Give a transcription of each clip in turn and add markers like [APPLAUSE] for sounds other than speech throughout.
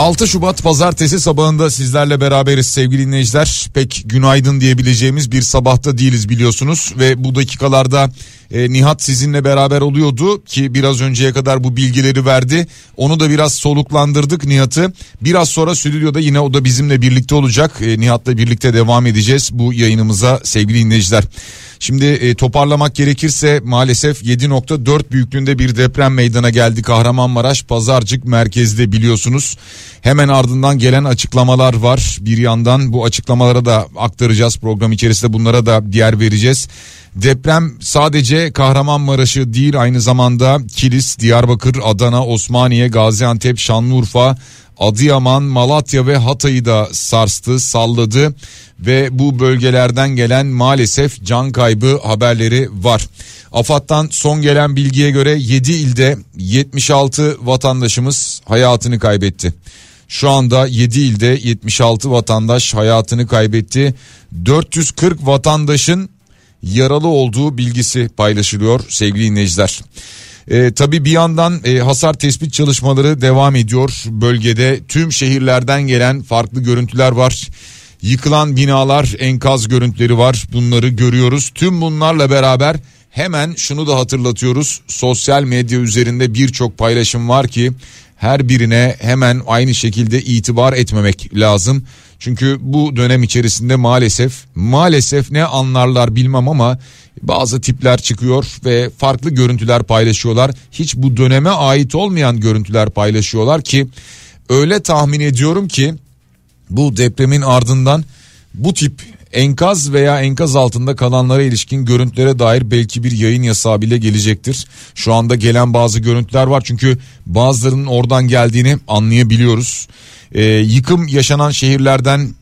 6 Şubat pazartesi sabahında sizlerle beraberiz sevgili dinleyiciler. Pek günaydın diyebileceğimiz bir sabahta değiliz biliyorsunuz ve bu dakikalarda e, Nihat sizinle beraber oluyordu ki biraz önceye kadar bu bilgileri verdi. Onu da biraz soluklandırdık Nihat'ı. Biraz sonra stüdyoda yine o da bizimle birlikte olacak. E, Nihat'la birlikte devam edeceğiz bu yayınımıza sevgili dinleyiciler. Şimdi e, toparlamak gerekirse maalesef 7.4 büyüklüğünde bir deprem meydana geldi Kahramanmaraş Pazarcık merkezde biliyorsunuz. Hemen ardından gelen açıklamalar var. Bir yandan bu açıklamalara da aktaracağız program içerisinde bunlara da diğer vereceğiz. Deprem sadece Kahramanmaraş'ı değil aynı zamanda Kilis, Diyarbakır, Adana, Osmaniye, Gaziantep, Şanlıurfa, Adıyaman, Malatya ve Hatay'ı da sarstı, salladı ve bu bölgelerden gelen maalesef can kaybı haberleri var. AFAD'dan son gelen bilgiye göre 7 ilde 76 vatandaşımız hayatını kaybetti. Şu anda 7 ilde 76 vatandaş hayatını kaybetti. 440 vatandaşın yaralı olduğu bilgisi paylaşılıyor sevgili dinleyiciler. E, tabii bir yandan e, hasar tespit çalışmaları devam ediyor. Bölgede tüm şehirlerden gelen farklı görüntüler var. Yıkılan binalar, enkaz görüntüleri var. Bunları görüyoruz. Tüm bunlarla beraber hemen şunu da hatırlatıyoruz. Sosyal medya üzerinde birçok paylaşım var ki her birine hemen aynı şekilde itibar etmemek lazım. Çünkü bu dönem içerisinde maalesef maalesef ne anlarlar bilmem ama bazı tipler çıkıyor ve farklı görüntüler paylaşıyorlar. Hiç bu döneme ait olmayan görüntüler paylaşıyorlar ki öyle tahmin ediyorum ki bu depremin ardından bu tip enkaz veya enkaz altında kalanlara ilişkin görüntülere dair belki bir yayın yasağı bile gelecektir. Şu anda gelen bazı görüntüler var çünkü bazılarının oradan geldiğini anlayabiliyoruz. Ee, yıkım yaşanan şehirlerden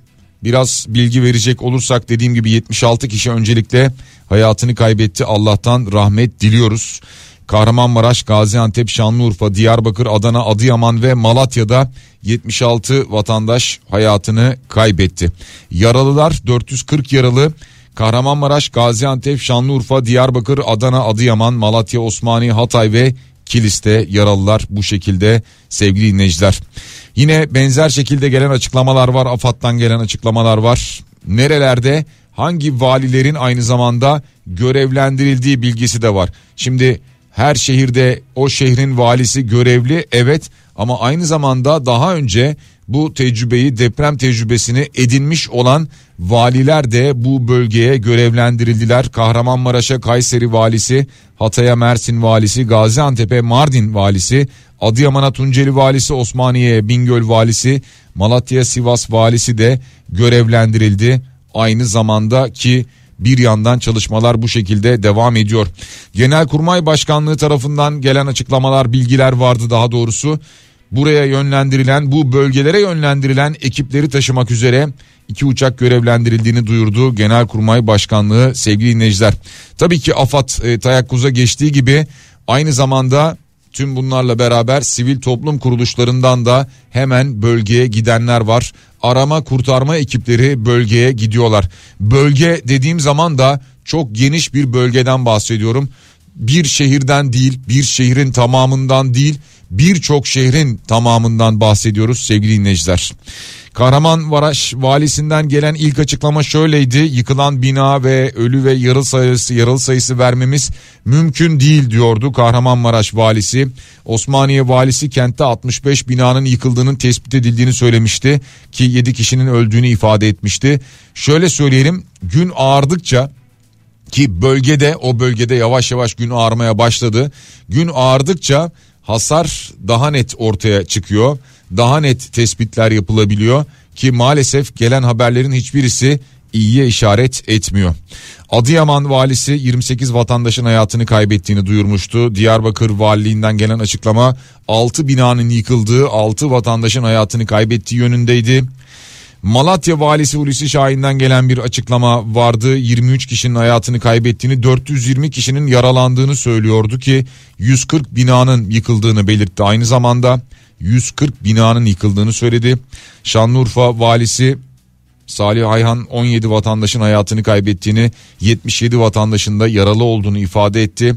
biraz bilgi verecek olursak dediğim gibi 76 kişi öncelikle hayatını kaybetti. Allah'tan rahmet diliyoruz. Kahramanmaraş, Gaziantep, Şanlıurfa, Diyarbakır, Adana, Adıyaman ve Malatya'da 76 vatandaş hayatını kaybetti. Yaralılar 440 yaralı Kahramanmaraş, Gaziantep, Şanlıurfa, Diyarbakır, Adana, Adıyaman, Malatya, Osmaniye, Hatay ve Kilis'te yaralılar bu şekilde sevgili dinleyiciler. Yine benzer şekilde gelen açıklamalar var. AFAD'dan gelen açıklamalar var. Nerelerde hangi valilerin aynı zamanda görevlendirildiği bilgisi de var. Şimdi her şehirde o şehrin valisi görevli evet ama aynı zamanda daha önce bu tecrübeyi deprem tecrübesini edinmiş olan valiler de bu bölgeye görevlendirildiler. Kahramanmaraş'a Kayseri valisi, Hatay'a Mersin valisi, Gaziantep'e Mardin valisi, Adıyaman'a Tunceli valisi, Osmaniye'ye Bingöl valisi, Malatya Sivas valisi de görevlendirildi. Aynı zamanda ki bir yandan çalışmalar bu şekilde devam ediyor. Genelkurmay Başkanlığı tarafından gelen açıklamalar, bilgiler vardı daha doğrusu. Buraya yönlendirilen, bu bölgelere yönlendirilen ekipleri taşımak üzere iki uçak görevlendirildiğini duyurdu Genelkurmay Başkanlığı sevgili dinleyiciler. Tabii ki AFAD e, tayakkuz'a geçtiği gibi aynı zamanda Tüm bunlarla beraber sivil toplum kuruluşlarından da hemen bölgeye gidenler var. Arama kurtarma ekipleri bölgeye gidiyorlar. Bölge dediğim zaman da çok geniş bir bölgeden bahsediyorum. Bir şehirden değil, bir şehrin tamamından değil, birçok şehrin tamamından bahsediyoruz sevgili dinleyiciler. Kahramanmaraş valisinden gelen ilk açıklama şöyleydi. Yıkılan bina ve ölü ve yaralı sayısı, yaralı sayısı vermemiz mümkün değil diyordu Kahramanmaraş valisi. Osmaniye valisi kentte 65 binanın yıkıldığının tespit edildiğini söylemişti ki 7 kişinin öldüğünü ifade etmişti. Şöyle söyleyelim gün ağardıkça ki bölgede o bölgede yavaş yavaş gün ağarmaya başladı. Gün ağardıkça hasar daha net ortaya çıkıyor daha net tespitler yapılabiliyor ki maalesef gelen haberlerin hiçbirisi iyiye işaret etmiyor. Adıyaman valisi 28 vatandaşın hayatını kaybettiğini duyurmuştu. Diyarbakır valiliğinden gelen açıklama 6 binanın yıkıldığı 6 vatandaşın hayatını kaybettiği yönündeydi. Malatya valisi Hulusi Şahin'den gelen bir açıklama vardı. 23 kişinin hayatını kaybettiğini 420 kişinin yaralandığını söylüyordu ki 140 binanın yıkıldığını belirtti. Aynı zamanda 140 binanın yıkıldığını söyledi. Şanlıurfa valisi Salih Ayhan 17 vatandaşın hayatını kaybettiğini 77 vatandaşın da yaralı olduğunu ifade etti.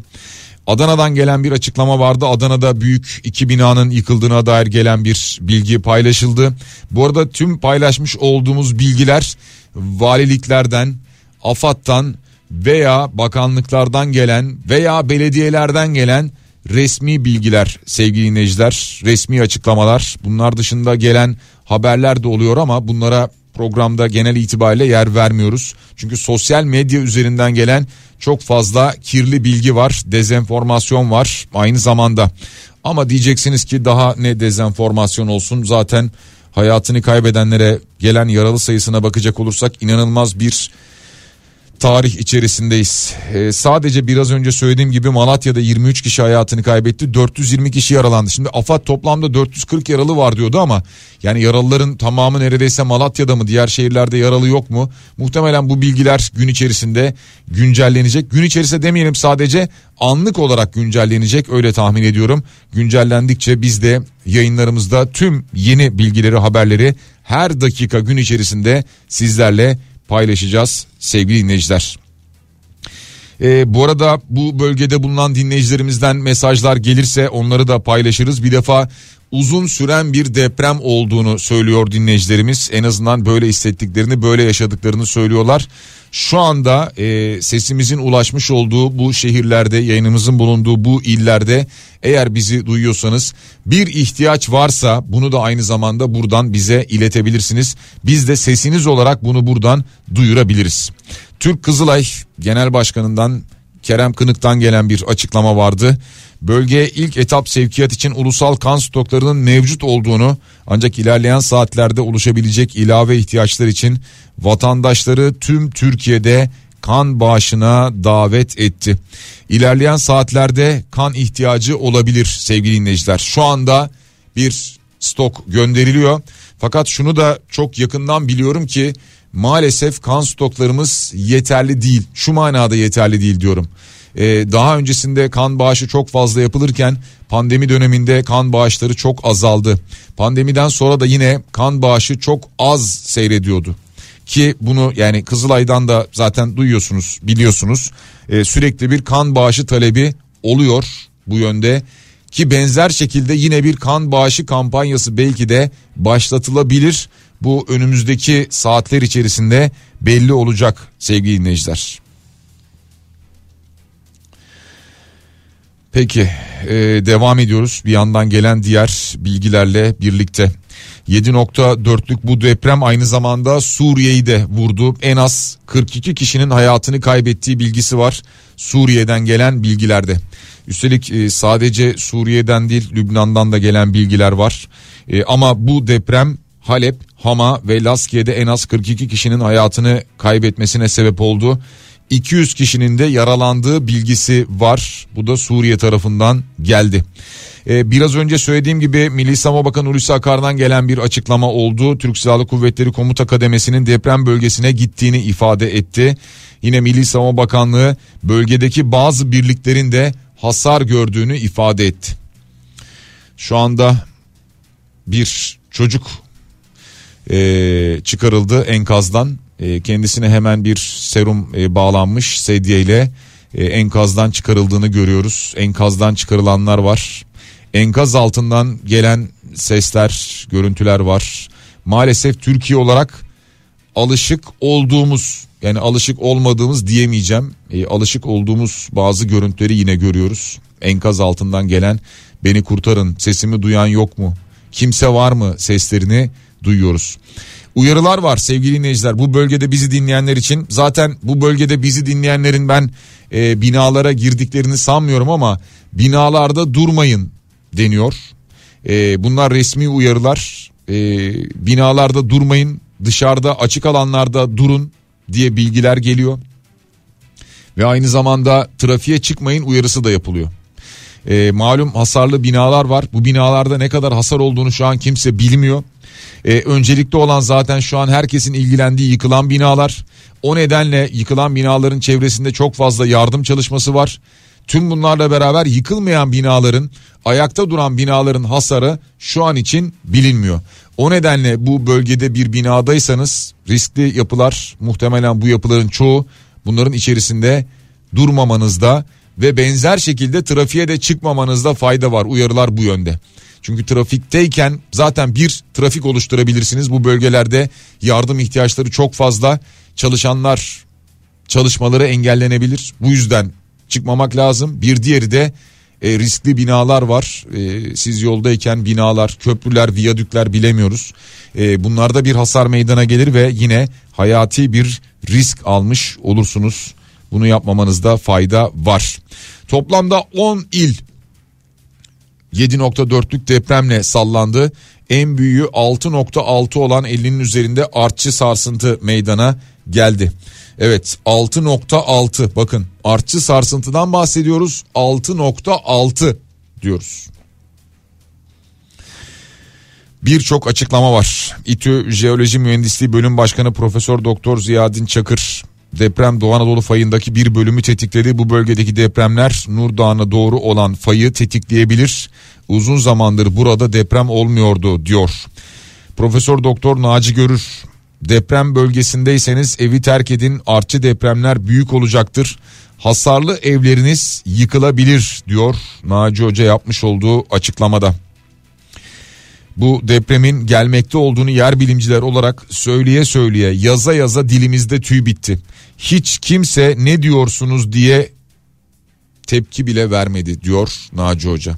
Adana'dan gelen bir açıklama vardı. Adana'da büyük iki binanın yıkıldığına dair gelen bir bilgi paylaşıldı. Bu arada tüm paylaşmış olduğumuz bilgiler valiliklerden, AFAD'dan veya bakanlıklardan gelen veya belediyelerden gelen resmi bilgiler sevgili dinleyiciler, resmi açıklamalar. Bunlar dışında gelen haberler de oluyor ama bunlara programda genel itibariyle yer vermiyoruz. Çünkü sosyal medya üzerinden gelen çok fazla kirli bilgi var, dezenformasyon var aynı zamanda. Ama diyeceksiniz ki daha ne dezenformasyon olsun zaten hayatını kaybedenlere gelen yaralı sayısına bakacak olursak inanılmaz bir tarih içerisindeyiz. Ee, sadece biraz önce söylediğim gibi Malatya'da 23 kişi hayatını kaybetti. 420 kişi yaralandı. Şimdi AFAD toplamda 440 yaralı var diyordu ama yani yaralıların tamamı neredeyse Malatya'da mı diğer şehirlerde yaralı yok mu? Muhtemelen bu bilgiler gün içerisinde güncellenecek. Gün içerisinde demeyelim sadece anlık olarak güncellenecek öyle tahmin ediyorum. Güncellendikçe biz de yayınlarımızda tüm yeni bilgileri haberleri her dakika gün içerisinde sizlerle paylaşacağız sevgili dinleyiciler. Ee, bu arada bu bölgede bulunan dinleyicilerimizden mesajlar gelirse onları da paylaşırız. Bir defa uzun süren bir deprem olduğunu söylüyor dinleyicilerimiz. En azından böyle hissettiklerini, böyle yaşadıklarını söylüyorlar. Şu anda e, sesimizin ulaşmış olduğu bu şehirlerde, yayınımızın bulunduğu bu illerde eğer bizi duyuyorsanız bir ihtiyaç varsa bunu da aynı zamanda buradan bize iletebilirsiniz. Biz de sesiniz olarak bunu buradan duyurabiliriz. Türk Kızılay Genel Başkanı'ndan Kerem Kınık'tan gelen bir açıklama vardı. Bölgeye ilk etap sevkiyat için ulusal kan stoklarının mevcut olduğunu ancak ilerleyen saatlerde oluşabilecek ilave ihtiyaçlar için vatandaşları tüm Türkiye'de kan bağışına davet etti. İlerleyen saatlerde kan ihtiyacı olabilir sevgili dinleyiciler. Şu anda bir stok gönderiliyor. Fakat şunu da çok yakından biliyorum ki maalesef kan stoklarımız yeterli değil. Şu manada yeterli değil diyorum. Ee, daha öncesinde kan bağışı çok fazla yapılırken pandemi döneminde kan bağışları çok azaldı. Pandemiden sonra da yine kan bağışı çok az seyrediyordu. Ki bunu yani Kızılay'dan da zaten duyuyorsunuz biliyorsunuz ee, sürekli bir kan bağışı talebi oluyor bu yönde ki benzer şekilde yine bir kan bağışı kampanyası belki de başlatılabilir. Bu önümüzdeki saatler içerisinde belli olacak sevgili dinleyiciler. Peki e, devam ediyoruz bir yandan gelen diğer bilgilerle birlikte. 7.4'lük bu deprem aynı zamanda Suriye'yi de vurdu. En az 42 kişinin hayatını kaybettiği bilgisi var Suriye'den gelen bilgilerde. Üstelik e, sadece Suriye'den değil Lübnan'dan da gelen bilgiler var. E, ama bu deprem Halep, Hama ve Laskiye'de en az 42 kişinin hayatını kaybetmesine sebep oldu. 200 kişinin de yaralandığı bilgisi var. Bu da Suriye tarafından geldi. Ee, biraz önce söylediğim gibi Milli Savunma Bakanı Hulusi Akar'dan gelen bir açıklama oldu. Türk Silahlı Kuvvetleri Komuta Kademesi'nin deprem bölgesine gittiğini ifade etti. Yine Milli Savunma Bakanlığı bölgedeki bazı birliklerin de hasar gördüğünü ifade etti. Şu anda bir çocuk e, çıkarıldı enkazdan. E, kendisine hemen bir serum e, bağlanmış sedyeyle e, enkazdan çıkarıldığını görüyoruz. Enkazdan çıkarılanlar var. Enkaz altından gelen sesler, görüntüler var. Maalesef Türkiye olarak alışık olduğumuz yani alışık olmadığımız diyemeyeceğim. E, alışık olduğumuz bazı görüntüleri yine görüyoruz. Enkaz altından gelen beni kurtarın sesimi duyan yok mu? Kimse var mı seslerini duyuyoruz. Uyarılar var sevgili dinleyiciler bu bölgede bizi dinleyenler için zaten bu bölgede bizi dinleyenlerin ben e, binalara girdiklerini sanmıyorum ama binalarda durmayın deniyor. E, bunlar resmi uyarılar e, binalarda durmayın dışarıda açık alanlarda durun diye bilgiler geliyor. Ve aynı zamanda trafiğe çıkmayın uyarısı da yapılıyor. E, malum hasarlı binalar var. Bu binalarda ne kadar hasar olduğunu şu an kimse bilmiyor. E, öncelikli olan zaten şu an herkesin ilgilendiği yıkılan binalar. O nedenle yıkılan binaların çevresinde çok fazla yardım çalışması var. Tüm bunlarla beraber yıkılmayan binaların, ayakta duran binaların hasarı şu an için bilinmiyor. O nedenle bu bölgede bir binadaysanız riskli yapılar muhtemelen bu yapıların çoğu bunların içerisinde durmamanızda ve benzer şekilde trafiğe de çıkmamanızda fayda var. Uyarılar bu yönde. Çünkü trafikteyken zaten bir trafik oluşturabilirsiniz. Bu bölgelerde yardım ihtiyaçları çok fazla. Çalışanlar çalışmaları engellenebilir. Bu yüzden çıkmamak lazım. Bir diğeri de e, riskli binalar var. E, siz yoldayken binalar, köprüler, viyadükler bilemiyoruz. E, bunlarda bir hasar meydana gelir ve yine hayati bir risk almış olursunuz. Bunu yapmamanızda fayda var. Toplamda 10 il 7.4'lük depremle sallandı. En büyüğü 6.6 olan 50'nin üzerinde artçı sarsıntı meydana geldi. Evet 6.6 bakın artçı sarsıntıdan bahsediyoruz 6.6 diyoruz. Birçok açıklama var. İTÜ Jeoloji Mühendisliği Bölüm Başkanı Profesör Doktor Ziyadin Çakır deprem Doğu Anadolu fayındaki bir bölümü tetikledi. Bu bölgedeki depremler Nur Dağı'na doğru olan fayı tetikleyebilir. Uzun zamandır burada deprem olmuyordu diyor. Profesör Doktor Naci Görür deprem bölgesindeyseniz evi terk edin artçı depremler büyük olacaktır. Hasarlı evleriniz yıkılabilir diyor Naci Hoca yapmış olduğu açıklamada. Bu depremin gelmekte olduğunu yer bilimciler olarak söyleye söyleye yaza yaza dilimizde tüy bitti. Hiç kimse ne diyorsunuz diye tepki bile vermedi diyor Naci Hoca.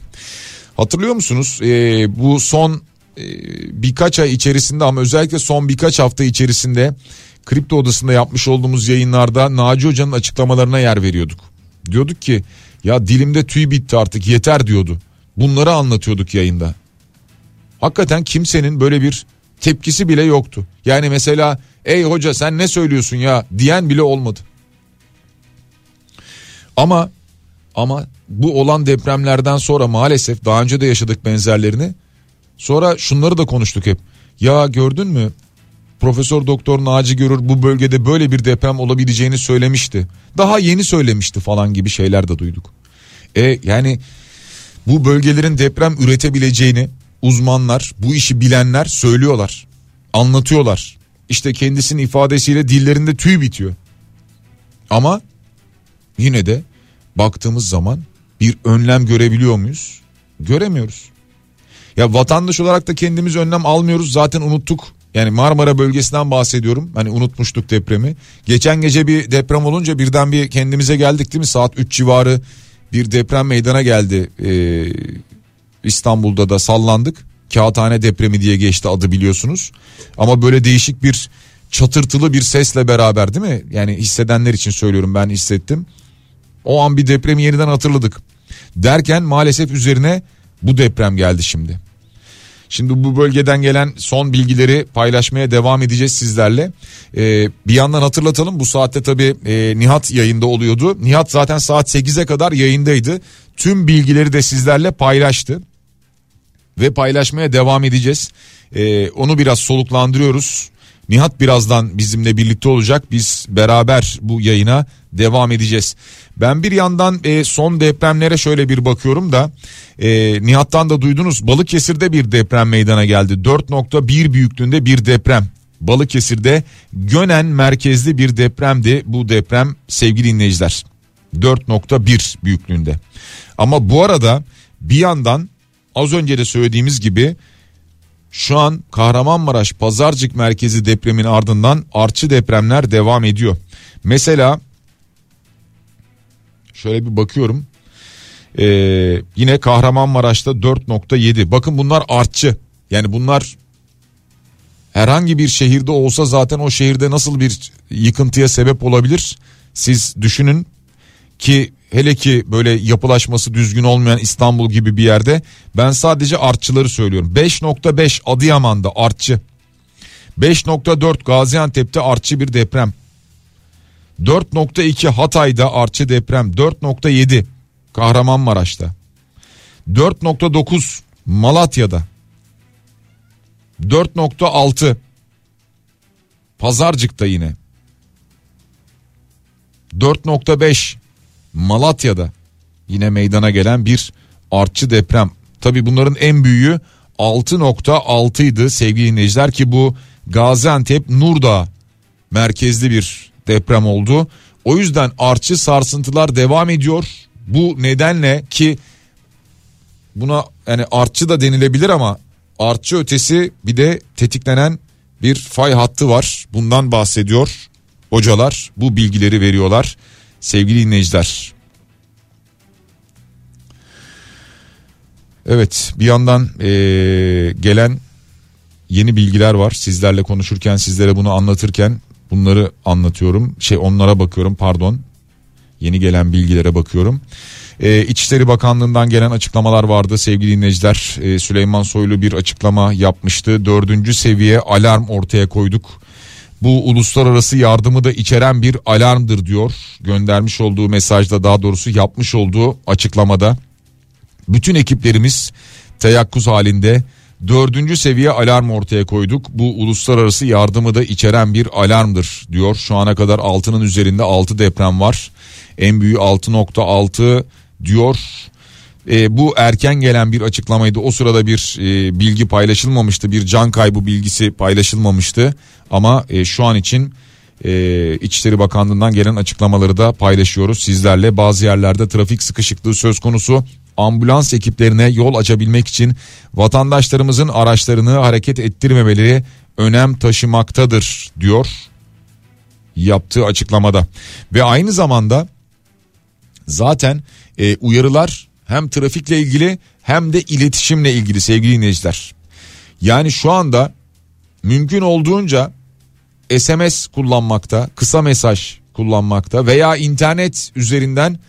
Hatırlıyor musunuz ee, bu son e, birkaç ay içerisinde ama özellikle son birkaç hafta içerisinde kripto odasında yapmış olduğumuz yayınlarda Naci Hoca'nın açıklamalarına yer veriyorduk. Diyorduk ki ya dilimde tüy bitti artık yeter diyordu. Bunları anlatıyorduk yayında. Hakikaten kimsenin böyle bir tepkisi bile yoktu. Yani mesela ey hoca sen ne söylüyorsun ya diyen bile olmadı. Ama ama bu olan depremlerden sonra maalesef daha önce de yaşadık benzerlerini. Sonra şunları da konuştuk hep. Ya gördün mü? Profesör Doktor Naci Görür bu bölgede böyle bir deprem olabileceğini söylemişti. Daha yeni söylemişti falan gibi şeyler de duyduk. E yani bu bölgelerin deprem üretebileceğini uzmanlar, bu işi bilenler söylüyorlar. Anlatıyorlar. İşte kendisinin ifadesiyle dillerinde tüy bitiyor. Ama yine de baktığımız zaman bir önlem görebiliyor muyuz? Göremiyoruz. Ya vatandaş olarak da kendimiz önlem almıyoruz zaten unuttuk. Yani Marmara bölgesinden bahsediyorum. Hani unutmuştuk depremi. Geçen gece bir deprem olunca birden bir kendimize geldik değil mi? Saat 3 civarı bir deprem meydana geldi. Ee, İstanbul'da da sallandık. Kağıthane depremi diye geçti adı biliyorsunuz. Ama böyle değişik bir çatırtılı bir sesle beraber değil mi? Yani hissedenler için söylüyorum ben hissettim. O an bir depremi yeniden hatırladık. Derken maalesef üzerine bu deprem geldi şimdi. Şimdi bu bölgeden gelen son bilgileri paylaşmaya devam edeceğiz sizlerle. Ee, bir yandan hatırlatalım bu saatte tabii e, Nihat yayında oluyordu. Nihat zaten saat 8'e kadar yayındaydı. Tüm bilgileri de sizlerle paylaştı. Ve paylaşmaya devam edeceğiz. Ee, onu biraz soluklandırıyoruz. Nihat birazdan bizimle birlikte olacak. Biz beraber bu yayına devam edeceğiz. Ben bir yandan e, son depremlere şöyle bir bakıyorum da e, Nihat'tan da duydunuz Balıkesir'de bir deprem meydana geldi. 4.1 büyüklüğünde bir deprem. Balıkesir'de Gönen merkezli bir depremdi bu deprem sevgili dinleyiciler. 4.1 büyüklüğünde. Ama bu arada bir yandan az önce de söylediğimiz gibi şu an Kahramanmaraş Pazarcık merkezi depremin ardından artçı depremler devam ediyor. Mesela şöyle bir bakıyorum. Ee, yine Kahramanmaraş'ta 4.7. Bakın bunlar artçı. Yani bunlar herhangi bir şehirde olsa zaten o şehirde nasıl bir yıkıntıya sebep olabilir? Siz düşünün ki hele ki böyle yapılaşması düzgün olmayan İstanbul gibi bir yerde ben sadece artçıları söylüyorum. 5.5 Adıyaman'da artçı. 5.4 Gaziantep'te artçı bir deprem. 4.2 Hatay'da artçı deprem. 4.7 Kahramanmaraş'ta. 4.9 Malatya'da. 4.6 Pazarcık'ta yine. 4.5 Malatya'da yine meydana gelen bir artçı deprem. Tabi bunların en büyüğü 6.6 idi sevgili dinleyiciler ki bu Gaziantep Nurdağ merkezli bir deprem oldu. O yüzden artçı sarsıntılar devam ediyor. Bu nedenle ki buna yani artçı da denilebilir ama artçı ötesi bir de tetiklenen bir fay hattı var. Bundan bahsediyor hocalar bu bilgileri veriyorlar sevgili dinleyiciler. Evet bir yandan ee, gelen yeni bilgiler var sizlerle konuşurken sizlere bunu anlatırken bunları anlatıyorum şey onlara bakıyorum pardon yeni gelen bilgilere bakıyorum. Ee, İçişleri Bakanlığı'ndan gelen açıklamalar vardı sevgili dinleyiciler. Ee, Süleyman Soylu bir açıklama yapmıştı. Dördüncü seviye alarm ortaya koyduk. Bu uluslararası yardımı da içeren bir alarmdır diyor. Göndermiş olduğu mesajda daha doğrusu yapmış olduğu açıklamada. Bütün ekiplerimiz teyakkuz halinde dördüncü seviye alarm ortaya koyduk. Bu uluslararası yardımı da içeren bir alarmdır diyor. Şu ana kadar altının üzerinde 6 deprem var. En büyüğü 6.6 diyor. E, bu erken gelen bir açıklamaydı. O sırada bir e, bilgi paylaşılmamıştı. Bir can kaybı bilgisi paylaşılmamıştı. Ama e, şu an için e, İçişleri Bakanlığı'ndan gelen açıklamaları da paylaşıyoruz sizlerle. Bazı yerlerde trafik sıkışıklığı söz konusu. Ambulans ekiplerine yol açabilmek için vatandaşlarımızın araçlarını hareket ettirmemeleri önem taşımaktadır diyor yaptığı açıklamada. Ve aynı zamanda zaten e, uyarılar hem trafikle ilgili hem de iletişimle ilgili sevgili dinleyiciler. Yani şu anda mümkün olduğunca SMS kullanmakta, kısa mesaj kullanmakta veya internet üzerinden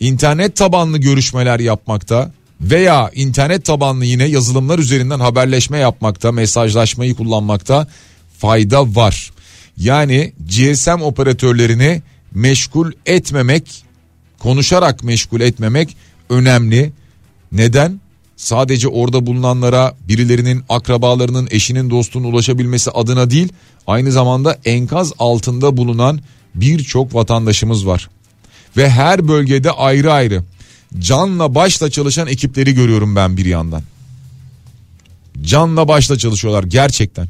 internet tabanlı görüşmeler yapmakta veya internet tabanlı yine yazılımlar üzerinden haberleşme yapmakta, mesajlaşmayı kullanmakta fayda var. Yani GSM operatörlerini meşgul etmemek, konuşarak meşgul etmemek önemli. Neden? Sadece orada bulunanlara birilerinin akrabalarının eşinin dostunun ulaşabilmesi adına değil aynı zamanda enkaz altında bulunan birçok vatandaşımız var. Ve her bölgede ayrı ayrı canla başla çalışan ekipleri görüyorum ben bir yandan. Canla başla çalışıyorlar gerçekten.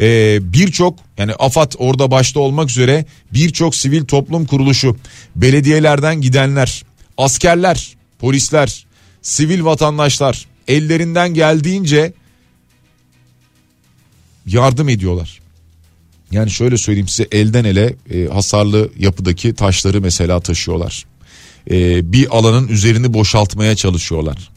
Ee, birçok yani AFAD orada başta olmak üzere birçok sivil toplum kuruluşu, belediyelerden gidenler, askerler, polisler, sivil vatandaşlar ellerinden geldiğince yardım ediyorlar. Yani şöyle söyleyeyim size elden ele e, hasarlı yapıdaki taşları mesela taşıyorlar. E, bir alanın üzerini boşaltmaya çalışıyorlar.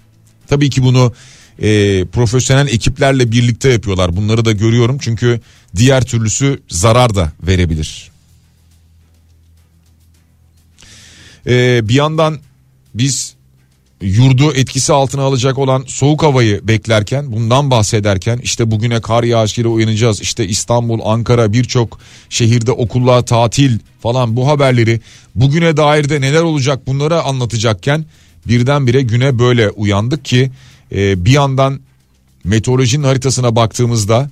Tabii ki bunu e, profesyonel ekiplerle birlikte yapıyorlar. Bunları da görüyorum çünkü diğer türlüsü zarar da verebilir. E, bir yandan biz yurdu etkisi altına alacak olan soğuk havayı beklerken bundan bahsederken işte bugüne kar yağışıyla uyanacağız işte İstanbul Ankara birçok şehirde okullar tatil falan bu haberleri bugüne dair de neler olacak bunları anlatacakken birdenbire güne böyle uyandık ki e, bir yandan meteorolojinin haritasına baktığımızda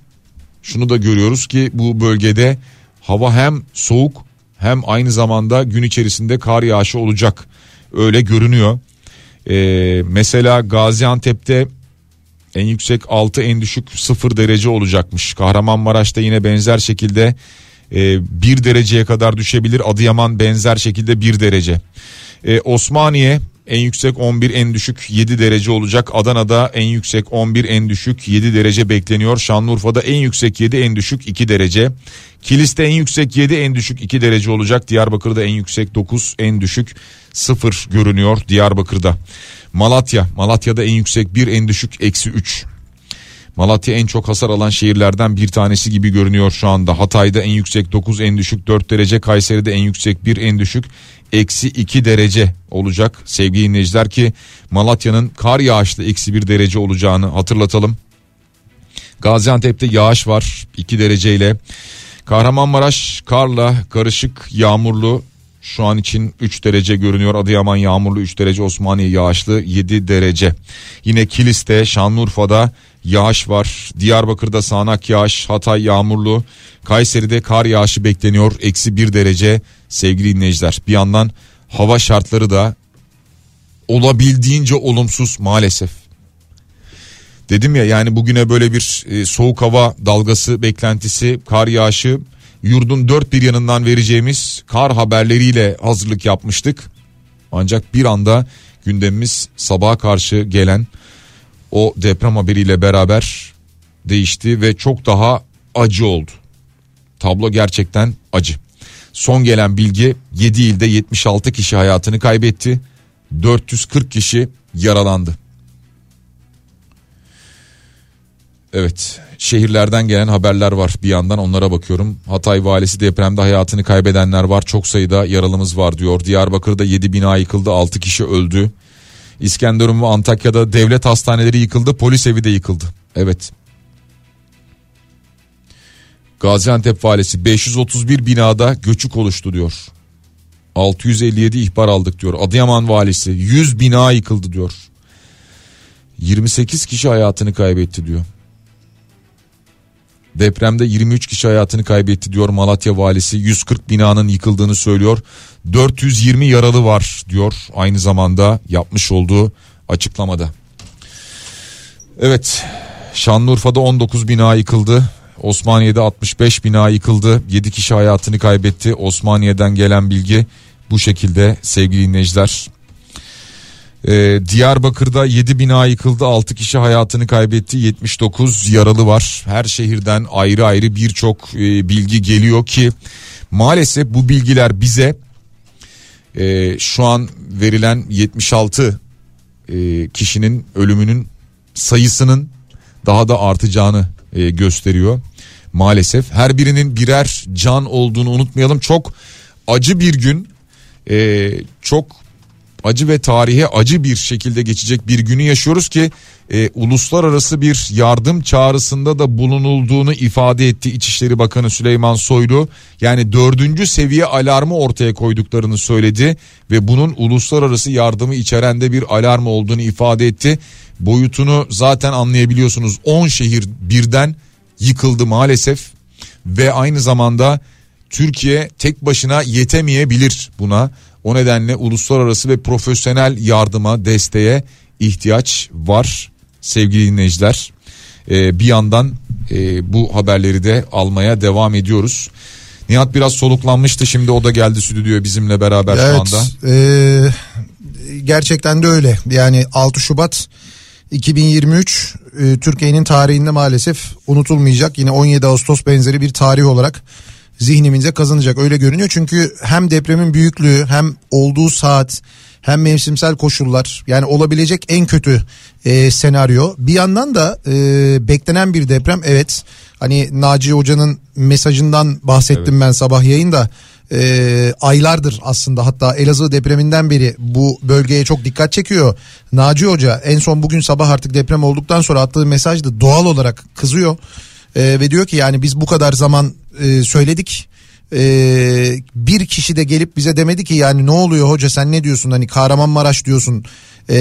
şunu da görüyoruz ki bu bölgede hava hem soğuk hem aynı zamanda gün içerisinde kar yağışı olacak öyle görünüyor. Ee, mesela Gaziantep'te en yüksek 6 en düşük 0 derece olacakmış. Kahramanmaraş'ta yine benzer şekilde e, 1 dereceye kadar düşebilir. Adıyaman benzer şekilde 1 derece. E, Osmaniye en yüksek 11 en düşük 7 derece olacak. Adana'da en yüksek 11 en düşük 7 derece bekleniyor. Şanlıurfa'da en yüksek 7 en düşük 2 derece. Kilis'te en yüksek 7 en düşük 2 derece olacak. Diyarbakır'da en yüksek 9 en düşük 0 görünüyor Diyarbakır'da. Malatya, Malatya'da en yüksek 1 en düşük eksi 3. Malatya en çok hasar alan şehirlerden bir tanesi gibi görünüyor şu anda. Hatay'da en yüksek 9 en düşük 4 derece. Kayseri'de en yüksek 1 en düşük eksi 2 derece olacak. Sevgili dinleyiciler ki Malatya'nın kar yağışlı eksi 1 derece olacağını hatırlatalım. Gaziantep'te yağış var 2 dereceyle. Kahramanmaraş karla karışık yağmurlu şu an için 3 derece görünüyor. Adıyaman yağmurlu 3 derece, Osmaniye yağışlı 7 derece. Yine Kilis'te, Şanlıurfa'da yağış var. Diyarbakır'da sağanak yağış, Hatay yağmurlu. Kayseri'de kar yağışı bekleniyor. Eksi 1 derece sevgili dinleyiciler. Bir yandan hava şartları da olabildiğince olumsuz maalesef. Dedim ya yani bugüne böyle bir e, soğuk hava dalgası beklentisi, kar yağışı yurdun dört bir yanından vereceğimiz kar haberleriyle hazırlık yapmıştık. Ancak bir anda gündemimiz sabaha karşı gelen o deprem haberiyle beraber değişti ve çok daha acı oldu. Tablo gerçekten acı. Son gelen bilgi 7 ilde 76 kişi hayatını kaybetti. 440 kişi yaralandı. Evet şehirlerden gelen haberler var bir yandan onlara bakıyorum. Hatay valisi depremde hayatını kaybedenler var çok sayıda yaralımız var diyor. Diyarbakır'da 7 bina yıkıldı 6 kişi öldü. İskenderun ve Antakya'da devlet hastaneleri yıkıldı polis evi de yıkıldı. Evet. Gaziantep valisi 531 binada göçük oluştu diyor. 657 ihbar aldık diyor. Adıyaman valisi 100 bina yıkıldı diyor. 28 kişi hayatını kaybetti diyor. Depremde 23 kişi hayatını kaybetti diyor Malatya valisi. 140 binanın yıkıldığını söylüyor. 420 yaralı var diyor aynı zamanda yapmış olduğu açıklamada. Evet Şanlıurfa'da 19 bina yıkıldı. Osmaniye'de 65 bina yıkıldı. 7 kişi hayatını kaybetti. Osmaniye'den gelen bilgi bu şekilde sevgili dinleyiciler. Ee, Diyarbakır'da 7 bina yıkıldı 6 kişi hayatını kaybetti 79 yaralı var. Her şehirden ayrı ayrı birçok e, bilgi geliyor ki maalesef bu bilgiler bize e, şu an verilen 76 e, kişinin ölümünün sayısının daha da artacağını e, gösteriyor. Maalesef her birinin birer can olduğunu unutmayalım. Çok acı bir gün e, çok acı ve tarihe acı bir şekilde geçecek bir günü yaşıyoruz ki e, uluslararası bir yardım çağrısında da bulunulduğunu ifade etti İçişleri Bakanı Süleyman Soylu. Yani dördüncü seviye alarmı ortaya koyduklarını söyledi ve bunun uluslararası yardımı içeren de bir alarm olduğunu ifade etti. Boyutunu zaten anlayabiliyorsunuz 10 şehir birden yıkıldı maalesef ve aynı zamanda Türkiye tek başına yetemeyebilir buna. O nedenle uluslararası ve profesyonel yardıma, desteğe ihtiyaç var sevgili dinleyiciler. Ee, bir yandan e, bu haberleri de almaya devam ediyoruz. Nihat biraz soluklanmıştı şimdi o da geldi stüdyoya bizimle beraber evet, şu anda. E, gerçekten de öyle yani 6 Şubat 2023 e, Türkiye'nin tarihinde maalesef unutulmayacak yine 17 Ağustos benzeri bir tarih olarak zihnimize kazanacak öyle görünüyor. Çünkü hem depremin büyüklüğü hem olduğu saat hem mevsimsel koşullar yani olabilecek en kötü e, senaryo. Bir yandan da e, beklenen bir deprem evet hani Naci Hoca'nın mesajından bahsettim evet. ben sabah yayında. E, aylardır aslında hatta Elazığ depreminden beri bu bölgeye çok dikkat çekiyor. Naci Hoca en son bugün sabah artık deprem olduktan sonra attığı mesajda doğal olarak kızıyor. E, ve diyor ki yani biz bu kadar zaman e, söyledik. E, bir kişi de gelip bize demedi ki yani ne oluyor hoca sen ne diyorsun hani Kahramanmaraş diyorsun e,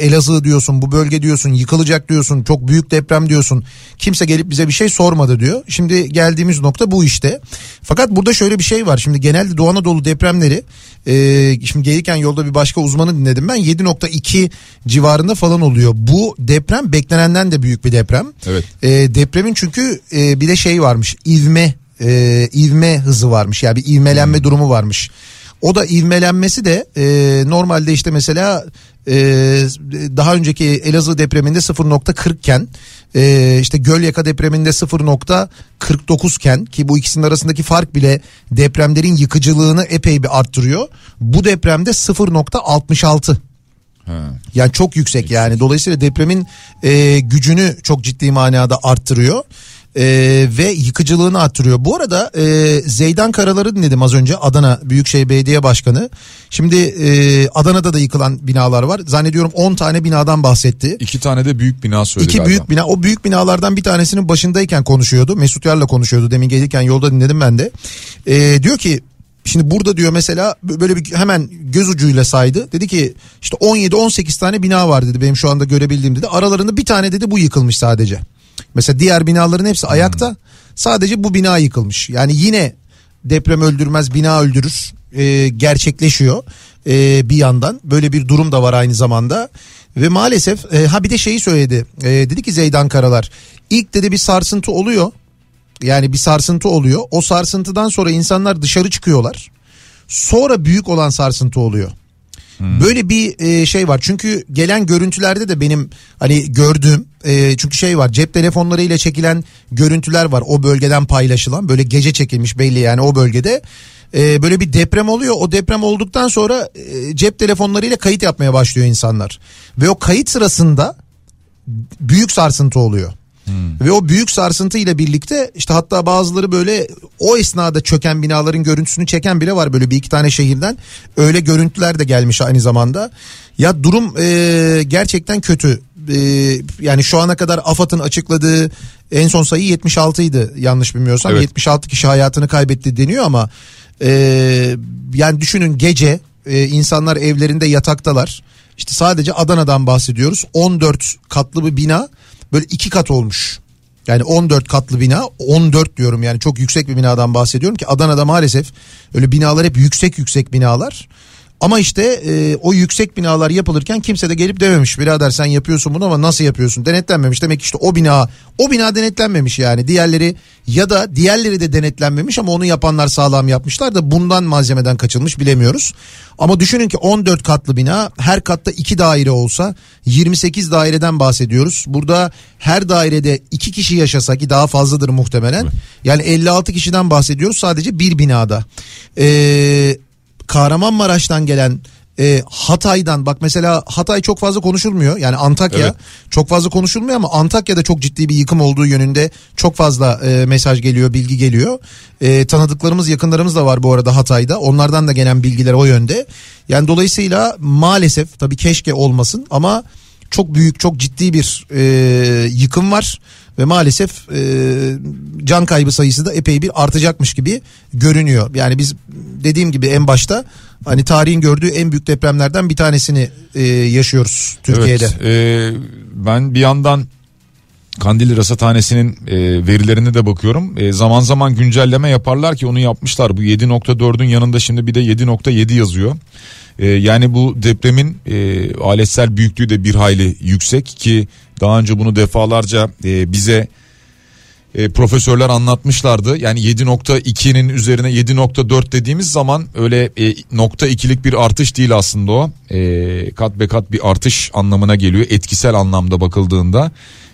Elazığ diyorsun bu bölge diyorsun yıkılacak diyorsun çok büyük deprem diyorsun kimse gelip bize bir şey sormadı diyor. Şimdi geldiğimiz nokta bu işte fakat burada şöyle bir şey var şimdi genelde Doğu Anadolu depremleri e, şimdi gelirken yolda bir başka uzmanı dinledim ben 7.2 civarında falan oluyor. Bu deprem beklenenden de büyük bir deprem. Evet. E, depremin çünkü e, bir de şey varmış ivme e, ivme hızı varmış yani bir ivmelenme hmm. durumu varmış. O da ivmelenmesi de e, normalde işte mesela e, daha önceki Elazığ depreminde 0.40 iken e, işte Gölyaka depreminde 0.49 iken ki bu ikisinin arasındaki fark bile depremlerin yıkıcılığını epey bir arttırıyor. Bu depremde 0.66 Yani çok yüksek yani. Dolayısıyla depremin e, gücünü çok ciddi manada arttırıyor e, ve yıkıcılığını arttırıyor. Bu arada e, Zeydan Karaları dinledim az önce Adana Büyükşehir Belediye Başkanı. Şimdi e, Adana'da da yıkılan binalar var. Zannediyorum 10 tane binadan bahsetti. İki tane de büyük bina söyledi İki galiba. büyük bina. O büyük binalardan bir tanesinin başındayken konuşuyordu. Mesut Yar'la konuşuyordu. Demin gelirken yolda dinledim ben de. E, diyor ki Şimdi burada diyor mesela böyle bir hemen göz ucuyla saydı. Dedi ki işte 17-18 tane bina var dedi benim şu anda görebildiğim dedi. Aralarında bir tane dedi bu yıkılmış sadece. Mesela diğer binaların hepsi ayakta. Hmm. Sadece bu bina yıkılmış. Yani yine deprem öldürmez bina öldürür e, gerçekleşiyor e, bir yandan. Böyle bir durum da var aynı zamanda. Ve maalesef e, ha bir de şeyi söyledi. E, dedi ki Zeydan Karalar ilk dedi bir sarsıntı oluyor. Yani bir sarsıntı oluyor. O sarsıntıdan sonra insanlar dışarı çıkıyorlar. Sonra büyük olan sarsıntı oluyor. Böyle bir e, şey var. Çünkü gelen görüntülerde de benim hani gördüğüm e, çünkü şey var. Cep telefonlarıyla çekilen görüntüler var. O bölgeden paylaşılan böyle gece çekilmiş belli yani o bölgede. E, böyle bir deprem oluyor. O deprem olduktan sonra e, cep telefonlarıyla kayıt yapmaya başlıyor insanlar. Ve o kayıt sırasında büyük sarsıntı oluyor. Hmm. Ve o büyük sarsıntı ile birlikte işte hatta bazıları böyle o esnada çöken binaların görüntüsünü çeken bile var böyle bir iki tane şehirden. Öyle görüntüler de gelmiş aynı zamanda. Ya durum e, gerçekten kötü. E, yani şu ana kadar AFAD'ın açıkladığı en son sayı 76 idi yanlış bilmiyorsam. Evet. 76 kişi hayatını kaybetti deniyor ama e, yani düşünün gece e, insanlar evlerinde yataktalar. İşte sadece Adana'dan bahsediyoruz. 14 katlı bir bina böyle iki kat olmuş. Yani 14 katlı bina 14 diyorum yani çok yüksek bir binadan bahsediyorum ki Adana'da maalesef öyle binalar hep yüksek yüksek binalar. Ama işte e, o yüksek binalar yapılırken kimse de gelip dememiş birader sen yapıyorsun bunu ama nasıl yapıyorsun denetlenmemiş. Demek işte o bina o bina denetlenmemiş yani diğerleri ya da diğerleri de denetlenmemiş ama onu yapanlar sağlam yapmışlar da bundan malzemeden kaçılmış bilemiyoruz. Ama düşünün ki 14 katlı bina her katta 2 daire olsa 28 daireden bahsediyoruz. Burada her dairede 2 kişi yaşasa ki daha fazladır muhtemelen. Yani 56 kişiden bahsediyoruz sadece bir binada. Eee Kahramanmaraş'tan gelen e, Hatay'dan bak mesela Hatay çok fazla konuşulmuyor. Yani Antakya evet. çok fazla konuşulmuyor ama Antakya'da çok ciddi bir yıkım olduğu yönünde çok fazla e, mesaj geliyor bilgi geliyor. E, tanıdıklarımız yakınlarımız da var bu arada Hatay'da. Onlardan da gelen bilgiler o yönde. Yani dolayısıyla maalesef tabii keşke olmasın ama çok büyük çok ciddi bir e, yıkım var ve maalesef e, can kaybı sayısı da epey bir artacakmış gibi görünüyor. Yani biz dediğim gibi en başta hani tarihin gördüğü en büyük depremlerden bir tanesini e, yaşıyoruz Türkiye'de. Evet, e, ben bir yandan Kandilli Rasathanesi'nin e, verilerine de bakıyorum. E, zaman zaman güncelleme yaparlar ki onu yapmışlar. Bu 7.4'ün yanında şimdi bir de 7.7 yazıyor. E, yani bu depremin e, aletsel büyüklüğü de bir hayli yüksek ki daha önce bunu defalarca e, bize e, profesörler anlatmışlardı. Yani 7.2'nin üzerine 7.4 dediğimiz zaman öyle e, nokta ikilik bir artış değil aslında o. E, kat be kat bir artış anlamına geliyor etkisel anlamda bakıldığında.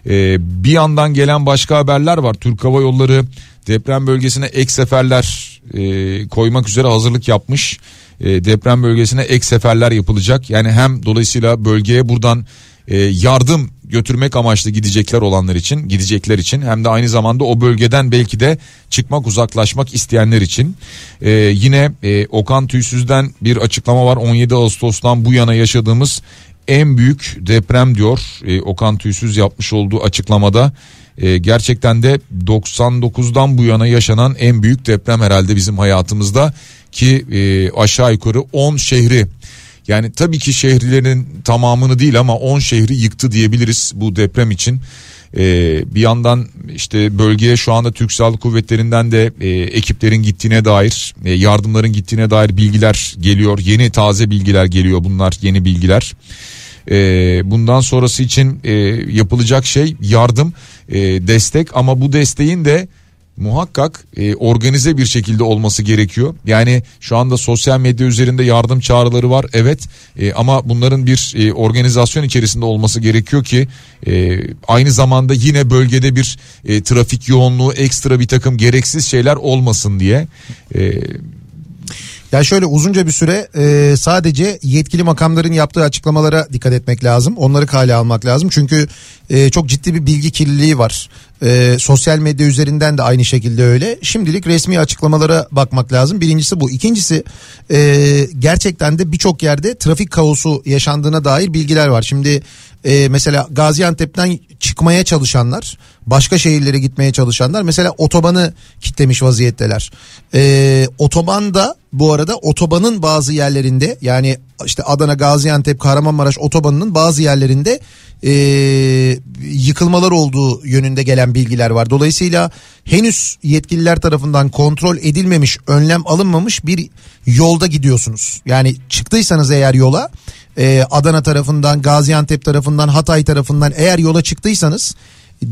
E, bir yandan gelen başka haberler var. Türk Hava Yolları deprem bölgesine ek seferler e, koymak üzere hazırlık yapmış. E, deprem bölgesine ek seferler yapılacak. Yani hem dolayısıyla bölgeye buradan e, yardım götürmek amaçlı gidecekler olanlar için gidecekler için. Hem de aynı zamanda o bölgeden belki de çıkmak uzaklaşmak isteyenler için. Ee, yine e, Okan Tüysüz'den bir açıklama var. 17 Ağustos'tan bu yana yaşadığımız en büyük deprem diyor e, Okan Tüysüz yapmış olduğu açıklamada. E, gerçekten de 99'dan bu yana yaşanan en büyük deprem herhalde bizim hayatımızda ki e, aşağı yukarı 10 şehri yani tabii ki şehirlerin tamamını değil ama 10 şehri yıktı diyebiliriz bu deprem için. Ee, bir yandan işte bölgeye şu anda Türk Sağlık Kuvvetleri'nden de e, ekiplerin gittiğine dair e, yardımların gittiğine dair bilgiler geliyor. Yeni taze bilgiler geliyor bunlar yeni bilgiler. E, bundan sonrası için e, yapılacak şey yardım e, destek ama bu desteğin de muhakkak e, organize bir şekilde olması gerekiyor. Yani şu anda sosyal medya üzerinde yardım çağrıları var evet e, ama bunların bir e, organizasyon içerisinde olması gerekiyor ki e, aynı zamanda yine bölgede bir e, trafik yoğunluğu ekstra bir takım gereksiz şeyler olmasın diye. E, ya şöyle uzunca bir süre e, sadece yetkili makamların yaptığı açıklamalara dikkat etmek lazım. Onları kale almak lazım. Çünkü e, çok ciddi bir bilgi kirliliği var. E, sosyal medya üzerinden de aynı şekilde öyle. Şimdilik resmi açıklamalara bakmak lazım. Birincisi bu. İkincisi e, gerçekten de birçok yerde trafik kaosu yaşandığına dair bilgiler var. Şimdi e, mesela Gaziantep'ten çıkmaya çalışanlar başka şehirlere gitmeye çalışanlar mesela otobanı kitlemiş vaziyetteler. E, otobanda bu arada otobanın bazı yerlerinde yani işte Adana Gaziantep Kahramanmaraş otobanının bazı yerlerinde e, yıkılmalar olduğu yönünde gelen bilgiler var. Dolayısıyla henüz yetkililer tarafından kontrol edilmemiş, önlem alınmamış bir yolda gidiyorsunuz. Yani çıktıysanız eğer yola e, Adana tarafından, Gaziantep tarafından, Hatay tarafından eğer yola çıktıysanız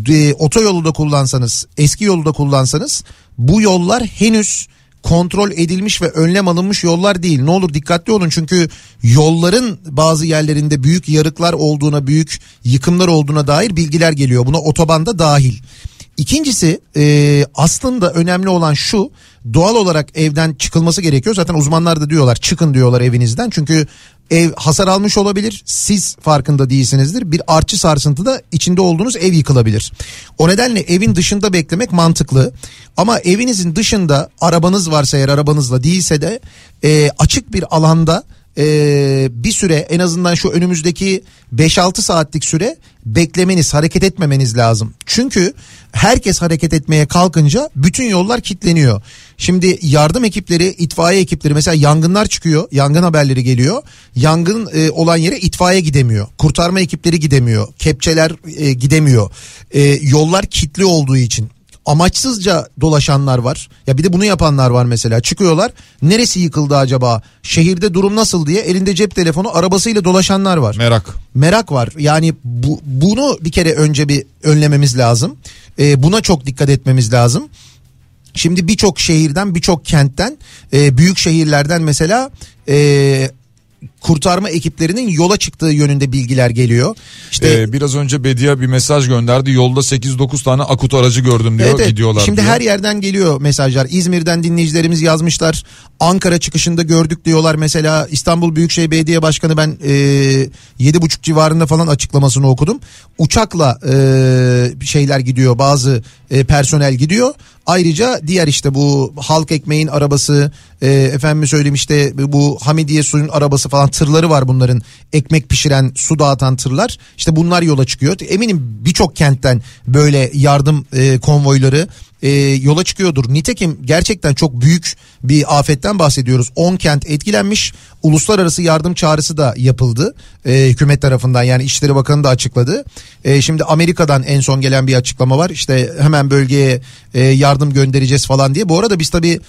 e, otoyolu da kullansanız, eski yolu da kullansanız bu yollar henüz kontrol edilmiş ve önlem alınmış yollar değil. Ne olur dikkatli olun çünkü yolların bazı yerlerinde büyük yarıklar olduğuna, büyük yıkımlar olduğuna dair bilgiler geliyor. Buna otobanda dahil. İkincisi e, aslında önemli olan şu doğal olarak evden çıkılması gerekiyor. Zaten uzmanlar da diyorlar çıkın diyorlar evinizden. Çünkü ev hasar almış olabilir. Siz farkında değilsinizdir. Bir artçı sarsıntıda içinde olduğunuz ev yıkılabilir. O nedenle evin dışında beklemek mantıklı. Ama evinizin dışında arabanız varsa eğer arabanızla değilse de e, açık bir alanda e, bir süre en azından şu önümüzdeki 5-6 saatlik süre beklemeniz hareket etmemeniz lazım. Çünkü herkes hareket etmeye kalkınca bütün yollar kilitleniyor. Şimdi yardım ekipleri itfaiye ekipleri mesela yangınlar çıkıyor yangın haberleri geliyor. Yangın e, olan yere itfaiye gidemiyor. Kurtarma ekipleri gidemiyor. Kepçeler e, gidemiyor. E, yollar kilitli olduğu için amaçsızca dolaşanlar var. Ya bir de bunu yapanlar var mesela. Çıkıyorlar. Neresi yıkıldı acaba? Şehirde durum nasıl diye elinde cep telefonu arabasıyla dolaşanlar var. Merak. Merak var. Yani bu, bunu bir kere önce bir önlememiz lazım. Ee, buna çok dikkat etmemiz lazım. Şimdi birçok şehirden birçok kentten e, büyük şehirlerden mesela e, kurtarma ekiplerinin yola çıktığı yönünde bilgiler geliyor. İşte Ee, biraz önce Bedia bir mesaj gönderdi. Yolda 8-9 tane akut aracı gördüm diyor. Evet. Gidiyorlar Şimdi diyor. her yerden geliyor mesajlar. İzmir'den dinleyicilerimiz yazmışlar. Ankara çıkışında gördük diyorlar. Mesela İstanbul Büyükşehir Belediye Başkanı ben e, 7.30 civarında falan açıklamasını okudum. Uçakla e, şeyler gidiyor bazı e, personel gidiyor. Ayrıca diğer işte bu halk ekmeğin arabası e, efendim söyleyeyim işte bu Hamidiye suyun arabası falan tırları var bunların ekmek pişiren su dağıtan tırlar işte bunlar yola çıkıyor eminim birçok kentten böyle yardım e, konvoyları e, yola çıkıyordur. Nitekim gerçekten çok büyük bir afetten bahsediyoruz. 10 kent etkilenmiş. Uluslararası yardım çağrısı da yapıldı. E, hükümet tarafından yani İçişleri Bakanı da açıkladı. E, şimdi Amerika'dan en son gelen bir açıklama var. İşte hemen bölgeye e, yardım göndereceğiz falan diye. Bu arada biz tabii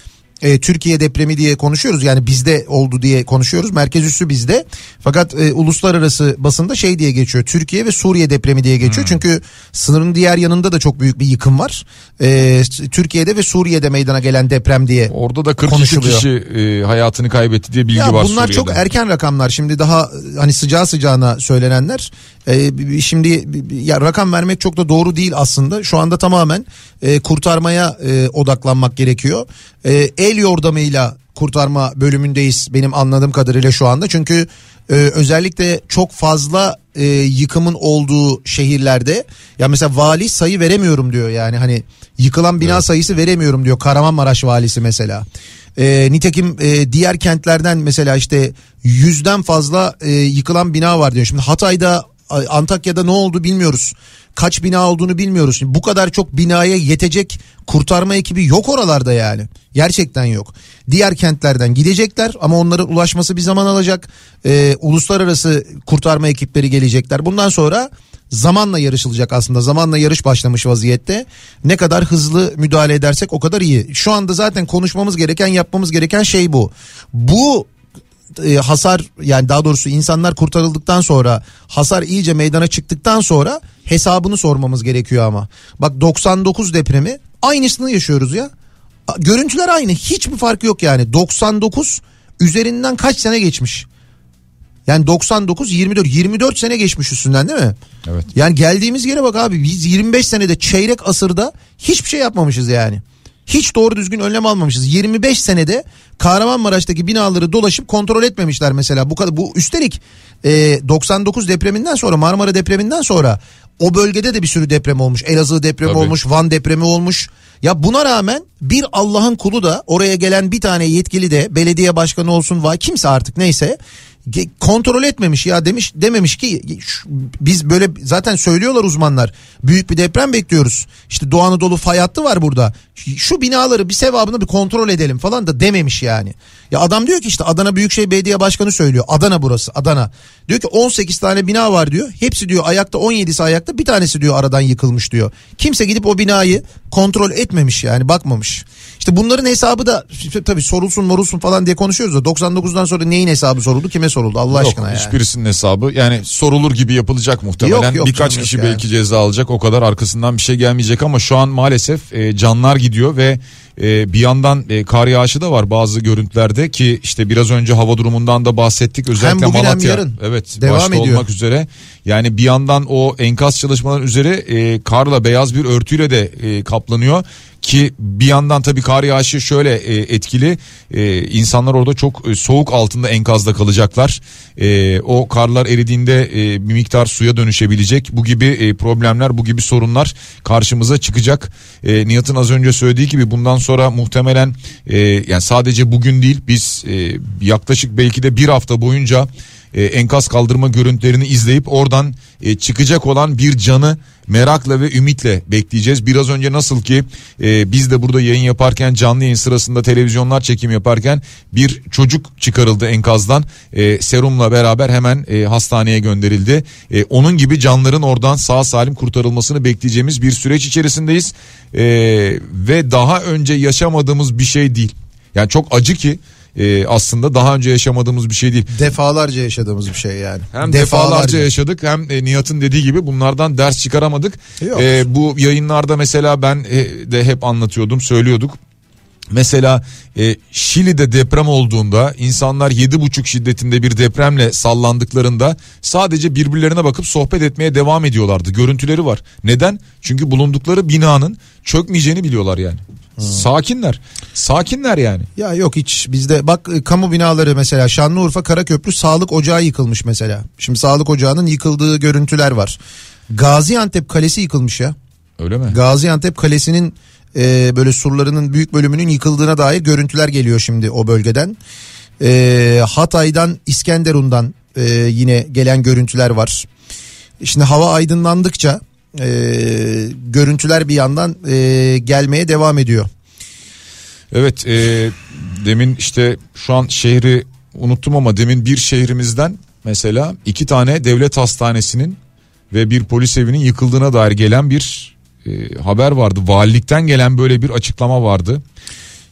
e, Türkiye depremi diye konuşuyoruz. Yani bizde oldu diye konuşuyoruz. Merkez üssü bizde. Fakat e, uluslararası basında şey diye geçiyor. Türkiye ve Suriye depremi diye geçiyor. Çünkü sınırın diğer yanında da çok büyük bir yıkım var. E, Türkiye'de ve Suriye'de meydana gelen deprem diye Orada da 42 konuşuluyor. kişi e, hayatını kaybetti diye bilgi ya var bunlar Suriye'de. çok erken rakamlar. Şimdi daha hani sıcağı sıcağına söylenenler e, şimdi ya rakam vermek çok da doğru değil aslında. Şu anda tamamen e, kurtarmaya e, odaklanmak gerekiyor. E, el yordamıyla kurtarma bölümündeyiz benim anladığım kadarıyla şu anda. Çünkü e, özellikle çok fazla e, yıkımın olduğu şehirlerde ya mesela vali sayı veremiyorum diyor yani. Hani yıkılan bina sayısı veremiyorum diyor Kahramanmaraş valisi mesela. E, nitekim e, diğer kentlerden mesela işte yüzden fazla e, yıkılan bina var diyor. Şimdi Hatay'da Antakya'da ne oldu bilmiyoruz. Kaç bina olduğunu bilmiyoruz. Şimdi bu kadar çok binaya yetecek kurtarma ekibi yok oralarda yani. Gerçekten yok. Diğer kentlerden gidecekler ama onların ulaşması bir zaman alacak. Ee, uluslararası kurtarma ekipleri gelecekler. Bundan sonra zamanla yarışılacak aslında. Zamanla yarış başlamış vaziyette. Ne kadar hızlı müdahale edersek o kadar iyi. Şu anda zaten konuşmamız gereken, yapmamız gereken şey bu. Bu e, hasar yani daha doğrusu insanlar kurtarıldıktan sonra hasar iyice meydana çıktıktan sonra hesabını sormamız gerekiyor ama. Bak 99 depremi aynısını yaşıyoruz ya. Görüntüler aynı hiçbir fark yok yani 99 üzerinden kaç sene geçmiş. Yani 99 24 24 sene geçmiş üstünden değil mi? Evet. Yani geldiğimiz yere bak abi biz 25 senede çeyrek asırda hiçbir şey yapmamışız yani. Hiç doğru düzgün önlem almamışız. 25 senede Kahramanmaraş'taki binaları dolaşıp kontrol etmemişler mesela. Bu kadar bu üstelik e, 99 depreminden sonra Marmara depreminden sonra o bölgede de bir sürü deprem olmuş. Elazığ depremi Tabii. olmuş, Van depremi olmuş. Ya buna rağmen bir Allah'ın kulu da oraya gelen bir tane yetkili de belediye başkanı olsun var kimse artık neyse kontrol etmemiş ya demiş dememiş ki biz böyle zaten söylüyorlar uzmanlar büyük bir deprem bekliyoruz işte Doğu Anadolu fay hattı var burada Şu- binaları bir sevabını bir kontrol edelim falan da dememiş yani ya adam diyor ki işte Adana Büyükşehir Belediye Başkanı söylüyor Adana burası Adana diyor ki 18 tane bina var diyor hepsi diyor ayakta 17'si ayakta bir tanesi diyor aradan yıkılmış diyor kimse gidip o binayı kontrol etmemiş yani bakmamış işte bunların hesabı da tabii sorulsun morulsun falan diye konuşuyoruz da 99'dan sonra neyin hesabı soruldu kime soruldu Allah Yok aşkına yani. hiçbirisinin hesabı yani sorulur gibi yapılacak muhtemelen. Yok, yok Birkaç kişi yani. belki ceza alacak o kadar arkasından bir şey gelmeyecek ama şu an maalesef e, canlar gidiyor. Gidiyor ve e, bir yandan e, kar yağışı da var bazı görüntülerde ki işte biraz önce hava durumundan da bahsettik. Özellikle bugün hem Malatya yarın evet devam başta ediyor. olmak üzere. Yani bir yandan o enkaz çalışmaların üzeri e, karla beyaz bir örtüyle de e, kaplanıyor ki bir yandan tabii kar yağışı şöyle e, etkili. E, insanlar orada çok e, soğuk altında enkazda kalacaklar. E, o karlar eridiğinde e, bir miktar suya dönüşebilecek. Bu gibi e, problemler bu gibi sorunlar karşımıza çıkacak. E, Nihat'ın az önce söylediği gibi bundan sonra muhtemelen e, yani sadece bugün değil biz e, yaklaşık belki de bir hafta boyunca e, enkaz kaldırma görüntülerini izleyip oradan e, çıkacak olan bir canı merakla ve ümitle bekleyeceğiz. Biraz önce nasıl ki e, biz de burada yayın yaparken canlı yayın sırasında televizyonlar çekim yaparken bir çocuk çıkarıldı enkazdan e, serumla beraber hemen e, hastaneye gönderildi. E, onun gibi canların oradan sağ salim kurtarılmasını bekleyeceğimiz bir süreç içerisindeyiz E, ve daha önce yaşamadığımız bir şey değil. Yani çok acı ki e, aslında daha önce yaşamadığımız bir şey değil. Defalarca yaşadığımız bir şey yani. Hem defalarca yaşadık hem e, Nihat'ın dediği gibi bunlardan ders çıkaramadık. Yok. E, bu yayınlarda mesela ben e, de hep anlatıyordum söylüyorduk. Mesela e, Şili'de deprem olduğunda insanlar 7,5 şiddetinde bir depremle sallandıklarında sadece birbirlerine bakıp sohbet etmeye devam ediyorlardı. Görüntüleri var. Neden? Çünkü bulundukları binanın çökmeyeceğini biliyorlar yani. Sakinler. Sakinler yani. Ya yok hiç bizde bak e, kamu binaları mesela Şanlıurfa Karaköprü sağlık ocağı yıkılmış mesela. Şimdi sağlık ocağının yıkıldığı görüntüler var. Gaziantep Kalesi yıkılmış ya. Öyle mi? Gaziantep Kalesi'nin e, böyle surlarının büyük bölümünün yıkıldığına dair görüntüler geliyor şimdi o bölgeden. E, Hatay'dan İskenderun'dan e, yine gelen görüntüler var. Şimdi hava aydınlandıkça e, görüntüler bir yandan e, gelmeye devam ediyor. Evet e, demin işte şu an şehri unuttum ama demin bir şehrimizden mesela iki tane devlet hastanesinin ve bir polis evinin yıkıldığına dair gelen bir e, haber vardı. Valilikten gelen böyle bir açıklama vardı.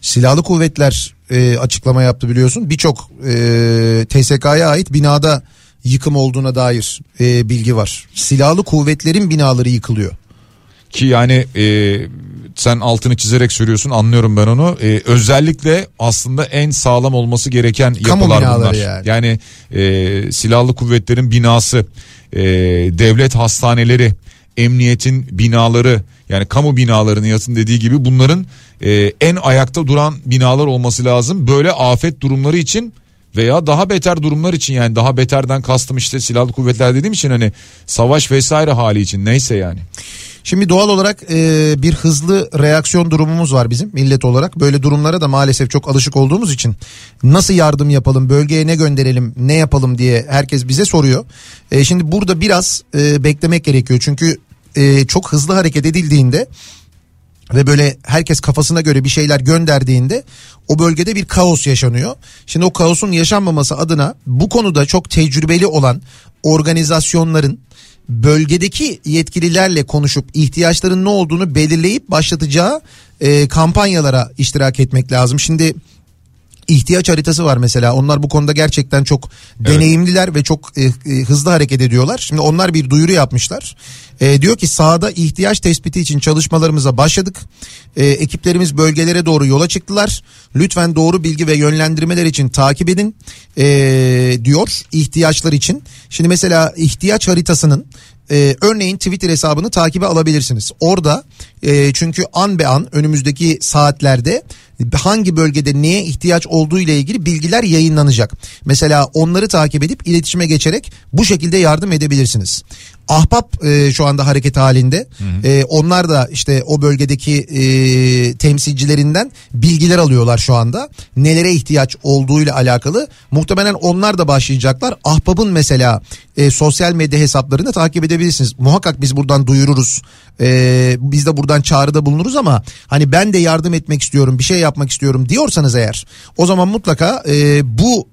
Silahlı kuvvetler e, açıklama yaptı biliyorsun. Birçok e, TSK'ya ait binada yıkım olduğuna dair e, bilgi var. Silahlı kuvvetlerin binaları yıkılıyor. Ki yani e, sen altını çizerek söylüyorsun anlıyorum ben onu. E, özellikle aslında en sağlam olması gereken Kamu yapılar bunlar. yani. Yani e, silahlı kuvvetlerin binası, e, devlet hastaneleri, emniyetin binaları yani kamu binaları Nihat'ın dediği gibi bunların e, en ayakta duran binalar olması lazım. Böyle afet durumları için veya daha beter durumlar için yani daha beterden kastım işte silahlı kuvvetler dediğim için hani savaş vesaire hali için neyse yani. Şimdi doğal olarak e, bir hızlı reaksiyon durumumuz var bizim millet olarak. Böyle durumlara da maalesef çok alışık olduğumuz için nasıl yardım yapalım, bölgeye ne gönderelim, ne yapalım diye herkes bize soruyor. E, şimdi burada biraz e, beklemek gerekiyor. Çünkü e, çok hızlı hareket edildiğinde ve böyle herkes kafasına göre bir şeyler gönderdiğinde o bölgede bir kaos yaşanıyor. Şimdi o kaosun yaşanmaması adına bu konuda çok tecrübeli olan organizasyonların bölgedeki yetkililerle konuşup ihtiyaçların ne olduğunu belirleyip başlatacağı e, kampanyalara iştirak etmek lazım. Şimdi ihtiyaç haritası var mesela. Onlar bu konuda gerçekten çok deneyimliler ve çok e, e, hızlı hareket ediyorlar. Şimdi onlar bir duyuru yapmışlar. E, diyor ki sahada ihtiyaç tespiti için çalışmalarımıza başladık. E, ekiplerimiz bölgelere doğru yola çıktılar. Lütfen doğru bilgi ve yönlendirmeler için takip edin e, diyor ihtiyaçlar için. Şimdi mesela ihtiyaç haritasının e, örneğin Twitter hesabını takibe alabilirsiniz. Orada e, çünkü an be an önümüzdeki saatlerde hangi bölgede neye ihtiyaç olduğu ile ilgili bilgiler yayınlanacak. Mesela onları takip edip iletişime geçerek bu şekilde yardım edebilirsiniz. Ahbap e, şu anda hareket halinde. E, onlar da işte o bölgedeki e, temsilcilerinden bilgiler alıyorlar şu anda. Nelere ihtiyaç olduğuyla alakalı. Muhtemelen onlar da başlayacaklar. Ahbap'ın mesela e, sosyal medya hesaplarını takip edebilirsiniz. Muhakkak biz buradan duyururuz. E, biz de buradan çağrıda bulunuruz ama hani ben de yardım etmek istiyorum, bir şey yapmak istiyorum diyorsanız eğer o zaman mutlaka e, bu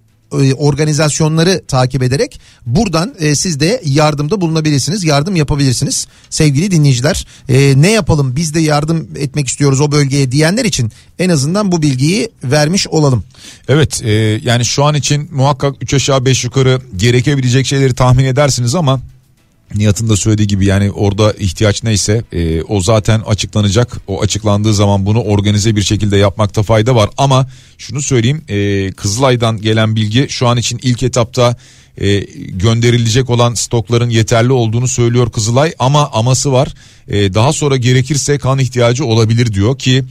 organizasyonları takip ederek buradan e, siz de yardımda bulunabilirsiniz. Yardım yapabilirsiniz sevgili dinleyiciler. E, ne yapalım biz de yardım etmek istiyoruz o bölgeye diyenler için en azından bu bilgiyi vermiş olalım. Evet e, yani şu an için muhakkak 3 aşağı 5 yukarı gerekebilecek şeyleri tahmin edersiniz ama Nihat'ın da söylediği gibi yani orada ihtiyaç neyse e, o zaten açıklanacak. O açıklandığı zaman bunu organize bir şekilde yapmakta fayda var. Ama şunu söyleyeyim e, Kızılay'dan gelen bilgi şu an için ilk etapta e, gönderilecek olan stokların yeterli olduğunu söylüyor Kızılay. Ama aması var e, daha sonra gerekirse kan ihtiyacı olabilir diyor ki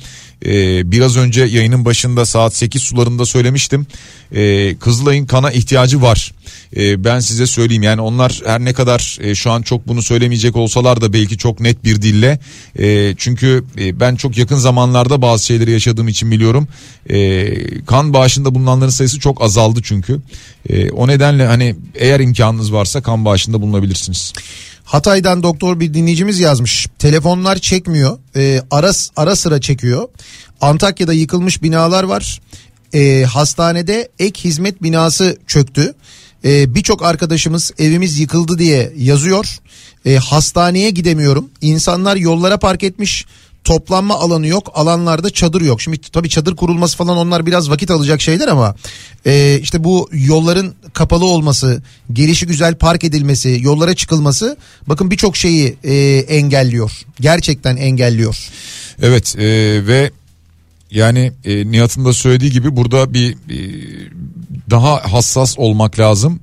e, biraz önce yayının başında saat 8 sularında söylemiştim. E, Kızılay'ın kana ihtiyacı var. E, ben size söyleyeyim yani onlar her ne kadar e, şu an çok bunu söylemeyecek olsalar da belki çok net bir dille. E, çünkü e, ben çok yakın zamanlarda bazı şeyleri yaşadığım için biliyorum. E, kan bağışında bulunanların sayısı çok azaldı çünkü. E, o nedenle hani eğer imkanınız varsa kan bağışında bulunabilirsiniz. Hatay'dan doktor bir dinleyicimiz yazmış. Telefonlar çekmiyor. E, ara, ara sıra çekiyor. Antakya'da yıkılmış binalar var. E, hastanede ek hizmet binası çöktü. E, Birçok arkadaşımız evimiz yıkıldı diye yazıyor. E, hastaneye gidemiyorum. İnsanlar yollara park etmiş toplanma alanı yok alanlarda çadır yok. Şimdi tabii çadır kurulması falan onlar biraz vakit alacak şeyler ama e, işte bu yolların kapalı olması, gelişi güzel park edilmesi, yollara çıkılması bakın birçok şeyi e, engelliyor. Gerçekten engelliyor. Evet e, ve yani e, Nihat'ın da söylediği gibi burada bir e, daha hassas olmak lazım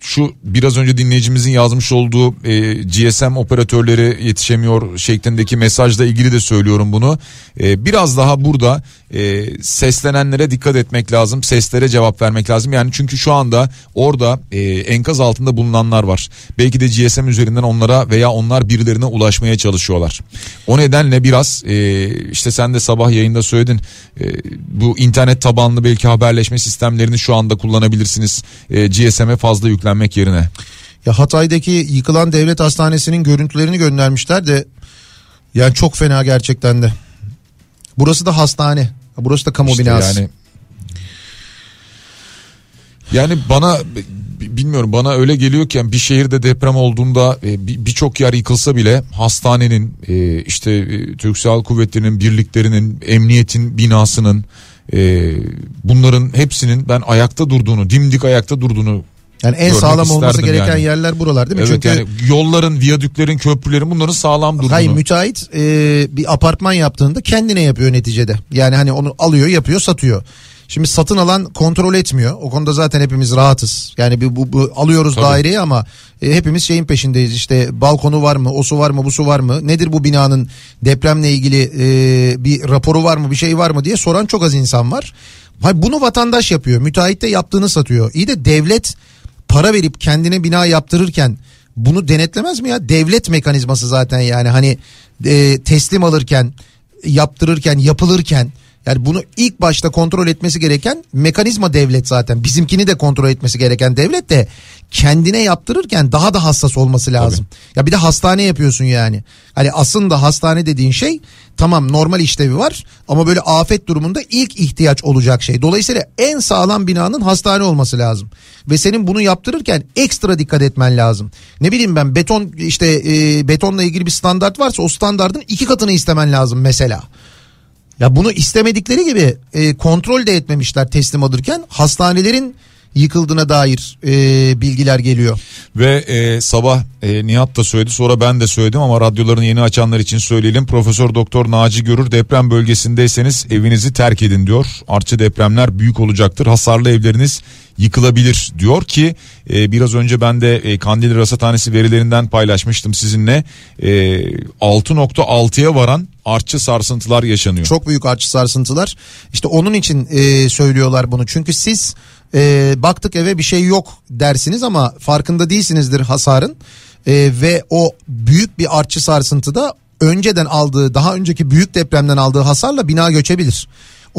şu biraz önce dinleyicimizin yazmış olduğu e, GSM operatörleri yetişemiyor şeklindeki mesajla ilgili de söylüyorum bunu. E, biraz daha burada e, seslenenlere dikkat etmek lazım. Seslere cevap vermek lazım. Yani çünkü şu anda orada e, enkaz altında bulunanlar var. Belki de GSM üzerinden onlara veya onlar birilerine ulaşmaya çalışıyorlar. O nedenle biraz e, işte sen de sabah yayında söyledin. E, bu internet tabanlı belki haberleşme sistemlerini şu anda kullanabilirsiniz. E, GSM'e fazla yüklenmek yerine. Ya Hatay'daki yıkılan devlet hastanesinin görüntülerini göndermişler de yani çok fena gerçekten de. Burası da hastane. Burası da kamu işte binası. Yani yani bana bilmiyorum bana öyle geliyor ki bir şehirde deprem olduğunda e, birçok yer yıkılsa bile hastanenin e, işte e, Türk Silahlı Kuvvetleri'nin birliklerinin emniyetin binasının bunların hepsinin ben ayakta durduğunu dimdik ayakta durduğunu yani en sağlam olması gereken yani. yerler buralar değil mi? Evet Çünkü yani yolların, viyadüklerin, köprülerin bunların sağlam durduğunu. Hayır müteahhit e, bir apartman yaptığında kendine yapıyor neticede. Yani hani onu alıyor, yapıyor, satıyor. Şimdi satın alan kontrol etmiyor. O konuda zaten hepimiz rahatız. Yani bu, bu, bu alıyoruz Tabii. daireyi ama e, hepimiz şeyin peşindeyiz. İşte balkonu var mı, o su var mı, bu su var mı? Nedir bu binanın depremle ilgili e, bir raporu var mı, bir şey var mı diye soran çok az insan var. Hayır, bunu vatandaş yapıyor. Müteahhit de yaptığını satıyor. İyi de devlet para verip kendine bina yaptırırken bunu denetlemez mi ya? Devlet mekanizması zaten yani hani e, teslim alırken, yaptırırken, yapılırken yani bunu ilk başta kontrol etmesi gereken mekanizma devlet zaten. Bizimkini de kontrol etmesi gereken devlet de kendine yaptırırken daha da hassas olması lazım. Tabii. Ya bir de hastane yapıyorsun yani. Hani aslında hastane dediğin şey tamam normal işlevi var ama böyle afet durumunda ilk ihtiyaç olacak şey. Dolayısıyla en sağlam binanın hastane olması lazım. Ve senin bunu yaptırırken ekstra dikkat etmen lazım. Ne bileyim ben beton işte e, betonla ilgili bir standart varsa o standartın iki katını istemen lazım mesela. Ya bunu istemedikleri gibi e, kontrol de etmemişler teslim alırken hastanelerin yıkıldığına dair e, bilgiler geliyor. Ve e, sabah e, Nihat da söyledi sonra ben de söyledim ama radyolarını yeni açanlar için söyleyelim. Profesör Doktor Naci Görür deprem bölgesindeyseniz evinizi terk edin diyor. Artçı depremler büyük olacaktır. Hasarlı evleriniz yıkılabilir diyor ki e, biraz önce ben de e, Kandil Rasathanesi verilerinden paylaşmıştım sizinle. E, 6.6'ya varan artçı sarsıntılar yaşanıyor. Çok büyük artçı sarsıntılar. İşte onun için e, söylüyorlar bunu. Çünkü siz e, baktık eve bir şey yok dersiniz ama farkında değilsinizdir hasarın. E, ve o büyük bir artçı sarsıntıda önceden aldığı daha önceki büyük depremden aldığı hasarla bina göçebilir.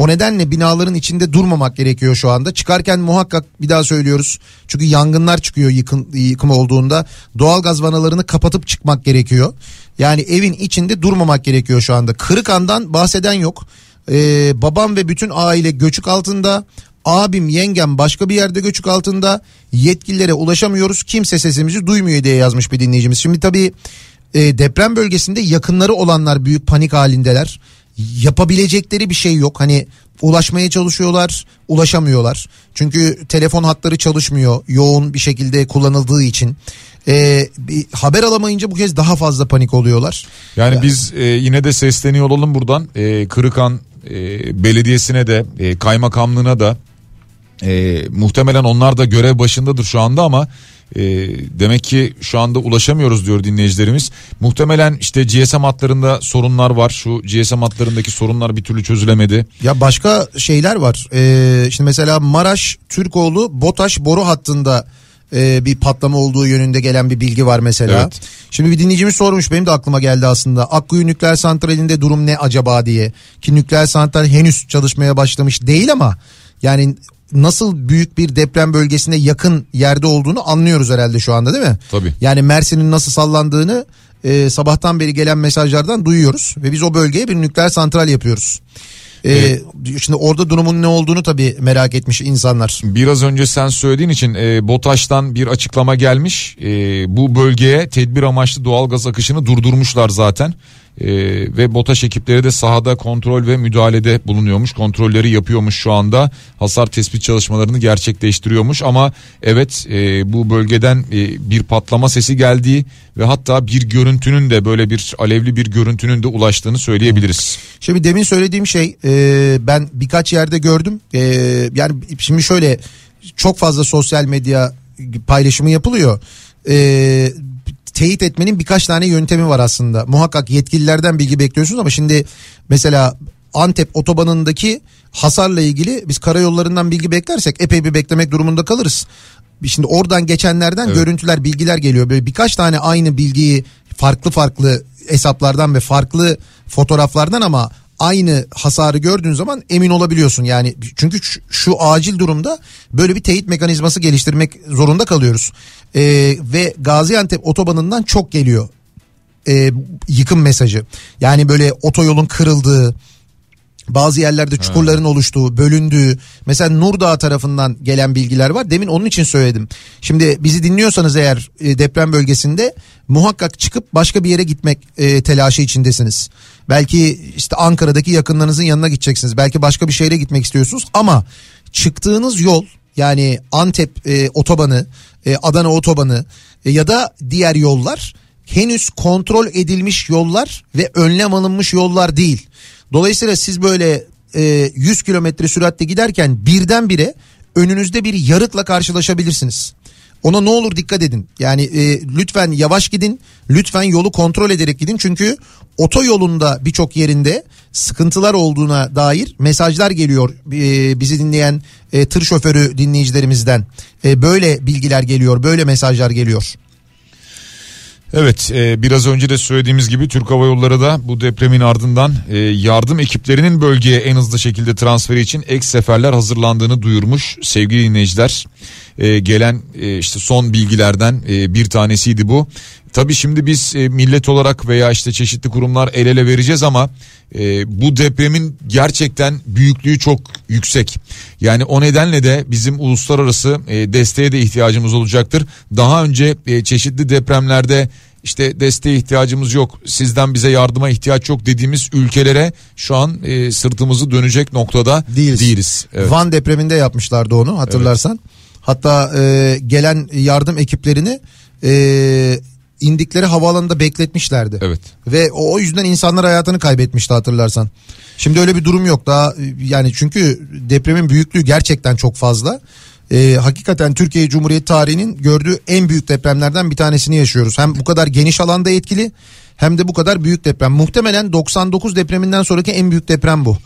O nedenle binaların içinde durmamak gerekiyor şu anda. Çıkarken muhakkak bir daha söylüyoruz. Çünkü yangınlar çıkıyor yıkım, yıkım olduğunda. Doğalgaz vanalarını kapatıp çıkmak gerekiyor. Yani evin içinde durmamak gerekiyor şu anda. Kırıkan'dan bahseden yok. Ee, babam ve bütün aile göçük altında. Abim yengem başka bir yerde göçük altında. Yetkililere ulaşamıyoruz. Kimse sesimizi duymuyor diye yazmış bir dinleyicimiz. Şimdi tabii e, deprem bölgesinde yakınları olanlar büyük panik halindeler yapabilecekleri bir şey yok. Hani ulaşmaya çalışıyorlar, ulaşamıyorlar. Çünkü telefon hatları çalışmıyor yoğun bir şekilde kullanıldığı için. Ee, bir haber alamayınca bu kez daha fazla panik oluyorlar. Yani ya. biz e, yine de sesleniyor olalım buradan. E, Kırıkan e, Belediyesi'ne de e, kaymakamlığına da e, muhtemelen onlar da görev başındadır şu anda ama e, demek ki şu anda ulaşamıyoruz diyor dinleyicilerimiz. Muhtemelen işte GSM hatlarında sorunlar var. Şu GSM hatlarındaki sorunlar bir türlü çözülemedi. Ya başka şeyler var. Ee, şimdi mesela Maraş Türkoğlu Botaş boru hattında e, bir patlama olduğu yönünde gelen bir bilgi var mesela. Evet. Şimdi bir dinleyicimiz sormuş benim de aklıma geldi aslında. Akkuyu nükleer santralinde durum ne acaba diye. Ki nükleer santral henüz çalışmaya başlamış değil ama yani nasıl büyük bir deprem bölgesine yakın yerde olduğunu anlıyoruz herhalde şu anda değil mi? Tabii. Yani Mersin'in nasıl sallandığını e, sabahtan beri gelen mesajlardan duyuyoruz ve biz o bölgeye bir nükleer santral yapıyoruz. Ee, evet. Şimdi orada durumun ne olduğunu tabii merak etmiş insanlar. Biraz önce sen söylediğin için e, BOTAŞ'tan bir açıklama gelmiş. E, bu bölgeye tedbir amaçlı doğal gaz akışını durdurmuşlar zaten. Ee, ve BOTAŞ ekipleri de sahada kontrol ve müdahalede bulunuyormuş. Kontrolleri yapıyormuş şu anda. Hasar tespit çalışmalarını gerçekleştiriyormuş ama evet e, bu bölgeden e, bir patlama sesi geldiği ve hatta bir görüntünün de böyle bir alevli bir görüntünün de ulaştığını söyleyebiliriz. Şimdi demin söylediğim şey e, ben birkaç yerde gördüm. E, yani şimdi şöyle çok fazla sosyal medya paylaşımı yapılıyor. E, teyit etmenin birkaç tane yöntemi var aslında. Muhakkak yetkililerden bilgi bekliyorsunuz ama şimdi mesela Antep otobanındaki hasarla ilgili biz karayollarından bilgi beklersek epey bir beklemek durumunda kalırız. Şimdi oradan geçenlerden evet. görüntüler, bilgiler geliyor. Böyle birkaç tane aynı bilgiyi farklı farklı hesaplardan ve farklı fotoğraflardan ama aynı hasarı gördüğün zaman emin olabiliyorsun. Yani çünkü şu, şu acil durumda böyle bir teyit mekanizması geliştirmek zorunda kalıyoruz. Ee, ve Gaziantep otobanından çok geliyor e, yıkım mesajı. Yani böyle otoyolun kırıldığı, bazı yerlerde çukurların oluştuğu, bölündüğü. Mesela Nurdağ tarafından gelen bilgiler var. Demin onun için söyledim. Şimdi bizi dinliyorsanız eğer e, deprem bölgesinde muhakkak çıkıp başka bir yere gitmek e, telaşı içindesiniz. Belki işte Ankara'daki yakınlarınızın yanına gideceksiniz. Belki başka bir şehre gitmek istiyorsunuz ama çıktığınız yol yani Antep e, otobanı, e, Adana otobanı e, ya da diğer yollar henüz kontrol edilmiş yollar ve önlem alınmış yollar değil. Dolayısıyla siz böyle e, 100 kilometre süratle giderken birdenbire önünüzde bir yarıkla karşılaşabilirsiniz. Ona ne olur dikkat edin. Yani e, lütfen yavaş gidin. Lütfen yolu kontrol ederek gidin. Çünkü otoyolunda birçok yerinde sıkıntılar olduğuna dair mesajlar geliyor e, bizi dinleyen e, tır şoförü dinleyicilerimizden. E, böyle bilgiler geliyor, böyle mesajlar geliyor. Evet e, biraz önce de söylediğimiz gibi Türk Hava Yolları da bu depremin ardından e, yardım ekiplerinin bölgeye en hızlı şekilde transferi için ek seferler hazırlandığını duyurmuş sevgili dinleyiciler. E, gelen e, işte son bilgilerden e, bir tanesiydi bu. Tabii şimdi biz e, millet olarak veya işte çeşitli kurumlar el ele vereceğiz ama e, bu depremin gerçekten büyüklüğü çok yüksek. Yani o nedenle de bizim uluslararası e, desteğe de ihtiyacımız olacaktır. Daha önce e, çeşitli depremlerde işte desteğe ihtiyacımız yok sizden bize yardıma ihtiyaç yok dediğimiz ülkelere şu an e, sırtımızı dönecek noktada değiliz. değiliz. Evet. Van depreminde yapmışlardı onu hatırlarsan. Evet. Hatta e, gelen yardım ekiplerini e, indikleri havaalanında bekletmişlerdi. Evet. Ve o, o yüzden insanlar hayatını kaybetmişti hatırlarsan. Şimdi öyle bir durum yok daha yani çünkü depremin büyüklüğü gerçekten çok fazla. Ee, hakikaten Türkiye Cumhuriyeti tarihinin gördüğü en büyük depremlerden bir tanesini yaşıyoruz. Hem bu kadar geniş alanda etkili hem de bu kadar büyük deprem. Muhtemelen 99 depreminden sonraki en büyük deprem bu.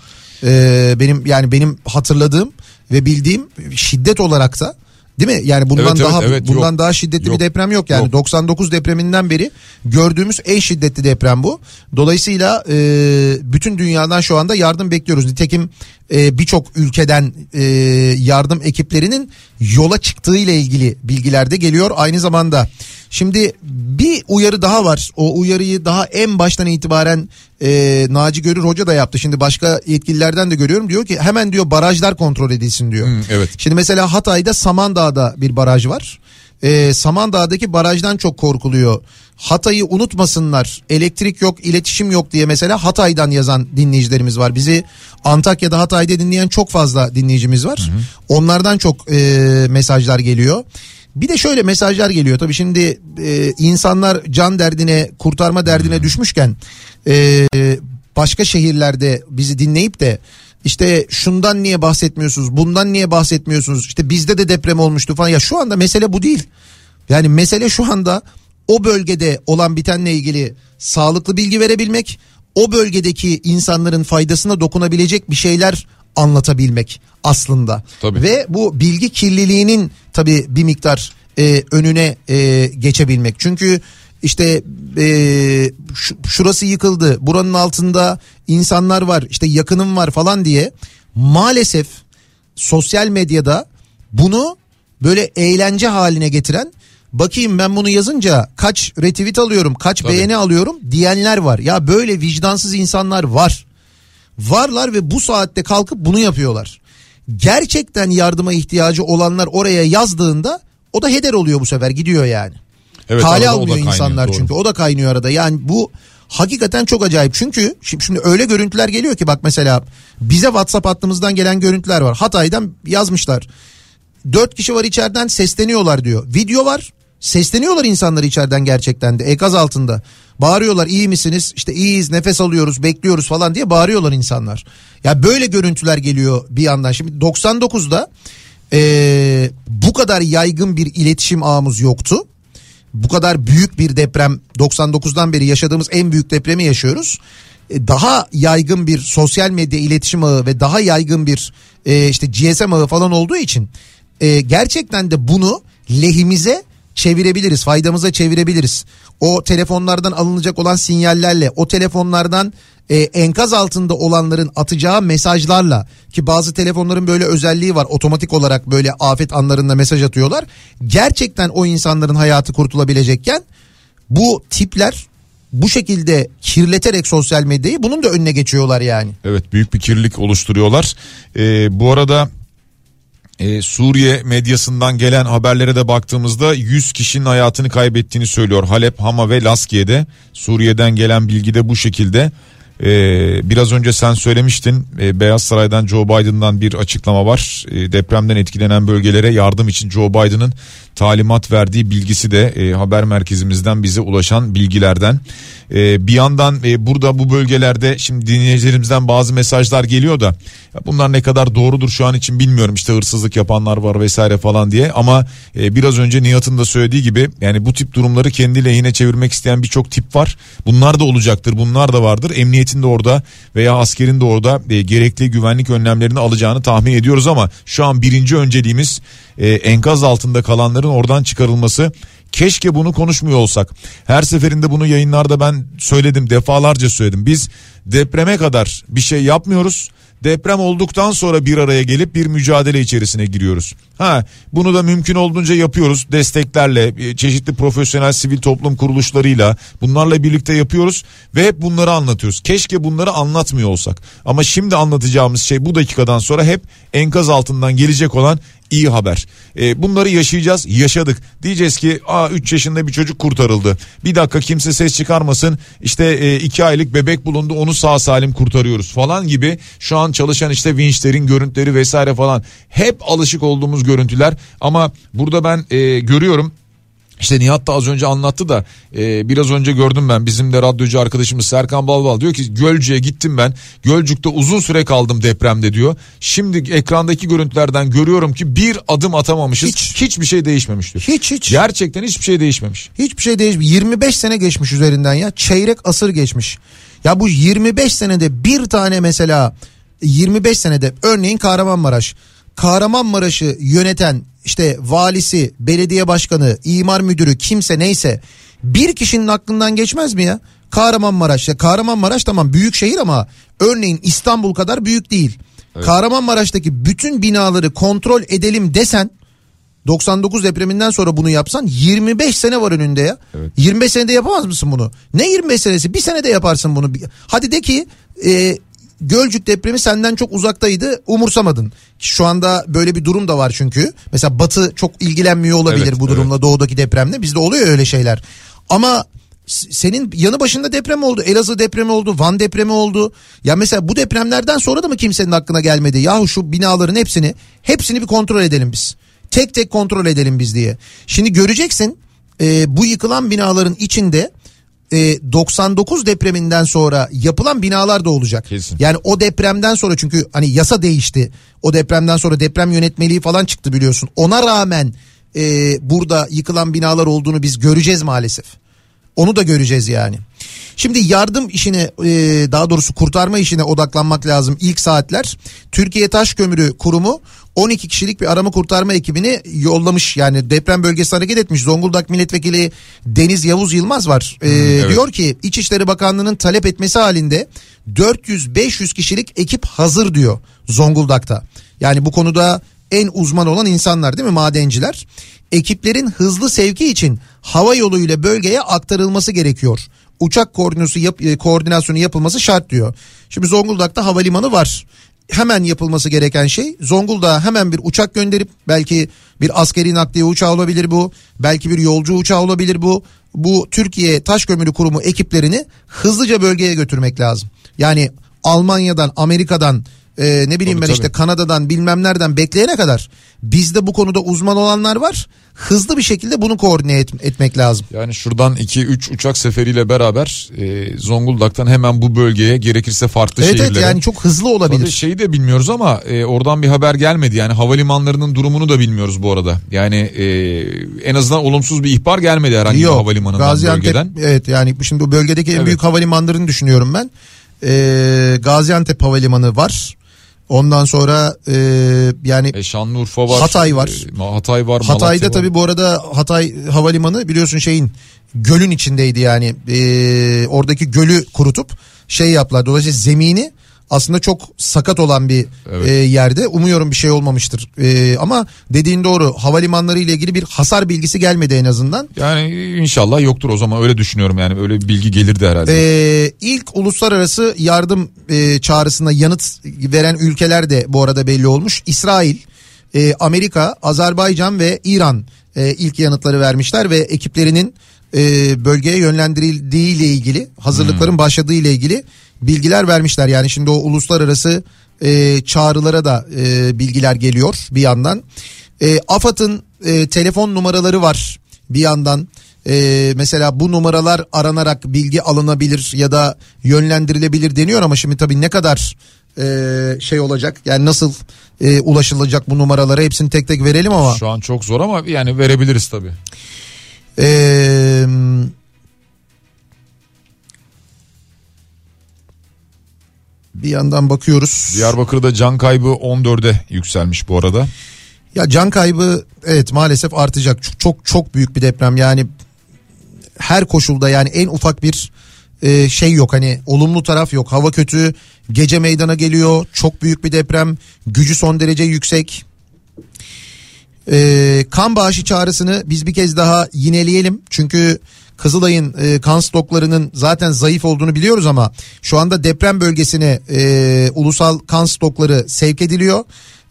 Ee, benim yani benim hatırladığım ve bildiğim şiddet olarak da Değil mi? Yani bundan evet, daha evet, evet, bundan yok. daha şiddetli yok. bir deprem yok yani. Yok. 99 depreminden beri gördüğümüz en şiddetli deprem bu. Dolayısıyla e, bütün dünyadan şu anda yardım bekliyoruz. Nitekim e, birçok ülkeden e, yardım ekiplerinin yola çıktığı ile ilgili bilgiler de geliyor. Aynı zamanda Şimdi bir uyarı daha var. O uyarıyı daha en baştan itibaren e, Naci Görür Hoca da yaptı. Şimdi başka yetkililerden de görüyorum. Diyor ki hemen diyor barajlar kontrol edilsin diyor. Hmm, evet. Şimdi mesela Hatay'da Samandağ'da bir baraj var. E, Samandağ'daki barajdan çok korkuluyor. Hatay'ı unutmasınlar. Elektrik yok, iletişim yok diye mesela Hatay'dan yazan dinleyicilerimiz var. Bizi Antakya'da Hatay'da dinleyen çok fazla dinleyicimiz var. Hı hı. Onlardan çok e, mesajlar geliyor. Bir de şöyle mesajlar geliyor tabii şimdi e, insanlar can derdine kurtarma derdine düşmüşken e, başka şehirlerde bizi dinleyip de işte şundan niye bahsetmiyorsunuz bundan niye bahsetmiyorsunuz işte bizde de deprem olmuştu falan ya şu anda mesele bu değil. Yani mesele şu anda o bölgede olan bitenle ilgili sağlıklı bilgi verebilmek o bölgedeki insanların faydasına dokunabilecek bir şeyler anlatabilmek aslında. Tabii. Ve bu bilgi kirliliğinin tabii bir miktar e, önüne e, geçebilmek. Çünkü işte e, şurası yıkıldı buranın altında insanlar var işte yakınım var falan diye maalesef sosyal medyada bunu böyle eğlence haline getiren bakayım ben bunu yazınca kaç retweet alıyorum kaç Tabii. beğeni alıyorum diyenler var. Ya böyle vicdansız insanlar var. Varlar ve bu saatte kalkıp bunu yapıyorlar. Gerçekten yardıma ihtiyacı olanlar oraya yazdığında o da heder oluyor bu sefer gidiyor yani. Evet, Kale almıyor insanlar doğru. çünkü o da kaynıyor arada. Yani bu hakikaten çok acayip. Çünkü şimdi, şimdi öyle görüntüler geliyor ki bak mesela bize WhatsApp hattımızdan gelen görüntüler var. Hatay'dan yazmışlar. Dört kişi var içeriden sesleniyorlar diyor. Video var. Sesleniyorlar insanlar içeriden gerçekten de enkaz altında. Bağırıyorlar iyi misiniz? İşte iyiyiz nefes alıyoruz bekliyoruz falan diye bağırıyorlar insanlar. Ya böyle görüntüler geliyor bir yandan. Şimdi 99'da ee, bu kadar yaygın bir iletişim ağımız yoktu. Bu kadar büyük bir deprem 99'dan beri yaşadığımız en büyük depremi yaşıyoruz. E, daha yaygın bir sosyal medya iletişim ağı ve daha yaygın bir e, işte GSM ağı falan olduğu için e, gerçekten de bunu lehimize çevirebiliriz, faydamıza çevirebiliriz. O telefonlardan alınacak olan sinyallerle, o telefonlardan e, enkaz altında olanların atacağı mesajlarla ki bazı telefonların böyle özelliği var otomatik olarak böyle afet anlarında mesaj atıyorlar. Gerçekten o insanların hayatı kurtulabilecekken bu tipler bu şekilde kirleterek sosyal medyayı bunun da önüne geçiyorlar yani. Evet büyük bir kirlilik oluşturuyorlar. Ee, bu arada ee, Suriye medyasından gelen haberlere de baktığımızda 100 kişinin hayatını kaybettiğini söylüyor. Halep, Hama ve Laskiye'de Suriye'den gelen bilgi de bu şekilde. Ee, biraz önce sen söylemiştin e, Beyaz Saray'dan Joe Biden'dan bir açıklama var. E, depremden etkilenen bölgelere yardım için Joe Biden'ın talimat verdiği bilgisi de e, haber merkezimizden bize ulaşan bilgilerden. E, bir yandan e, burada bu bölgelerde şimdi dinleyicilerimizden bazı mesajlar geliyor da bunlar ne kadar doğrudur şu an için bilmiyorum işte hırsızlık yapanlar var vesaire falan diye ama e, biraz önce Nihat'ın da söylediği gibi yani bu tip durumları kendi lehine çevirmek isteyen birçok tip var. Bunlar da olacaktır bunlar da vardır emniyetin de orada veya askerin de orada e, gerekli güvenlik önlemlerini alacağını tahmin ediyoruz ama şu an birinci önceliğimiz e, enkaz altında kalanların oradan çıkarılması. Keşke bunu konuşmuyor olsak. Her seferinde bunu yayınlarda ben söyledim defalarca söyledim. Biz depreme kadar bir şey yapmıyoruz deprem olduktan sonra bir araya gelip bir mücadele içerisine giriyoruz. Ha bunu da mümkün olduğunca yapıyoruz desteklerle e, çeşitli profesyonel sivil toplum kuruluşlarıyla bunlarla birlikte yapıyoruz ve hep bunları anlatıyoruz. Keşke bunları anlatmıyor olsak ama şimdi anlatacağımız şey bu dakikadan sonra hep enkaz altından gelecek olan iyi haber. E, bunları yaşayacağız yaşadık. Diyeceğiz ki aa 3 yaşında bir çocuk kurtarıldı. Bir dakika kimse ses çıkarmasın işte 2 e, aylık bebek bulundu onu sağ salim kurtarıyoruz falan gibi. Şu an çalışan işte vinçlerin görüntüleri vesaire falan hep alışık olduğumuz görüntüler. Ama burada ben e, görüyorum işte Nihat da az önce anlattı da e, biraz önce gördüm ben bizim de radyocu arkadaşımız Serkan Balbal diyor ki Gölcük'e gittim ben Gölcük'te uzun süre kaldım depremde diyor. Şimdi ekrandaki görüntülerden görüyorum ki bir adım atamamışız hiç. hiçbir şey değişmemiş diyor. Hiç hiç. Gerçekten hiçbir şey değişmemiş. Hiçbir şey değişmiş 25 sene geçmiş üzerinden ya çeyrek asır geçmiş. Ya bu 25 senede bir tane mesela 25 senede örneğin Kahramanmaraş Kahramanmaraş'ı yöneten işte valisi, belediye başkanı, imar müdürü kimse neyse bir kişinin aklından geçmez mi ya? Kahramanmaraş ya Kahramanmaraş tamam büyük şehir ama örneğin İstanbul kadar büyük değil. Evet. Kahramanmaraş'taki bütün binaları kontrol edelim desen 99 depreminden sonra bunu yapsan 25 sene var önünde ya. Evet. 25 senede yapamaz mısın bunu? Ne 25 senesi? Bir senede yaparsın bunu. Hadi de ki e, Gölcük depremi senden çok uzaktaydı umursamadın. Şu anda böyle bir durum da var çünkü. Mesela Batı çok ilgilenmiyor olabilir evet, bu durumla evet. doğudaki depremle. Bizde oluyor öyle şeyler. Ama senin yanı başında deprem oldu. Elazığ depremi oldu. Van depremi oldu. Ya mesela bu depremlerden sonra da mı kimsenin aklına gelmedi? Yahu şu binaların hepsini hepsini bir kontrol edelim biz. Tek tek kontrol edelim biz diye. Şimdi göreceksin e, bu yıkılan binaların içinde e, 99 depreminden sonra yapılan binalar da olacak. Kesin. Yani o depremden sonra çünkü hani yasa değişti. O depremden sonra deprem yönetmeliği falan çıktı biliyorsun. Ona rağmen e, burada yıkılan binalar olduğunu biz göreceğiz maalesef. Onu da göreceğiz yani. Şimdi yardım işine daha doğrusu kurtarma işine odaklanmak lazım ilk saatler. Türkiye Taş Kömürü Kurumu 12 kişilik bir arama kurtarma ekibini yollamış. Yani deprem bölgesi hareket etmiş. Zonguldak Milletvekili Deniz Yavuz Yılmaz var. Ee, evet. Diyor ki İçişleri Bakanlığı'nın talep etmesi halinde 400-500 kişilik ekip hazır diyor Zonguldak'ta. Yani bu konuda en uzman olan insanlar değil mi madenciler? Ekiplerin hızlı sevki için hava yoluyla bölgeye aktarılması gerekiyor. Uçak koordinasyonu, yap, e, koordinasyonu yapılması şart diyor. Şimdi Zonguldak'ta havalimanı var hemen yapılması gereken şey Zonguldak'a hemen bir uçak gönderip belki bir askeri nakliye uçağı olabilir bu. Belki bir yolcu uçağı olabilir bu. Bu Türkiye Taş Kömürü Kurumu ekiplerini hızlıca bölgeye götürmek lazım. Yani Almanya'dan, Amerika'dan, e, ne bileyim tabii, ben tabii. işte Kanada'dan bilmem nereden bekleyene kadar bizde bu konuda uzman olanlar var. Hızlı bir şekilde bunu koordine et, etmek lazım. Yani şuradan 2-3 uçak seferiyle beraber e, Zonguldak'tan hemen bu bölgeye gerekirse farklı evet, şehirlere. Evet yani çok hızlı olabilir. Tabii şeyi de bilmiyoruz ama e, oradan bir haber gelmedi. Yani havalimanlarının durumunu da bilmiyoruz bu arada. Yani e, en azından olumsuz bir ihbar gelmedi herhangi Yok, bir havalimanından Gaziantep, bölgeden. Evet yani şimdi bu bölgedeki en evet. büyük havalimanlarını düşünüyorum ben. E, Gaziantep Havalimanı var. Ondan sonra e, yani e, Şanlıurfa var. Hatay var. E, Hatay var. Hatay'da tabii bu arada Hatay havalimanı biliyorsun şeyin gölün içindeydi yani. E, oradaki gölü kurutup şey yaptılar. Dolayısıyla zemini aslında çok sakat olan bir evet. e, yerde. Umuyorum bir şey olmamıştır. E, ama dediğin doğru havalimanları ile ilgili bir hasar bilgisi gelmedi en azından. Yani inşallah yoktur o zaman öyle düşünüyorum yani öyle bir bilgi gelirdi herhalde. E, ilk uluslararası yardım e, çağrısına yanıt veren ülkeler de bu arada belli olmuş. İsrail, e, Amerika, Azerbaycan ve İran e, ilk yanıtları vermişler ve ekiplerinin e, bölgeye yönlendirildiği ile ilgili hazırlıkların hmm. başladığı ile ilgili bilgiler vermişler. Yani şimdi o uluslararası e, çağrılara da e, bilgiler geliyor bir yandan. E, AFAD'ın e, telefon numaraları var bir yandan. E, mesela bu numaralar aranarak bilgi alınabilir ya da yönlendirilebilir deniyor ama şimdi tabii ne kadar e, şey olacak yani nasıl e, ulaşılacak bu numaralara hepsini tek tek verelim ama. Şu an çok zor ama yani verebiliriz tabii. Eee Bir yandan bakıyoruz. Diyarbakır'da can kaybı 14'e yükselmiş bu arada. Ya can kaybı evet maalesef artacak. Çok çok, çok büyük bir deprem. Yani her koşulda yani en ufak bir e, şey yok. Hani olumlu taraf yok. Hava kötü. Gece meydana geliyor. Çok büyük bir deprem. Gücü son derece yüksek. E, kan bağışı çağrısını biz bir kez daha yineleyelim. Çünkü Kızılay'ın e, kan stoklarının zaten zayıf olduğunu biliyoruz ama şu anda deprem bölgesine e, ulusal kan stokları sevk ediliyor.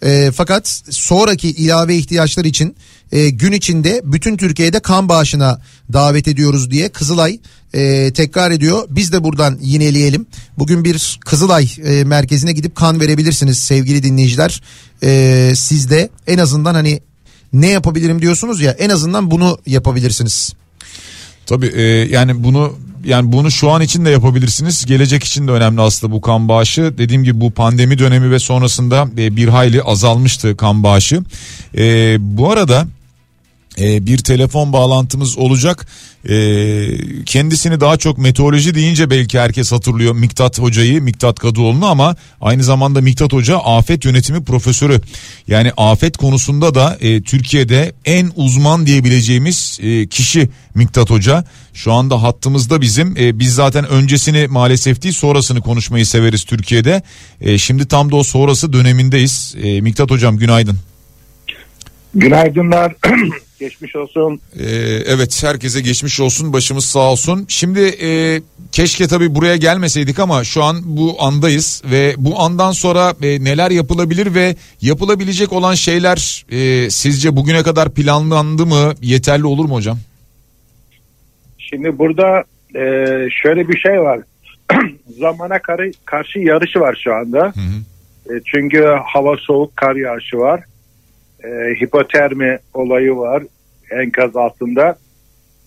E, fakat sonraki ilave ihtiyaçlar için e, gün içinde bütün Türkiye'de kan bağışına davet ediyoruz diye Kızılay e, tekrar ediyor. Biz de buradan yineleyelim. Bugün bir Kızılay e, merkezine gidip kan verebilirsiniz sevgili dinleyiciler. E, siz de en azından hani ne yapabilirim diyorsunuz ya en azından bunu yapabilirsiniz. Tabii e, yani bunu yani bunu şu an için de yapabilirsiniz. Gelecek için de önemli aslında bu kan bağışı. Dediğim gibi bu pandemi dönemi ve sonrasında e, bir hayli azalmıştı kan bağışı. E, bu arada e, bir telefon bağlantımız olacak. E, kendisini daha çok meteoroloji deyince belki herkes hatırlıyor Miktat Hoca'yı, Miktat Kadıoğlu'nu ama aynı zamanda Miktat Hoca afet yönetimi profesörü. Yani afet konusunda da e, Türkiye'de en uzman diyebileceğimiz e, kişi Miktat Hoca. Şu anda hattımızda bizim. E, biz zaten öncesini maalesef değil sonrasını konuşmayı severiz Türkiye'de. E, şimdi tam da o sonrası dönemindeyiz. E, Miktat Hocam günaydın. Günaydınlar. [CLEARS THROAT] Geçmiş olsun. Ee, evet herkese geçmiş olsun başımız sağ olsun. Şimdi e, keşke tabii buraya gelmeseydik ama şu an bu andayız ve bu andan sonra e, neler yapılabilir ve yapılabilecek olan şeyler e, sizce bugüne kadar planlandı mı yeterli olur mu hocam? Şimdi burada e, şöyle bir şey var. [CLEARS THROAT] Zamana karı, karşı yarışı var şu anda. Hı hı. E, çünkü hava soğuk kar yağışı var. E, hipotermi olayı var enkaz altında.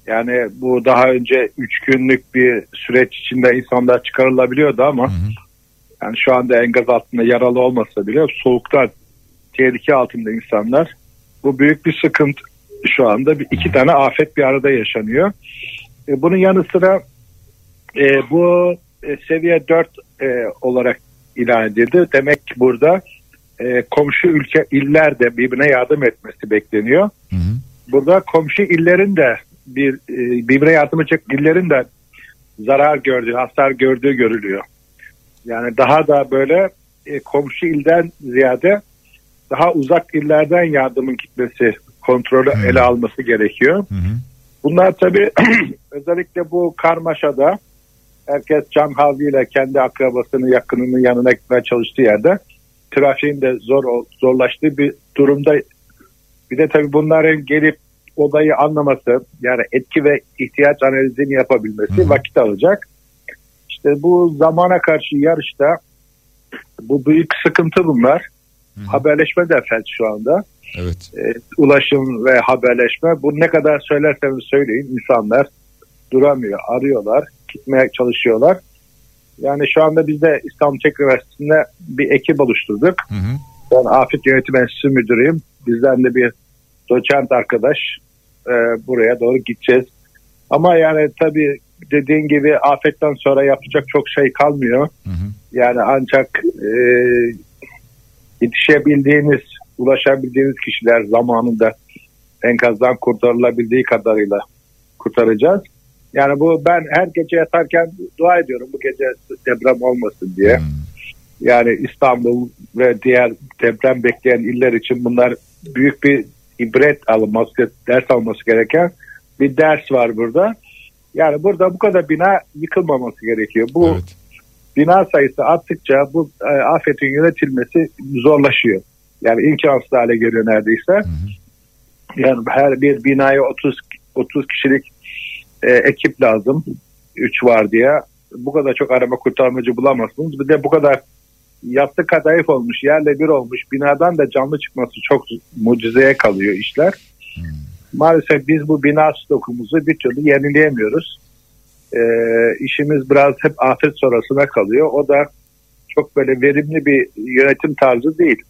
Yani bu daha önce 3 günlük bir süreç içinde insanlar çıkarılabiliyordu ama Hı hı. yani şu anda enkaz altında yaralı olmasa bile soğuktan tehlike altında insanlar. Bu büyük bir sıkıntı şu anda. Bir, iki tane afet bir arada yaşanıyor. E, bunun yanı sıra e, bu e, seviye 4 e, olarak ilan edildi. Demek ki burada e, komşu ülke iller de birbirine yardım etmesi bekleniyor. Hı hı. Burada komşu illerin de bir e, birbirine yardım edecek illerin de zarar gördüğü, hasar gördüğü görülüyor. Yani daha da böyle e, komşu ilden ziyade daha uzak illerden yardımın gitmesi, kontrolü Hmm. ele alması gerekiyor. Hı hı. Bunlar tabii [CLEARS THROAT] özellikle bu karmaşada herkes can havliyle kendi akrabasının yakınının yanına gitmeye çalıştığı yerde trafiğin de zor zorlaştığı bir durumda. Bir de tabii bunların gelip olayı anlaması yani etki ve ihtiyaç analizini yapabilmesi Hı hı. vakit alacak. İşte bu zamana karşı yarışta bu büyük sıkıntı bunlar. Hı hı. Haberleşme de felç şu anda Evet. e, ulaşım ve haberleşme. Bu ne kadar söylerseniz söyleyin insanlar duramıyor, arıyorlar, gitmeye çalışıyorlar. Yani şu anda biz de İstanbul Teknik Üniversitesi'nde bir ekip oluşturduk. Hı hı. Ben Afet Yönetim Enstitüsü Müdürüyüm. Bizden de bir doçent arkadaş e, buraya doğru gideceğiz. Ama yani tabii dediğin gibi afetten sonra yapacak çok şey kalmıyor. Hı hı. Yani ancak e, yetişebildiğiniz, ulaşabildiğiniz kişiler zamanında enkazdan kurtarılabildiği kadarıyla kurtaracağız. Yani bu ben her gece yatarken dua ediyorum bu gece deprem olmasın diye. Hı. Yani İstanbul ve diğer deprem bekleyen iller için bunlar büyük bir ibret alınması, ders alması gereken bir ders var burada. Yani burada bu kadar bina yıkılmaması gerekiyor. Bu Evet. bina sayısı arttıkça bu e, afetin yönetilmesi zorlaşıyor. Yani imkansız hale geliyor neredeyse. Hı hı. Yani her bir binaya 30 30 kişilik e, ekip lazım. 3 var diye. Bu kadar çok arama kurtarmacı bulamazsınız. Bir de bu kadar yassı kadayıf olmuş, yerle bir olmuş binadan da canlı çıkması çok mucizeye kalıyor işler. Hmm. Maalesef biz bu bina stokumuzu bir türlü yenileyemiyoruz. E, işimiz biraz hep afet sonrasına kalıyor. O da çok böyle verimli bir yönetim tarzı değil.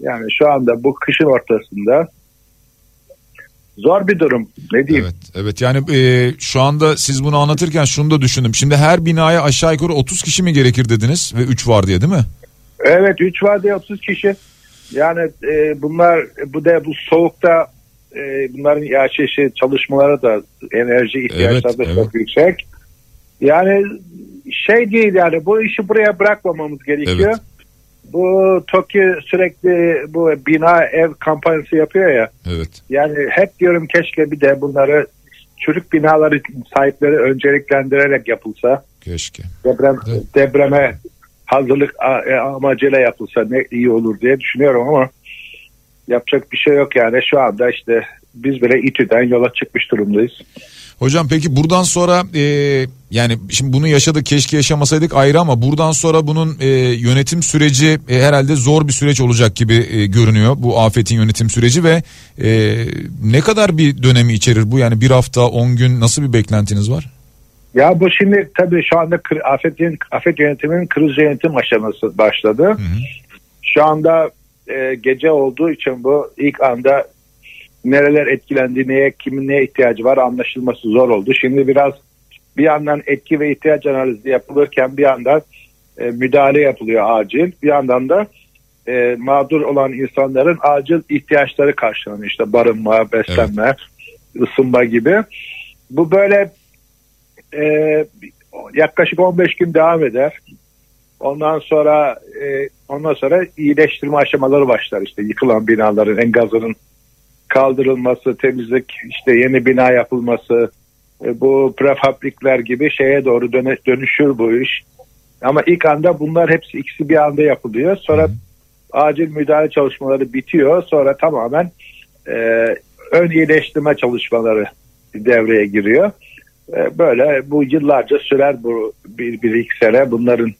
Yani şu anda bu kışın ortasında zor bir durum. Ne diyeyim? Evet, evet yani e, şu anda siz bunu anlatırken şunu da düşündüm. Şimdi her binaya aşağı yukarı 30 kişi mi gerekir dediniz ve 3 var diye değil mi? Evet 3 var diye 30 kişi. Yani e, bunlar bu da bu soğukta e, bunların yaşı şey, çalışmaları da enerji ihtiyaçları da Evet, çok yüksek. Yani şey değil yani bu işi buraya bırakmamamız gerekiyor. Evet. Bu TOKİ sürekli bu bina ev kampanyası yapıyor ya. Evet. Yani hep diyorum keşke bir de bunları çürük binaları sahipleri önceliklendirerek yapılsa. Keşke. Deprem Evet. depreme hazırlık e, amacıyla yapılsa ne iyi olur diye düşünüyorum ama yapacak bir şey yok yani şu anda işte biz bile İTÜ'den yola çıkmış durumdayız. Hocam peki buradan sonra e, yani şimdi bunu yaşadık keşke yaşamasaydık ayrı ama buradan sonra bunun e, yönetim süreci e, herhalde zor bir süreç olacak gibi e, görünüyor bu afetin yönetim süreci ve e, ne kadar bir dönemi içerir bu yani bir hafta 10 gün nasıl bir beklentiniz var? Ya bu şimdi tabii şu anda kır- afet, yön- afet yönetiminin kriz yönetim aşaması başladı. Hı hı. Şu anda e, gece olduğu için bu ilk anda nereler etkilendi, neye kimin neye ihtiyacı var anlaşılması zor oldu. Şimdi biraz bir yandan etki ve ihtiyaç analizi yapılırken bir yandan e, müdahale yapılıyor acil. Bir yandan da e, mağdur olan insanların acil ihtiyaçları karşılanıyor. İşte barınma, beslenme, ısınma gibi. Bu böyle e, yaklaşık 15 gün devam eder. Ondan sonra e, ondan sonra iyileştirme aşamaları başlar. İşte yıkılan binaların enkazının kaldırılması, temizlik, işte yeni bina yapılması, e, bu prefabrikler gibi şeye doğru döne, dönüşür bu iş. Ama ilk anda bunlar hepsi ikisi bir anda yapılıyor. Sonra Hı. acil müdahale çalışmaları bitiyor. Sonra tamamen e, ön iyileştirme çalışmaları devreye giriyor. E, böyle bu yıllarca sürer bu bir, bir iki sene bunların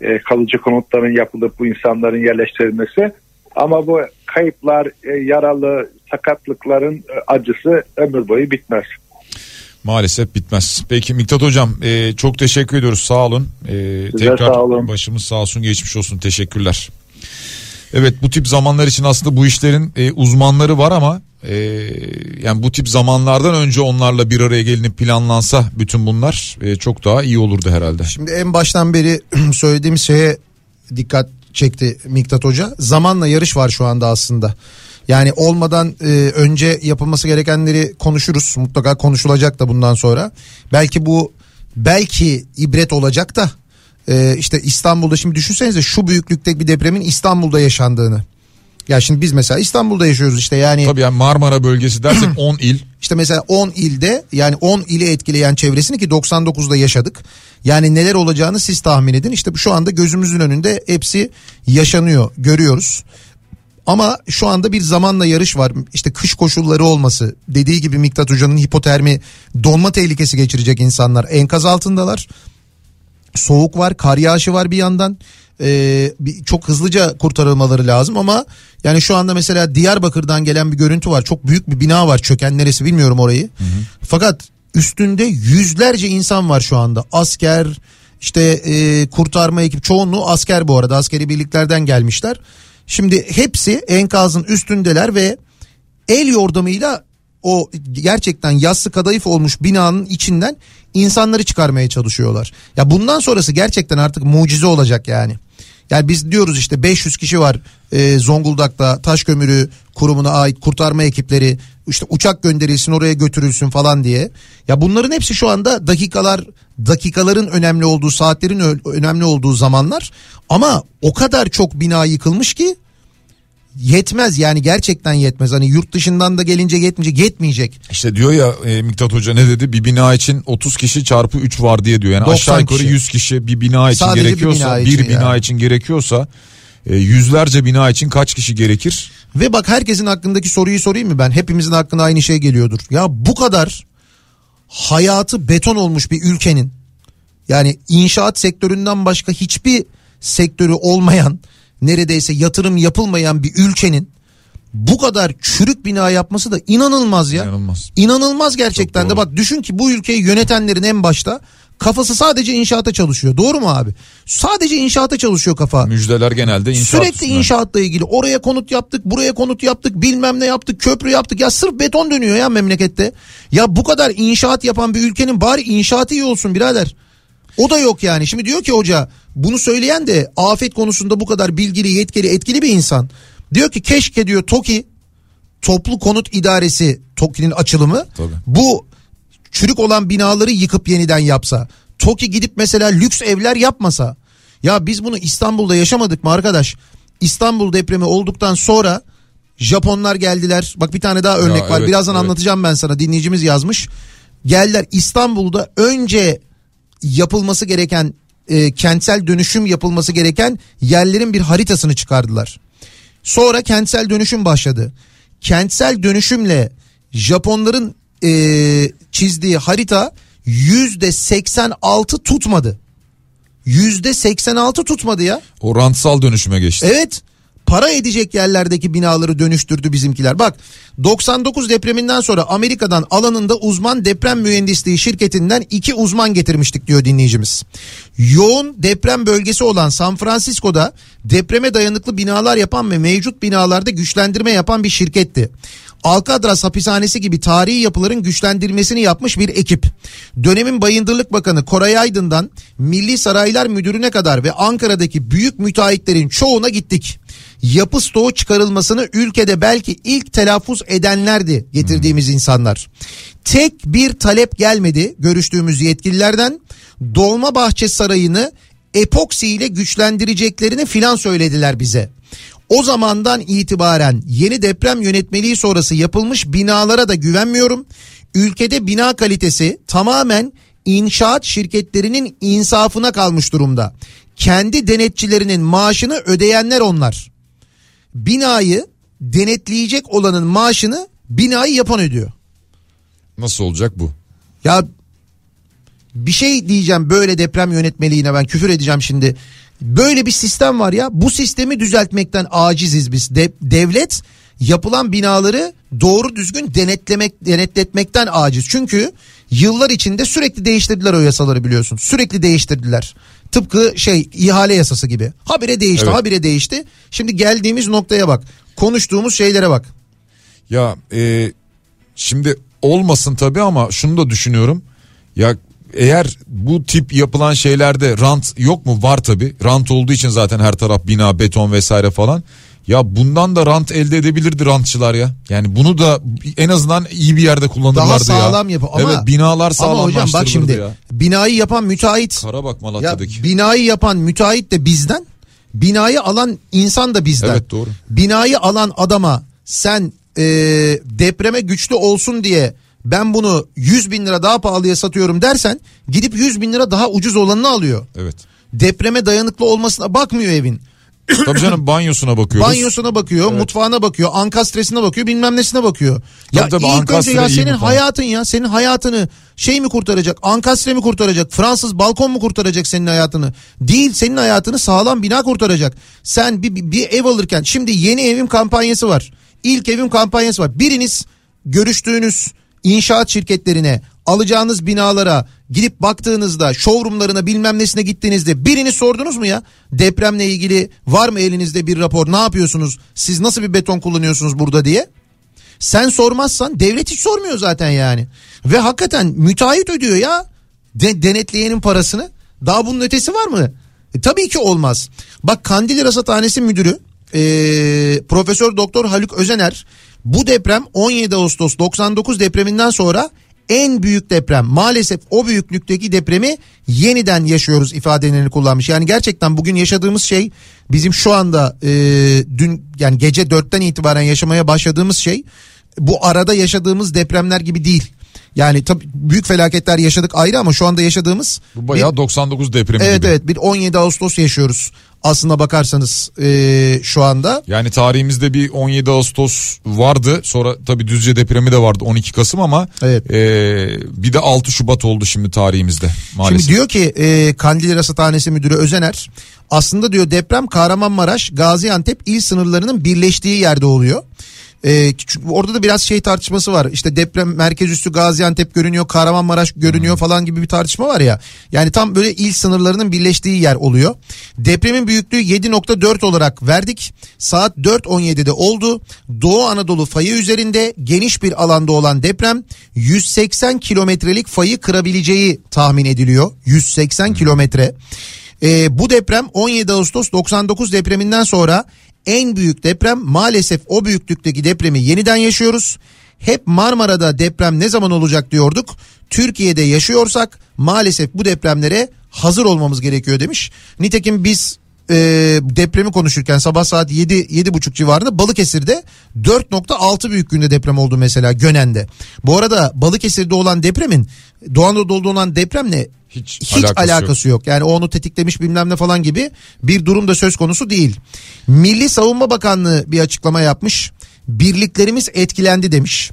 e, kalıcı konutların yapılıp bu insanların yerleştirilmesi. Ama bu kayıplar, e, yaralı, sakatlıkların e, acısı ömür boyu bitmez. Maalesef bitmez. Peki Miktat Hocam e, çok teşekkür ediyoruz sağ olun. E, tekrar sağ olun. başımız sağ olsun geçmiş olsun teşekkürler. Evet bu tip zamanlar için aslında bu işlerin e, uzmanları var ama e, yani bu tip zamanlardan önce onlarla bir araya gelinip planlansa bütün bunlar e, çok daha iyi olurdu herhalde. Şimdi en baştan beri [CLEARS THROAT] söylediğim şeye dikkat çekti Miktat Hoca. Zamanla yarış var şu anda aslında. Yani olmadan e, önce yapılması gerekenleri konuşuruz. Mutlaka konuşulacak da bundan sonra. Belki bu belki ibret olacak da e, işte İstanbul'da şimdi düşünsenize şu büyüklükte bir depremin İstanbul'da yaşandığını. Ya şimdi biz mesela İstanbul'da yaşıyoruz işte yani. Tabii yani Marmara bölgesi dersek [CLEARS THROAT] 10 il. İşte mesela 10 ilde yani 10 ili etkileyen çevresini ki 99'da yaşadık. Yani neler olacağını siz tahmin edin. İşte şu anda gözümüzün önünde hepsi yaşanıyor, görüyoruz. Ama şu anda bir zamanla yarış var. İşte kış koşulları olması, dediği gibi Miktat Hoca'nın hipotermi, donma tehlikesi geçirecek insanlar enkaz altındalar. Soğuk var, kar yağışı var bir yandan. Ee, bir, çok hızlıca kurtarılmaları lazım ama yani şu anda mesela Diyarbakır'dan gelen bir görüntü var. Çok büyük bir bina var çöken neresi bilmiyorum orayı. Fakat üstünde yüzlerce insan var şu anda. Asker, işte e, kurtarma ekip çoğunluğu asker bu arada askeri birliklerden gelmişler. Şimdi hepsi enkazın üstündeler ve el yordamıyla o gerçekten yassı kadayıf olmuş binanın içinden insanları çıkarmaya çalışıyorlar. Ya bundan sonrası gerçekten artık mucize olacak yani. Yani biz diyoruz işte 500 kişi var e, Zonguldak'ta taş kömürü kurumuna ait kurtarma ekipleri işte uçak gönderilsin oraya götürülsün falan diye. Ya bunların hepsi şu anda dakikalar dakikaların önemli olduğu saatlerin önemli olduğu zamanlar ama o kadar çok bina yıkılmış ki yetmez yani gerçekten yetmez. Hani yurt dışından da gelince yetmeyecek yetmeyecek. İşte diyor ya e, Miktat Hoca ne dedi? Bir bina için 30 kişi çarpı 3 var diye diyor. Yani 90 aşağı yukarı kişi. 100 kişi bir bina için Sadece bir gerekiyorsa bina bir için bina ya. için gerekiyorsa e, yüzlerce bina için kaç kişi gerekir? Ve bak herkesin hakkındaki soruyu sorayım mı ben? Hepimizin aklına aynı şey geliyordur. Ya bu kadar hayatı beton olmuş bir ülkenin yani inşaat sektöründen başka hiçbir sektörü olmayan neredeyse yatırım yapılmayan bir ülkenin bu kadar çürük bina yapması da inanılmaz ya. İnanılmaz. İnanılmaz gerçekten de bak düşün ki bu ülkeyi yönetenlerin en başta kafası sadece inşaata çalışıyor. Doğru mu abi? Sadece inşaata çalışıyor kafa. Müjdeler genelde inşaat Sürekli üstüne. inşaatla ilgili oraya konut yaptık buraya konut yaptık bilmem ne yaptık köprü yaptık ya sırf beton dönüyor ya memlekette. Ya bu kadar inşaat yapan bir ülkenin bari inşaatı iyi olsun birader. O da yok yani şimdi diyor ki hoca bunu söyleyen de afet konusunda bu kadar bilgili yetkili etkili bir insan. Diyor ki keşke diyor TOKİ toplu konut idaresi TOKİ'nin açılımı Tabii. bu çürük olan binaları yıkıp yeniden yapsa. TOKİ gidip mesela lüks evler yapmasa. Ya biz bunu İstanbul'da yaşamadık mı arkadaş? İstanbul depremi olduktan sonra Japonlar geldiler. Bak bir tane daha örnek Ya var. evet, Birazdan evet. anlatacağım ben sana. Dinleyicimiz yazmış. Geldiler İstanbul'da önce yapılması gereken e, kentsel dönüşüm yapılması gereken yerlerin bir haritasını çıkardılar. Sonra kentsel dönüşüm başladı. Kentsel dönüşümle Japonların e, çizdiği harita yüzde 86 tutmadı. Yüzde 86 tutmadı ya. O rantsal dönüşüme geçti. Evet. Para edecek yerlerdeki binaları dönüştürdü bizimkiler. Bak 99 depreminden sonra Amerika'dan alanında uzman deprem mühendisliği şirketinden iki uzman getirmiştik diyor dinleyicimiz. Yoğun deprem bölgesi olan San Francisco'da depreme dayanıklı binalar yapan ve mevcut binalarda güçlendirme yapan bir şirketti. Alcatraz hapishanesi gibi tarihi yapıların güçlendirmesini yapmış bir ekip. Dönemin Bayındırlık Bakanı Koray Aydın'dan Milli Saraylar Müdürü'ne kadar ve Ankara'daki büyük müteahhitlerin çoğuna gittik. Yapı stoğu çıkarılmasını ülkede belki ilk telaffuz edenlerdi getirdiğimiz insanlar. Tek bir talep gelmedi görüştüğümüz yetkililerden. Dolmabahçe Sarayı'nı epoksi ile güçlendireceklerini filan söylediler bize. O zamandan itibaren yeni deprem yönetmeliği sonrası yapılmış binalara da güvenmiyorum. Ülkede bina kalitesi tamamen inşaat şirketlerinin insafına kalmış durumda. Kendi denetçilerinin maaşını ödeyenler onlar. Binayı denetleyecek olanın maaşını binayı yapan ödüyor. Nasıl olacak bu? Ya bir şey diyeceğim böyle deprem yönetmeliğine ben küfür edeceğim şimdi. Böyle bir sistem var ya bu sistemi düzeltmekten aciziz biz. De, devlet yapılan binaları doğru düzgün denetlemek denetletmekten aciz. Çünkü yıllar içinde sürekli değiştirdiler o yasaları biliyorsun. Sürekli değiştirdiler. Tıpkı şey ihale yasası gibi. Habire değişti, Evet. habire değişti. Şimdi geldiğimiz noktaya bak. Konuştuğumuz şeylere bak. Ya e, şimdi olmasın tabii ama şunu da düşünüyorum. Ya eğer bu tip yapılan şeylerde rant yok mu? Var tabii. Rant olduğu için zaten her taraf bina, beton vesaire falan. Ya bundan da rant elde edebilirdi rantçılar ya. Yani bunu da en azından iyi bir yerde kullanırlardı Daha ya. sağlam yapı. Ama, evet binalar ama sağlamlaştırılırdı hocam bak şimdi ya. binayı yapan müteahhit Kara bak Ya Malatya'daki. binayı yapan müteahhit de bizden, binayı alan insan da bizden. Evet, doğru. Binayı alan adama sen e, depreme güçlü olsun diye ben bunu 100 bin lira daha pahalıya satıyorum dersen gidip 100 bin lira daha ucuz olanını alıyor. Evet. Depreme dayanıklı olmasına bakmıyor evin. Tabii canım banyosuna bakıyoruz. Banyosuna bakıyor, mutfağına bakıyor, ankastresine bakıyor, bilmem nesine bakıyor. Ya Tabii ilk önce ya senin hayatın ya, senin hayatını şey mi kurtaracak? Ankastre mi kurtaracak? Fransız balkon mu kurtaracak senin hayatını? Değil, senin hayatını sağlam bina kurtaracak. Sen bir, bir, bir ev alırken şimdi yeni evim kampanyası var. İlk evim kampanyası var. Biriniz görüştüğünüz inşaat şirketlerine alacağınız binalara gidip baktığınızda showroomlarına bilmem nesine gittiğinizde birini sordunuz mu ya? Depremle ilgili var mı elinizde bir rapor ne yapıyorsunuz? Siz nasıl bir beton kullanıyorsunuz burada diye? Sen sormazsan devlet hiç sormuyor zaten yani. Ve hakikaten müteahhit ödüyor ya de, denetleyenin parasını. Daha bunun ötesi var mı? E, tabii ki olmaz. Bak Kandili Rasathanesi Müdürü e, Profesör Doktor Haluk Özener bu deprem 17 Ağustos 99 depreminden sonra en büyük deprem maalesef o büyüklükteki depremi yeniden yaşıyoruz ifadelerini kullanmış. Yani gerçekten bugün yaşadığımız şey bizim şu anda e, dün yani gece 4'ten itibaren yaşamaya başladığımız şey bu arada yaşadığımız depremler gibi değil. Yani tabii büyük felaketler yaşadık ayrı ama şu anda yaşadığımız Bu bayağı bir- 99 depremi evet gibi. evet bir 17 Ağustos yaşıyoruz aslına bakarsanız e, şu anda. Yani tarihimizde bir 17 Ağustos vardı. Sonra tabii Düzce depremi de vardı 12 Kasım ama Evet. e, bir de 6 Şubat oldu şimdi tarihimizde maalesef. Şimdi diyor ki e, Kandilli Rasathanesi Müdürü Özener aslında diyor deprem Kahramanmaraş Gaziantep il sınırlarının birleştiği yerde oluyor. E, çünkü orada da biraz şey tartışması var. İşte deprem merkez üssü Gaziantep görünüyor, Kahramanmaraş görünüyor falan gibi bir tartışma var ya. Yani tam böyle il sınırlarının birleştiği yer oluyor. Depremin büyüklüğü 7.4 olarak verdik. Saat 4.17'de oldu. Doğu Anadolu fayı üzerinde geniş bir alanda olan deprem 180 kilometrelik fayı kırabileceği tahmin ediliyor. 180 kilometre. Ee, bu deprem 17 Ağustos 99 depreminden sonra en büyük deprem maalesef o büyüklükteki depremi yeniden yaşıyoruz. Hep Marmara'da deprem ne zaman olacak diyorduk. Türkiye'de yaşıyorsak maalesef bu depremlere hazır olmamız gerekiyor demiş. Nitekim biz e, depremi konuşurken sabah saat 7 7.30 civarında Balıkesir'de 4.6 büyüklüğünde deprem oldu mesela Gönen'de. Bu arada Balıkesir'de olan depremin Doğu Anadolu'da olan depremle Hiç hiç, alakası alakası, yok. yok. Yani onu tetiklemiş bilmem ne falan gibi bir durum da söz konusu değil. Milli Savunma Bakanlığı bir açıklama yapmış. Birliklerimiz etkilendi demiş.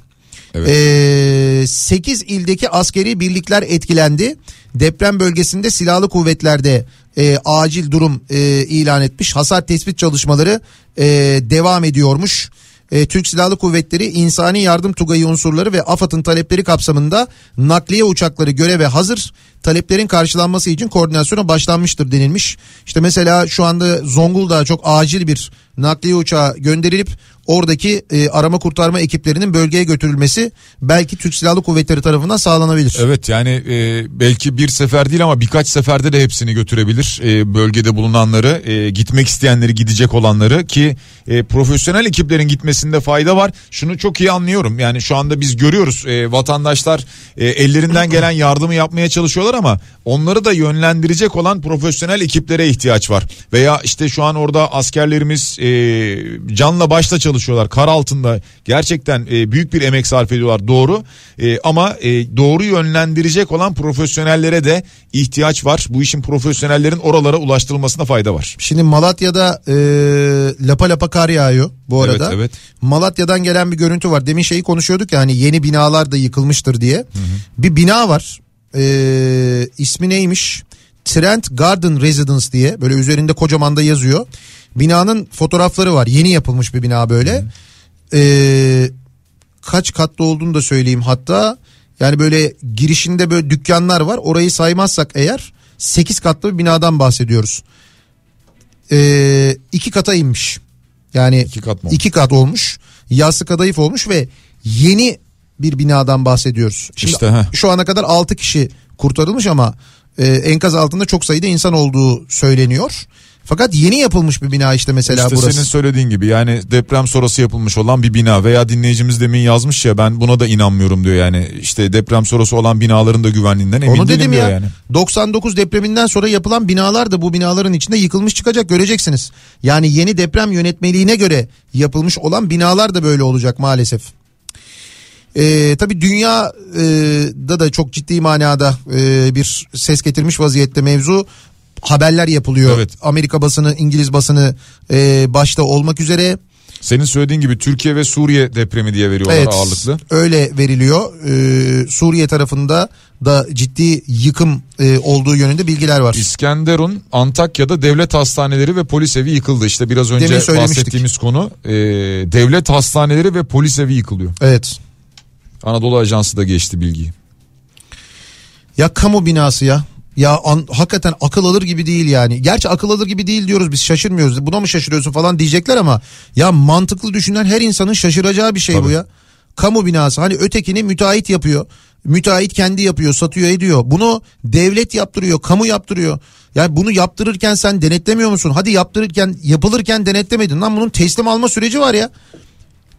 Evet. Ee, 8 ildeki askeri birlikler etkilendi. Deprem bölgesinde silahlı kuvvetlerde e, acil durum e, ilan etmiş. Hasar tespit çalışmaları e, devam ediyormuş. E, Türk Silahlı Kuvvetleri insani yardım tugayı unsurları ve AFAD'ın talepleri kapsamında nakliye uçakları göreve hazır. Taleplerin karşılanması için koordinasyona başlanmıştır denilmiş. İşte mesela şu anda Zonguldak'a çok acil bir nakliye uçağı gönderilip oradaki e, arama kurtarma ekiplerinin bölgeye götürülmesi belki Türk Silahlı Kuvvetleri tarafından sağlanabilir. Evet yani e, belki bir sefer değil ama birkaç seferde de hepsini götürebilir e, bölgede bulunanları e, gitmek isteyenleri gidecek olanları ki e, profesyonel ekiplerin gitmesinde fayda var. Şunu çok iyi anlıyorum yani şu anda biz görüyoruz e, vatandaşlar e, ellerinden gelen yardımı yapmaya çalışıyorlar ama onları da yönlendirecek olan profesyonel ekiplere ihtiyaç var. Veya işte şu an orada askerlerimiz e, canla başla çalışıyorlar kar altında gerçekten e, büyük bir emek sarf ediyorlar doğru E, ama e, doğru yönlendirecek olan profesyonellere de ihtiyaç var. Bu işin profesyonellerin oralara ulaştırılmasına fayda var. Şimdi Malatya'da e, lapa lapa kar yağıyor bu Evet, arada. evet. Malatya'dan gelen bir görüntü var. Demin şeyi konuşuyorduk ya hani yeni binalar da yıkılmıştır diye. Bir bina var. Ee, ismi neymiş? Trent Garden Residence diye böyle üzerinde kocaman da yazıyor. Binanın fotoğrafları var. Yeni yapılmış bir bina böyle. Ee, kaç katlı olduğunu da söyleyeyim hatta. Yani böyle girişinde böyle dükkanlar var. Orayı saymazsak eğer 8 katlı bir binadan bahsediyoruz. Ee, iki kata inmiş. Yani İki kat mı iki kat olmuş. Yassı kadayıf olmuş ve yeni bir binadan bahsediyoruz. Şimdi İşte, heh. şu ana kadar 6 kişi kurtarılmış ama e, enkaz altında çok sayıda insan olduğu söyleniyor. Fakat yeni yapılmış bir bina işte mesela İşte burası. senin söylediğin gibi yani deprem sonrası yapılmış olan bir bina veya dinleyicimiz demin yazmış ya ben buna da inanmıyorum diyor yani işte deprem sonrası olan binaların da güvenliğinden emin Onu dedim ya. yani. 99 depreminden sonra yapılan binalar da bu binaların içinde yıkılmış çıkacak göreceksiniz. Yani yeni deprem yönetmeliğine göre yapılmış olan binalar da böyle olacak maalesef. Ee, tabii dünyada da çok ciddi manada e, bir ses getirmiş vaziyette mevzu. Haberler yapılıyor. Evet. Amerika basını, İngiliz basını e, başta olmak üzere. Senin söylediğin gibi Türkiye ve Suriye depremi diye veriyorlar Evet ağırlıklı. öyle veriliyor. Ee, Suriye tarafında da ciddi yıkım e, olduğu yönünde bilgiler var. İskenderun Antakya'da devlet hastaneleri ve polis evi yıkıldı. İşte biraz önce bahsettiğimiz konu e, devlet hastaneleri ve polis evi yıkılıyor. Evet. Anadolu Ajansı da geçti bilgiyi. Ya kamu binası ya. Ya an- hakikaten akıl alır gibi değil yani. Gerçi akıl alır gibi değil diyoruz biz şaşırmıyoruz. Buna mı şaşırıyorsun falan diyecekler ama ya mantıklı düşünen her insanın şaşıracağı bir şey bu Tabii. ya. Kamu binası hani ötekini müteahhit yapıyor. Müteahhit kendi yapıyor, satıyor, ediyor. Bunu devlet yaptırıyor, kamu yaptırıyor. Yani bunu yaptırırken sen denetlemiyor musun? Hadi yaptırırken, yapılırken denetlemedin. Lan bunun teslim alma süreci var ya.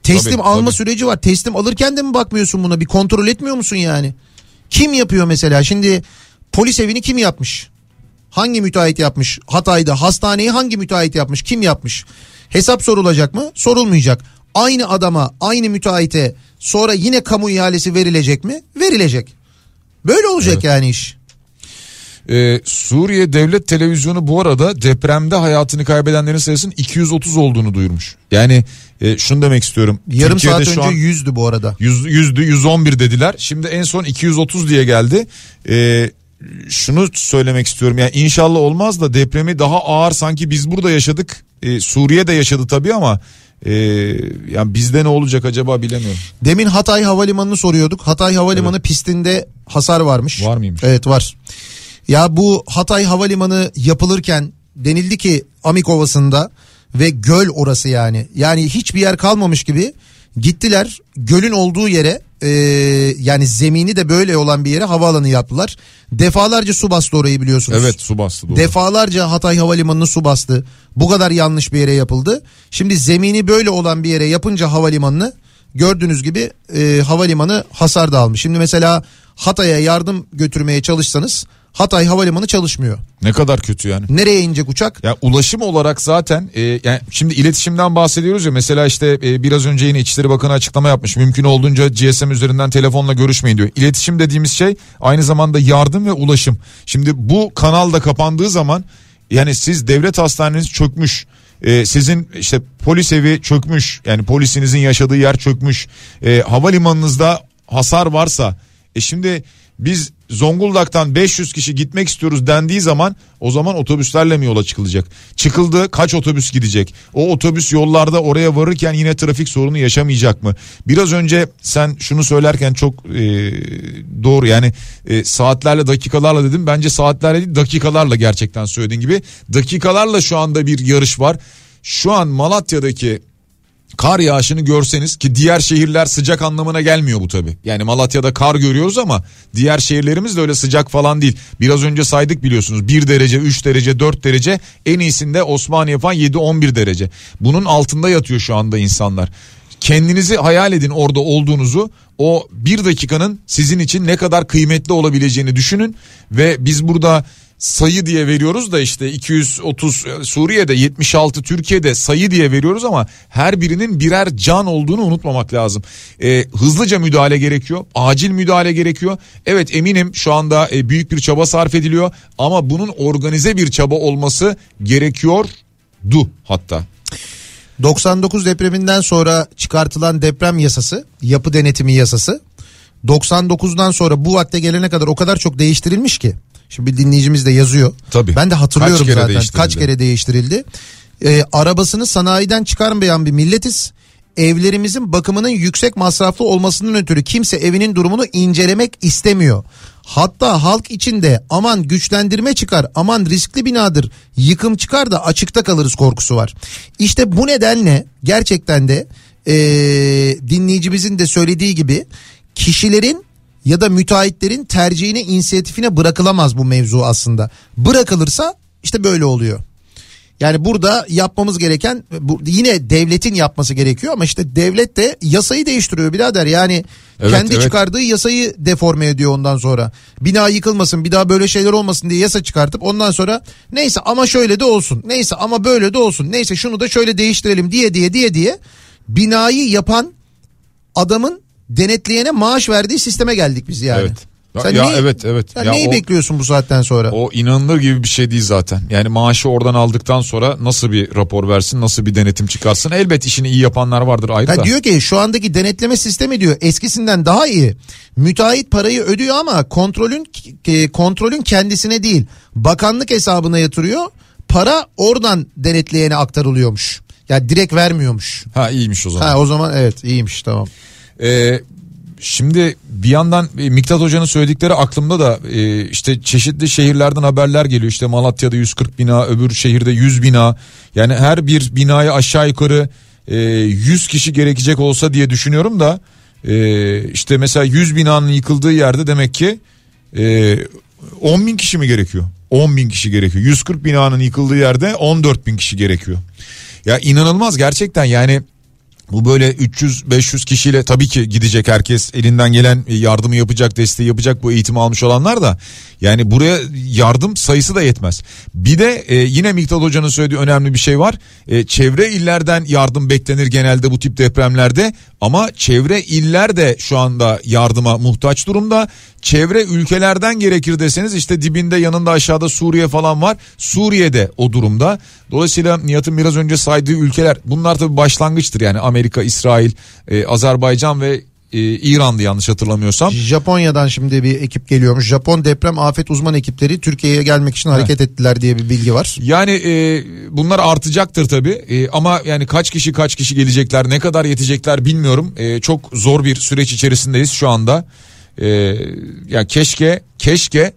Teslim Tabii, alma tabii. süreci var. Teslim alırken de mi bakmıyorsun buna? Bir kontrol etmiyor musun yani? Kim yapıyor mesela? Şimdi polis evini kim yapmış? Hangi müteahhit yapmış? Hatay'da hastaneyi hangi müteahhit yapmış? Kim yapmış? Hesap sorulacak mı? Sorulmayacak. Aynı adama, aynı müteahhite sonra yine kamu ihalesi verilecek mi? Verilecek. Böyle olacak yani iş. Ee, Suriye Devlet Televizyonu bu arada depremde hayatını kaybedenlerin sayısının 230 olduğunu duyurmuş. Yani e, şunu demek istiyorum. Yarım Türkiye'de saat önce an yüzdü bu arada. yüz, yüzdü 111 dediler. Şimdi en son 230 diye geldi. Ee, şunu söylemek istiyorum. Yani inşallah olmaz da depremi daha ağır sanki biz burada yaşadık. Ee, Suriye de yaşadı tabii ama e, yani bizde ne olacak acaba bilemiyorum. Demin Hatay Havalimanı'nı soruyorduk. Hatay Havalimanı pistinde hasar varmış. Var mıymış? Evet var. Ya bu Hatay Havalimanı yapılırken denildi ki Amik Ovası'nda ve göl orası yani. Yani hiçbir yer kalmamış gibi gittiler gölün olduğu yere e, yani zemini de böyle olan bir yere havaalanı yaptılar. Defalarca su bastı orayı biliyorsunuz. Evet su bastı doğru. Defalarca Hatay Havalimanı'nı su bastı. Bu kadar yanlış bir yere yapıldı. Şimdi zemini böyle olan bir yere yapınca havalimanını gördüğünüz gibi e, havalimanı hasar da almış. Şimdi mesela Hatay'a yardım götürmeye çalışsanız Hatay Havalimanı çalışmıyor. ne kadar kötü yani. Nereye inecek uçak? Ya ulaşım olarak zaten e, yani şimdi iletişimden bahsediyoruz ya mesela işte e, biraz önce yine İçişleri Bakanı açıklama yapmış. Mümkün olduğunca GSM üzerinden telefonla görüşmeyin diyor. İletişim dediğimiz şey aynı zamanda yardım ve ulaşım. Şimdi bu kanal da kapandığı zaman yani siz devlet hastaneniz çökmüş. e, sizin işte polis evi çökmüş. Yani polisinizin yaşadığı yer çökmüş. E, havalimanınızda hasar varsa e şimdi biz Zonguldak'tan 500 kişi gitmek istiyoruz dendiği zaman o zaman otobüslerle mi yola çıkılacak? Çıkıldı kaç otobüs gidecek? O otobüs yollarda oraya varırken yine trafik sorunu yaşamayacak mı? Biraz önce sen şunu söylerken çok e, doğru yani e, saatlerle dakikalarla dedim. Bence saatlerle değil dakikalarla gerçekten söylediğin gibi. Dakikalarla şu anda bir yarış var. Şu an Malatya'daki kar yağışını görseniz ki diğer şehirler sıcak anlamına gelmiyor bu tabi. Yani Malatya'da kar görüyoruz ama diğer şehirlerimiz de öyle sıcak falan değil. Biraz önce saydık biliyorsunuz 1 derece 3 derece 4 derece en iyisinde Osmaniye falan 7-11 derece. Bunun altında yatıyor şu anda insanlar. Kendinizi hayal edin orada olduğunuzu o bir dakikanın sizin için ne kadar kıymetli olabileceğini düşünün ve biz burada sayı diye veriyoruz da işte 230 Suriye'de 76 Türkiye'de sayı diye veriyoruz ama her birinin birer can olduğunu unutmamak lazım. Ee, hızlıca müdahale gerekiyor. Acil müdahale gerekiyor. Evet eminim şu anda e, büyük bir çaba sarf ediliyor ama bunun organize bir çaba olması gerekiyordu hatta. 99 depreminden sonra çıkartılan deprem yasası, yapı denetimi yasası 99'dan sonra bu vakte gelene kadar o kadar çok değiştirilmiş ki. Şimdi bir dinleyicimiz de yazıyor. Tabii. Ben de hatırlıyorum Kaç kere zaten. Kaç kere değiştirildi. Ee, arabasını sanayiden çıkarmayan bir milletiz. Evlerimizin bakımının yüksek masraflı olmasının ötürü kimse evinin durumunu incelemek istemiyor. Hatta halk içinde aman güçlendirme çıkar, aman riskli binadır, yıkım çıkar da açıkta kalırız korkusu var. İşte bu nedenle gerçekten de ee, dinleyicimizin de söylediği gibi kişilerin ya da müteahhitlerin tercihine inisiyatifine bırakılamaz bu mevzu aslında. Bırakılırsa işte böyle oluyor. Yani burada yapmamız gereken bu, yine devletin yapması gerekiyor ama işte devlet de yasayı değiştiriyor birader. Yani Evet, kendi evet. çıkardığı yasayı deforme ediyor ondan sonra. Bina yıkılmasın bir daha böyle şeyler olmasın diye yasa çıkartıp ondan sonra neyse ama şöyle de olsun. Neyse ama böyle de olsun. Neyse şunu da şöyle değiştirelim diye diye diye diye binayı yapan adamın denetleyene maaş verdiği sisteme geldik biz yani. Evet. Ya- Sen ya neyi- evet, evet. Sen Ya neyi o- bekliyorsun bu saatten sonra? O inanılır gibi bir şey değil zaten. Yani maaşı oradan aldıktan sonra nasıl bir rapor versin, nasıl bir denetim çıkarsın. Elbet işini iyi yapanlar vardır ayrı Ha da. diyor ki şu andaki denetleme sistemi diyor eskisinden daha iyi. Müteahhit parayı ödüyor ama kontrolün e, kontrolün kendisine değil bakanlık hesabına yatırıyor. Para oradan denetleyene aktarılıyormuş. Ya direkt vermiyormuş. Ha iyiymiş o zaman. Ha o zaman evet iyiymiş tamam. Ee, şimdi bir yandan e, Miktat Hoca'nın söyledikleri aklımda da e, işte çeşitli şehirlerden haberler geliyor. İşte Malatya'da 140 bina, öbür şehirde 100 bina. Yani her bir binaya aşağı yukarı e, 100 kişi gerekecek olsa diye düşünüyorum da e, işte mesela 100 binanın yıkıldığı yerde demek ki e, 10 bin kişi mi gerekiyor? 10 bin kişi gerekiyor. 140 binanın yıkıldığı yerde 14 bin kişi gerekiyor. Ya inanılmaz gerçekten yani bu böyle 300-500 kişiyle tabii ki gidecek herkes elinden gelen yardımı yapacak desteği yapacak bu eğitimi almış olanlar da yani buraya yardım sayısı da yetmez. Bir de e, yine Miktat Hoca'nın söylediği önemli bir şey var. E, çevre illerden yardım beklenir genelde bu tip depremlerde ama çevre iller de şu anda yardıma muhtaç durumda. Çevre ülkelerden gerekir deseniz işte dibinde yanında aşağıda Suriye falan var. Suriye'de o durumda. Dolayısıyla Nihat'ın biraz önce saydığı ülkeler bunlar tabii başlangıçtır yani Amerika, İsrail, e, Azerbaycan ve e, İran'dı yanlış hatırlamıyorsam. Japonya'dan şimdi bir ekip geliyormuş. Japon deprem afet uzman ekipleri Türkiye'ye gelmek için hareket ettiler diye bir bilgi var. Yani e, bunlar artacaktır tabii E, ama yani kaç kişi kaç kişi gelecekler ne kadar yetecekler bilmiyorum. E, çok zor bir süreç içerisindeyiz şu anda. E, ya keşke keşke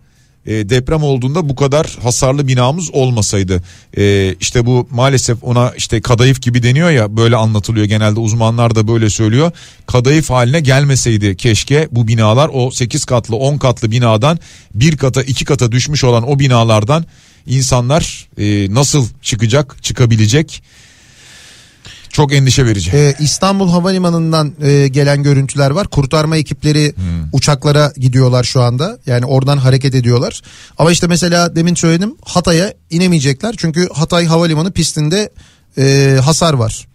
e, deprem olduğunda bu kadar hasarlı binamız olmasaydı. E, işte bu maalesef ona işte kadayıf gibi deniyor ya böyle anlatılıyor genelde uzmanlar da böyle söylüyor. Kadayıf haline gelmeseydi keşke bu binalar o 8 katlı 10 katlı binadan bir kata iki kata düşmüş olan o binalardan insanlar e, nasıl çıkacak çıkabilecek çok endişe verici. Ee, İstanbul Havalimanı'ndan e, gelen görüntüler var. Kurtarma ekipleri uçaklara gidiyorlar şu anda. Yani oradan hareket ediyorlar. Ama işte mesela demin söyledim Hatay'a inemeyecekler. Çünkü Hatay Havalimanı pistinde e, hasar var.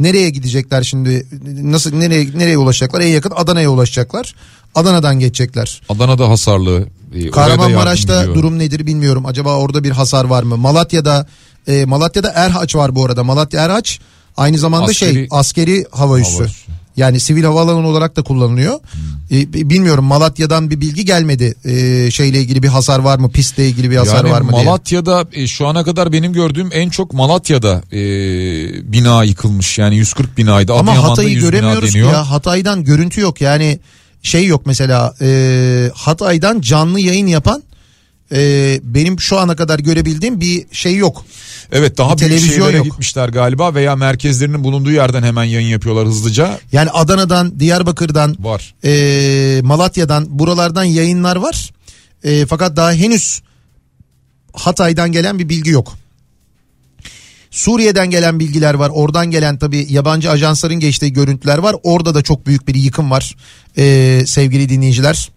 Nereye gidecekler şimdi? Nasıl nereye nereye ulaşacaklar? En yakın Adana'ya ulaşacaklar. Adana'dan geçecekler. Adana'da hasarlı. e, Kahramanmaraş'ta durum nedir bilmiyorum. Acaba orada bir hasar var mı? Malatya'da e, Malatya'da Erhaç var bu arada. Malatya Erhaç aynı zamanda şey Askeri- askeri hava üssü. Hava üssü. Yani sivil havaalanı olarak da kullanılıyor. E, b- bilmiyorum Malatya'dan bir bilgi gelmedi. E, şeyle ilgili bir hasar var mı? Pistle ilgili bir hasar yani var mı diye. Malatya'da e, şu ana kadar benim gördüğüm en çok Malatya'da e, bina yıkılmış. Yani 140 binaydı. Ama Adıyaman'da Hatay'ı 100 bina göremiyoruz ya. Hatay'dan görüntü yok. Yani şey yok mesela e, Hatay'dan canlı yayın yapan e, benim şu ana kadar görebildiğim bir şey yok. Evet daha Bir büyük şehirlere yok. gitmişler galiba veya merkezlerinin bulunduğu yerden hemen yayın yapıyorlar hızlıca. Yani Adana'dan, Diyarbakır'dan, Var. e, Malatya'dan buralardan yayınlar var. E, fakat daha henüz Hatay'dan gelen bir bilgi yok. Suriye'den gelen bilgiler var. Oradan gelen tabi yabancı ajansların geçtiği görüntüler var. Orada da çok büyük bir yıkım var e, sevgili dinleyiciler.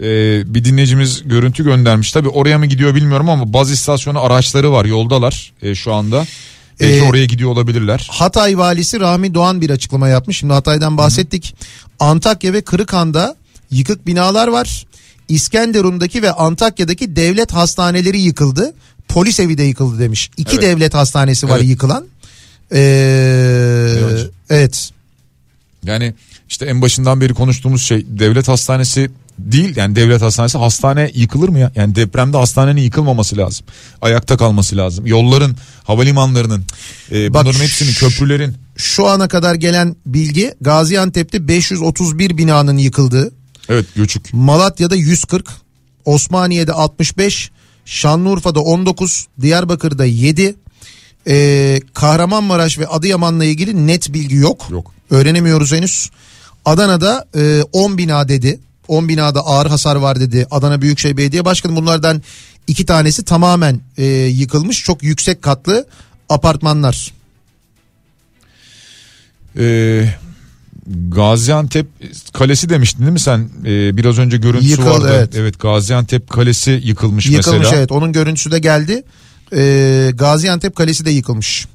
Ee, bir dinleyicimiz görüntü göndermiş. Tabi oraya mı gidiyor bilmiyorum ama baz istasyonu araçları var yoldalar e, şu anda. Belki Ee, oraya gidiyor olabilirler. Hatay valisi Rahmi Doğan bir açıklama yapmış. Şimdi Hatay'dan bahsettik. Antakya ve Kırıkhan'da yıkık binalar var. İskenderun'daki ve Antakya'daki devlet hastaneleri yıkıldı. Polis evi de yıkıldı demiş. İki Evet. devlet hastanesi var Evet. yıkılan. Ee, Evet. evet. Yani işte en başından beri konuştuğumuz şey devlet hastanesi değil yani devlet hastanesi hastane yıkılır mı ya? Yani depremde hastanenin yıkılmaması lazım. Ayakta kalması lazım. Yolların, havalimanlarının, e, Bak bunların hepsinin köprülerin. Şu ana kadar gelen bilgi Gaziantep'te 531 binanın yıkıldığı, Evet göçük. Malatya'da 140, Osmaniye'de 65, Şanlıurfa'da 19, Diyarbakır'da 7, ee, Kahramanmaraş ve Adıyaman'la ilgili net bilgi yok. Yok. Öğrenemiyoruz henüz. Adana'da e, 10 bina dedi. 10 binada ağır hasar var dedi Adana Büyükşehir Belediye Başkanı. Bunlardan iki tanesi tamamen e, yıkılmış. Çok yüksek katlı apartmanlar. Ee, Gaziantep Kalesi demiştin değil mi sen? Ee, biraz önce görüntüsü Yıkıldı, vardı. evet. Gaziantep Kalesi yıkılmış, Yıkılmış mesela. evet onun görüntüsü de geldi. E, Gaziantep Kalesi de yıkılmış.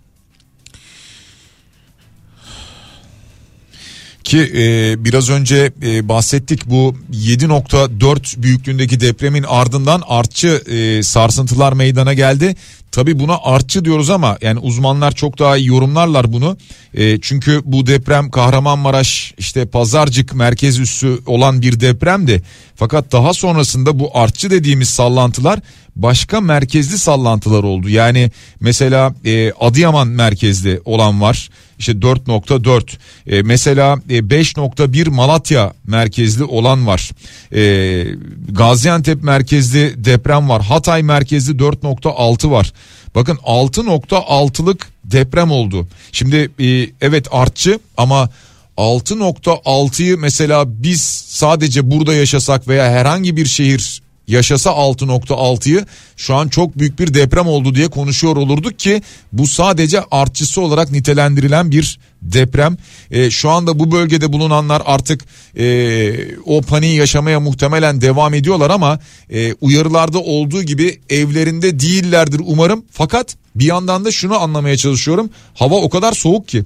Ki e, biraz önce e, bahsettik bu 7.4 büyüklüğündeki depremin ardından artçı e, sarsıntılar meydana geldi. Tabi buna artçı diyoruz ama yani uzmanlar çok daha iyi yorumlarlar bunu. E, çünkü bu deprem Kahramanmaraş işte Pazarcık merkez üssü olan bir depremdi. Fakat daha sonrasında bu artçı dediğimiz sallantılar başka merkezli sallantılar oldu. Yani mesela e, Adıyaman merkezli olan var. İşte 4.4 e, mesela e, 5.1 Malatya merkezli olan var. E, Gaziantep merkezli deprem var. Hatay merkezli 4.6 var. Bakın 6.6'lık deprem oldu. Şimdi e, evet artçı ama 6.6'yı mesela biz sadece burada yaşasak veya herhangi bir şehir yaşasa 6.6'yı şu an çok büyük bir deprem oldu diye konuşuyor olurduk ki bu sadece artçısı olarak nitelendirilen bir deprem. E, şu anda bu bölgede bulunanlar artık e, o paniği yaşamaya muhtemelen devam ediyorlar ama e, uyarılarda olduğu gibi evlerinde değillerdir umarım. Fakat bir yandan da şunu anlamaya çalışıyorum. Hava o kadar soğuk ki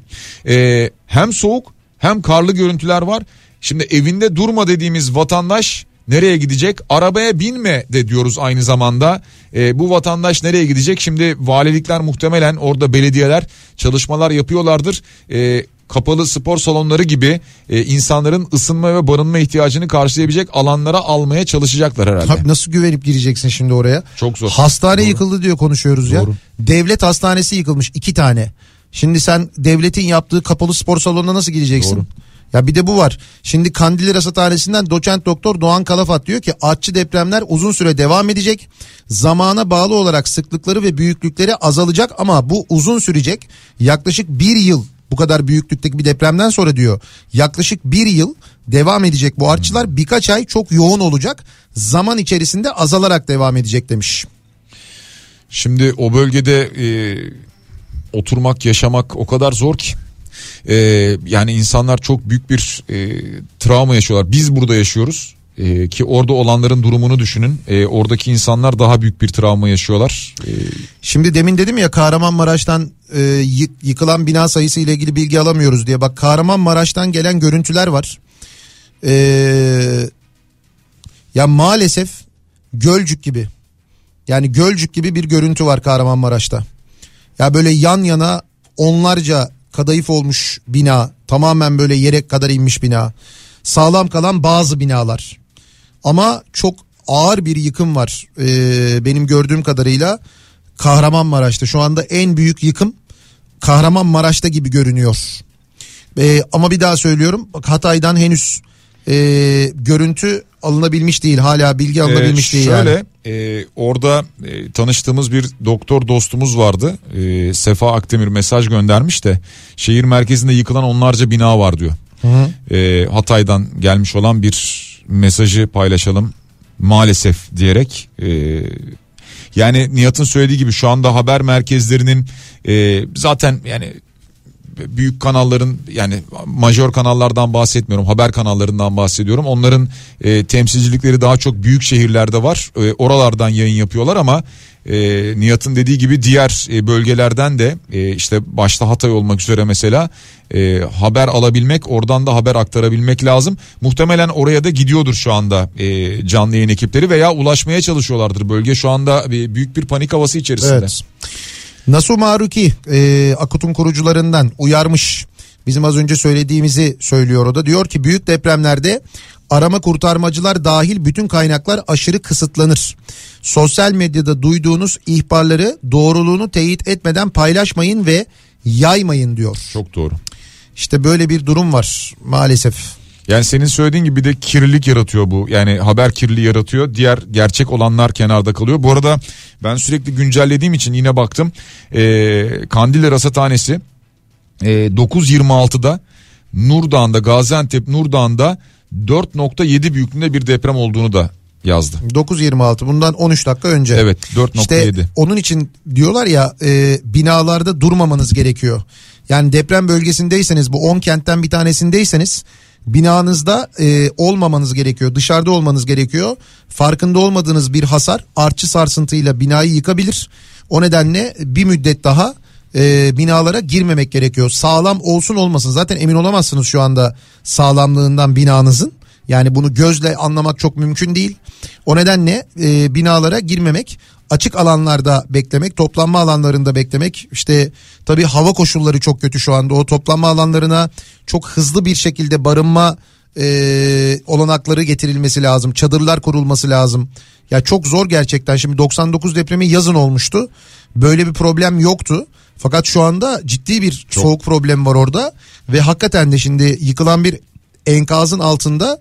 e, hem soğuk hem karlı görüntüler var. Şimdi evinde durma dediğimiz vatandaş nereye gidecek? Arabaya binme de diyoruz aynı zamanda. E, bu vatandaş nereye gidecek? Şimdi valilikler muhtemelen orada belediyeler çalışmalar yapıyorlardır. E, kapalı spor salonları gibi e, insanların ısınma ve barınma ihtiyacını karşılayabilecek alanlara almaya çalışacaklar herhalde. Tabii nasıl güvenip gireceksin şimdi oraya? Çok zor. Hastane Doğru. yıkıldı diyor konuşuyoruz ya. Doğru. Devlet hastanesi yıkılmış iki tane. Şimdi sen devletin yaptığı kapalı spor salonuna nasıl gireceksin? Doğru. Ya bir de bu var. Şimdi Kandilli Rasathanesi'nden doçent doktor Doğan Kalafat diyor ki artçı depremler uzun süre devam edecek. Zamana bağlı olarak sıklıkları ve büyüklükleri azalacak ama bu uzun sürecek. Yaklaşık bir yıl bu kadar büyüklükteki bir depremden sonra diyor. Yaklaşık bir yıl devam edecek bu artçılar birkaç ay çok yoğun olacak. Zaman içerisinde azalarak devam edecek demiş. Şimdi o bölgede e, oturmak, yaşamak o kadar zor ki. E, yani insanlar çok büyük bir e, travma yaşıyorlar. Biz burada yaşıyoruz. E, ki orada olanların durumunu düşünün. E, oradaki insanlar daha büyük bir travma yaşıyorlar. E, Şimdi demin dedim ya Kahramanmaraş'tan e, yık- yıkılan bina sayısı ile ilgili bilgi alamıyoruz diye. Bak Kahramanmaraş'tan gelen görüntüler var. E, ya maalesef Gölcük gibi. Yani Gölcük gibi bir görüntü var Kahramanmaraş'ta. Ya böyle yan yana onlarca kadayıf olmuş bina. Tamamen böyle yere kadar inmiş bina. Sağlam kalan bazı binalar. Ama çok ağır bir yıkım var. Ee, benim gördüğüm kadarıyla Kahramanmaraş'ta şu anda en büyük yıkım Kahramanmaraş'ta gibi görünüyor. Ee, ama bir daha söylüyorum bak Hatay'dan henüz e, görüntü alınabilmiş değil. Hala bilgi alınabilmiş Ee, değil şöyle yani. e, orada e, tanıştığımız bir doktor dostumuz vardı. E, Sefa Akdemir mesaj göndermiş de şehir merkezinde yıkılan onlarca bina var diyor. E, Hatay'dan gelmiş olan bir mesajı paylaşalım maalesef diyerek. E, yani Nihat'ın söylediği gibi şu anda haber merkezlerinin e, zaten yani büyük kanalların yani majör kanallardan bahsetmiyorum haber kanallarından bahsediyorum onların e, temsilcilikleri daha çok büyük şehirlerde var E, oralardan yayın yapıyorlar ama e, Nihat'ın dediği gibi diğer e, bölgelerden de e, işte başta Hatay olmak üzere mesela e, haber alabilmek oradan da haber aktarabilmek lazım muhtemelen oraya da gidiyordur şu anda e, canlı yayın ekipleri veya ulaşmaya çalışıyorlardır bölge şu anda bir, büyük bir panik havası içerisinde. Evet. Nasu Maruki e, Akut'un kurucularından uyarmış. Bizim az önce söylediğimizi söylüyor o da. Diyor ki büyük depremlerde arama kurtarmacılar dahil bütün kaynaklar aşırı kısıtlanır. Sosyal medyada duyduğunuz ihbarları doğruluğunu teyit etmeden paylaşmayın ve yaymayın diyor. Çok doğru. İşte böyle bir durum var maalesef. Yani senin söylediğin gibi de kirlilik yaratıyor bu. Yani haber kirliliği yaratıyor. Diğer gerçek olanlar kenarda kalıyor. Bu arada ben sürekli güncellediğim için yine baktım. Ee, Kandilli Rasathanesi e, 9.26'da Nurdağ'ında Gaziantep Nurdağ'ında 4.7 büyüklüğünde bir deprem olduğunu da yazdı. 9.26 bundan 13 dakika önce. Evet 4.7. İşte onun için diyorlar ya e, binalarda durmamanız gerekiyor. Yani deprem bölgesindeyseniz bu 10 kentten bir tanesindeyseniz binanızda e, olmamanız gerekiyor. Dışarıda olmanız gerekiyor. Farkında olmadığınız bir hasar artçı sarsıntıyla binayı yıkabilir. O nedenle bir müddet daha e, binalara girmemek gerekiyor. Sağlam olsun olmasın zaten emin olamazsınız şu anda sağlamlığından binanızın. Yani bunu gözle anlamak çok mümkün değil. O nedenle e, binalara girmemek, açık alanlarda beklemek, toplanma alanlarında beklemek. İşte tabii hava koşulları çok kötü şu anda. O toplanma alanlarına çok hızlı bir şekilde barınma e, olanakları getirilmesi lazım. Çadırlar kurulması lazım. Ya çok zor gerçekten. Şimdi 99 depremi yazın olmuştu. Böyle bir problem yoktu. Fakat şu anda ciddi bir Çok. soğuk problem var orada ve hakikaten de şimdi yıkılan bir enkazın altında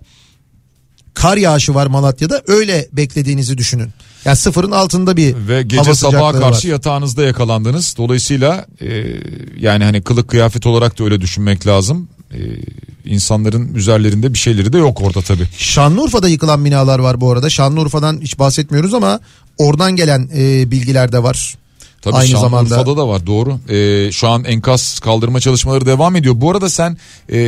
kar yağışı var Malatya'da öyle beklediğinizi düşünün. Yani sıfırın altında bir Ve gece sabaha karşı var. yatağınızda yakalandınız. Dolayısıyla e, yani hani kılık kıyafet olarak da öyle düşünmek lazım. E, insanların üzerlerinde bir şeyleri de yok orada tabii. Şanlıurfa'da yıkılan binalar var bu arada. Şanlıurfa'dan hiç bahsetmiyoruz ama oradan gelen e, bilgiler de var. Tabii Aynı zamanda. da var doğru. Ee, şu an enkaz kaldırma çalışmaları devam ediyor. Bu arada sen e,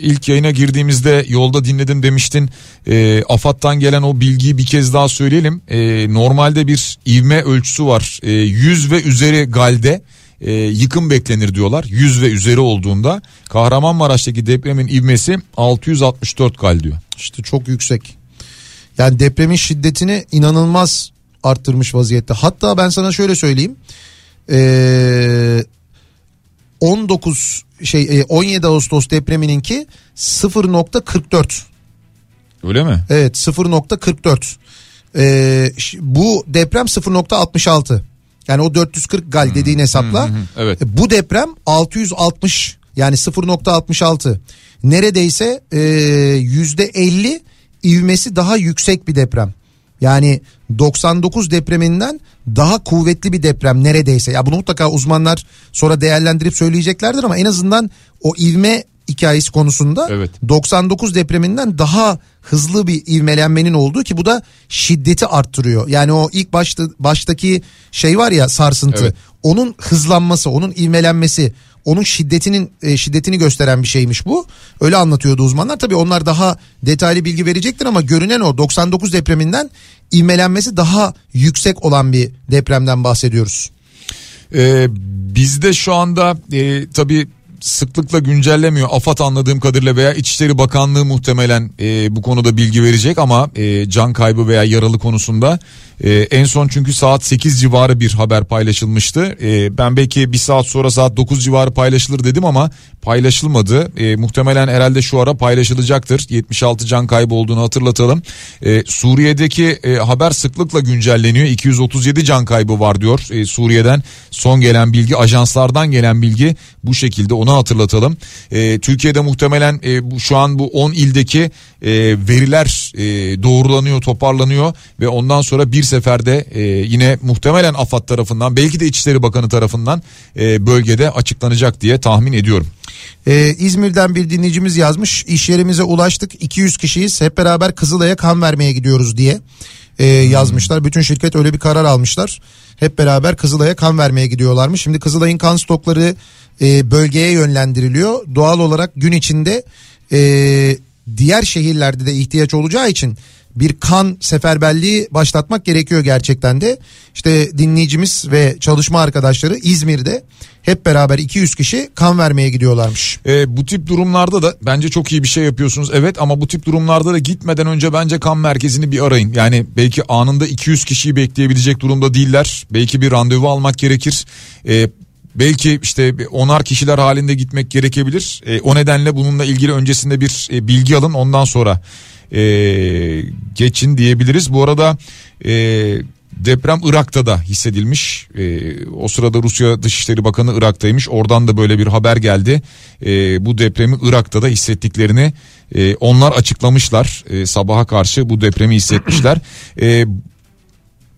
ilk yayına girdiğimizde yolda dinledim demiştin. E, AFAD'dan gelen o bilgiyi bir kez daha söyleyelim. E, normalde bir ivme ölçüsü var. E, 100 ve üzeri galde e, yıkım beklenir diyorlar. 100 ve üzeri olduğunda Kahramanmaraş'taki depremin ivmesi 664 gal diyor. İşte çok yüksek. Yani depremin şiddetini inanılmaz arttırmış vaziyette. Hatta ben sana şöyle söyleyeyim. Ee, 19 şey e, 17 Ağustos depremininki 0.44. Öyle mi? Evet 0.44. Ee, bu deprem 0.66. Yani o 440 gal dediğin hesapla. evet. E, Bu deprem 660 yani 0.66. Neredeyse e, %50 ivmesi daha yüksek bir deprem. Yani 99 depreminden daha kuvvetli bir deprem neredeyse. Ya bunu mutlaka uzmanlar sonra değerlendirip söyleyeceklerdir ama en azından o ivme hikayesi konusunda Evet. 99 depreminden daha hızlı bir ivmelenmenin olduğu ki bu da şiddeti arttırıyor. Yani o ilk başta baştaki şey var ya sarsıntı. Evet. Onun hızlanması, onun ivmelenmesi, onun şiddetinin e, şiddetini gösteren bir şeymiş bu. Öyle anlatıyordu uzmanlar. Tabii onlar daha detaylı bilgi verecektir ama görünen o 99 depreminden ivmelenmesi daha yüksek olan bir depremden bahsediyoruz. Ee, bizde şu anda e, tabii sıklıkla güncellemiyor. AFAD anladığım kadarıyla veya İçişleri Bakanlığı muhtemelen e, bu konuda bilgi verecek ama e, can kaybı veya yaralı konusunda e, en son çünkü saat 8 civarı bir haber paylaşılmıştı. E, ben belki bir saat sonra saat 9 civarı paylaşılır dedim ama paylaşılmadı. E, muhtemelen herhalde şu ara paylaşılacaktır. 76 can kaybı olduğunu hatırlatalım. E, Suriye'deki e, haber sıklıkla güncelleniyor. 237 can kaybı var diyor e, Suriye'den son gelen bilgi ajanslardan gelen bilgi bu şekilde onu hatırlatalım. E, Türkiye'de muhtemelen e, bu, şu an bu 10 ildeki e, veriler e, doğrulanıyor toparlanıyor ve ondan sonra bir seferde e, yine muhtemelen AFAD tarafından belki de İçişleri Bakanı tarafından e, bölgede açıklanacak diye tahmin ediyorum. Ee, İzmir'den bir dinleyicimiz yazmış. İş yerimize ulaştık. 200 kişiyiz. Hep beraber Kızılay'a kan vermeye gidiyoruz diye e, yazmışlar. Bütün şirket öyle bir karar almışlar. Hep beraber Kızılay'a kan vermeye gidiyorlarmış. Şimdi Kızılay'ın kan stokları e, bölgeye yönlendiriliyor. Doğal olarak gün içinde e, diğer şehirlerde de ihtiyaç olacağı için bir kan seferberliği başlatmak gerekiyor gerçekten de. İşte dinleyicimiz ve çalışma arkadaşları İzmir'de hep beraber 200 kişi kan vermeye gidiyorlarmış. E, bu tip durumlarda da bence çok iyi bir şey yapıyorsunuz. Evet ama bu tip durumlarda da gitmeden önce bence kan merkezini bir arayın. Yani belki anında 200 kişiyi bekleyebilecek durumda değiller. Belki bir randevu almak gerekir. E, belki işte onar kişiler halinde gitmek gerekebilir. E, o nedenle bununla ilgili öncesinde bir e, bilgi alın ondan sonra e, geçin diyebiliriz. Bu arada e, deprem Irak'ta da hissedilmiş. E, o sırada Rusya Dışişleri Bakanı Irak'taymış. Oradan da böyle bir haber geldi. E, bu depremi Irak'ta da hissettiklerini e, onlar açıklamışlar. E, sabaha karşı bu depremi hissetmişler. E,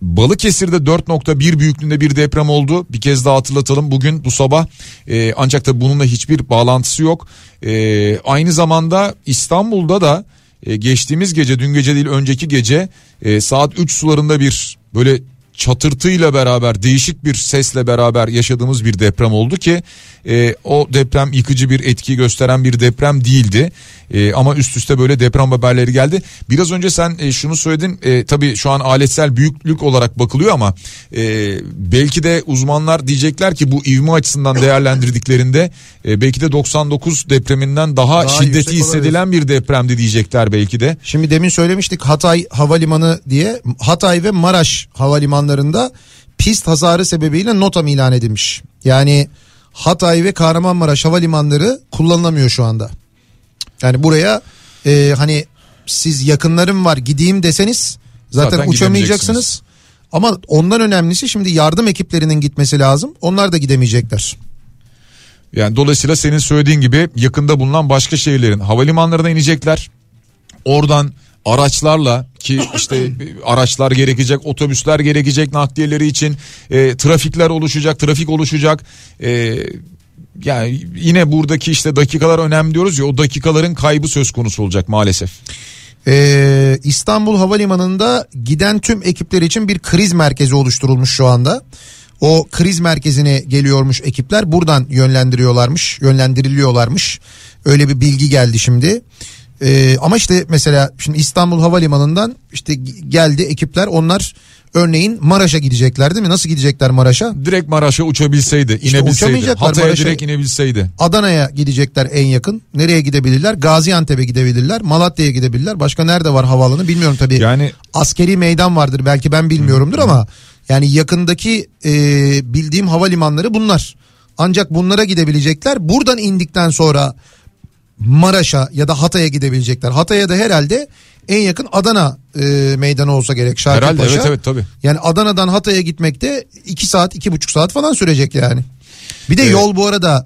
Balıkesir'de 4.1 büyüklüğünde bir deprem oldu. Bir kez daha hatırlatalım. Bugün bu sabah e, ancak da bununla hiçbir bağlantısı yok. E, aynı zamanda İstanbul'da da e, geçtiğimiz gece dün gece değil önceki gece e, saat 3 sularında bir böyle çatırtıyla beraber değişik bir sesle beraber yaşadığımız bir deprem oldu ki e, o deprem yıkıcı bir etki gösteren bir deprem değildi. E, ama üst üste böyle deprem haberleri geldi. Biraz önce sen e, şunu söyledin e, tabii şu an aletsel büyüklük olarak bakılıyor ama e, belki de uzmanlar diyecekler ki bu ivme açısından değerlendirdiklerinde e, belki de 99 depreminden daha, Daha şiddeti hissedilen bir depremdi diyecekler belki de. Şimdi demin söylemiştik Hatay Havalimanı diye Hatay ve Maraş havalimanlarında pist hasarı sebebiyle notam ilan edilmiş. Yani Hatay ve Kahramanmaraş havalimanları kullanılamıyor şu anda. Yani buraya e, hani siz yakınlarım var gideyim deseniz zaten, Zaten uçamayacaksınız. Ama ondan önemlisi şimdi yardım ekiplerinin gitmesi lazım. Onlar da gidemeyecekler. Yani dolayısıyla senin söylediğin gibi yakında bulunan başka şehirlerin havalimanlarına inecekler. Oradan araçlarla ki [COUGHS] işte araçlar gerekecek, otobüsler gerekecek nakliyeleri için e, trafikler oluşacak, trafik oluşacak. E, yani yine buradaki işte dakikalar önemli diyoruz ya o dakikaların kaybı söz konusu olacak maalesef. Ee, İstanbul Havalimanı'nda giden tüm ekipler için bir kriz merkezi oluşturulmuş şu anda. O kriz merkezine geliyormuş ekipler buradan yönlendiriyorlarmış, yönlendiriliyorlarmış. Öyle bir bilgi geldi şimdi. Ee, ama işte mesela şimdi İstanbul Havalimanı'ndan işte geldi ekipler onlar örneğin Maraş'a gidecekler değil mi? Nasıl gidecekler Maraş'a? Direkt Maraş'a uçabilseydi, İşte inebilseydi, Hatay'a Maraş'a. direkt inebilseydi. Adana'ya gidecekler en yakın. Nereye gidebilirler? Gaziantep'e gidebilirler. Malatya'ya gidebilirler. Başka nerede var havaalanı bilmiyorum tabii. Yani askeri meydan vardır belki ben bilmiyorumdur ama yani yakındaki e, bildiğim havalimanları bunlar. Ancak bunlara gidebilecekler. Buradan indikten sonra Maraş'a ya da Hatay'a gidebilecekler. Hatay'a da herhalde en yakın Adana e, meydanı olsa gerek Şakir herhalde Paşa. evet evet tabii. Yani Adana'dan Hatay'a gitmekte 2 saat 2,5 saat falan sürecek yani. Bir de Evet. yol bu arada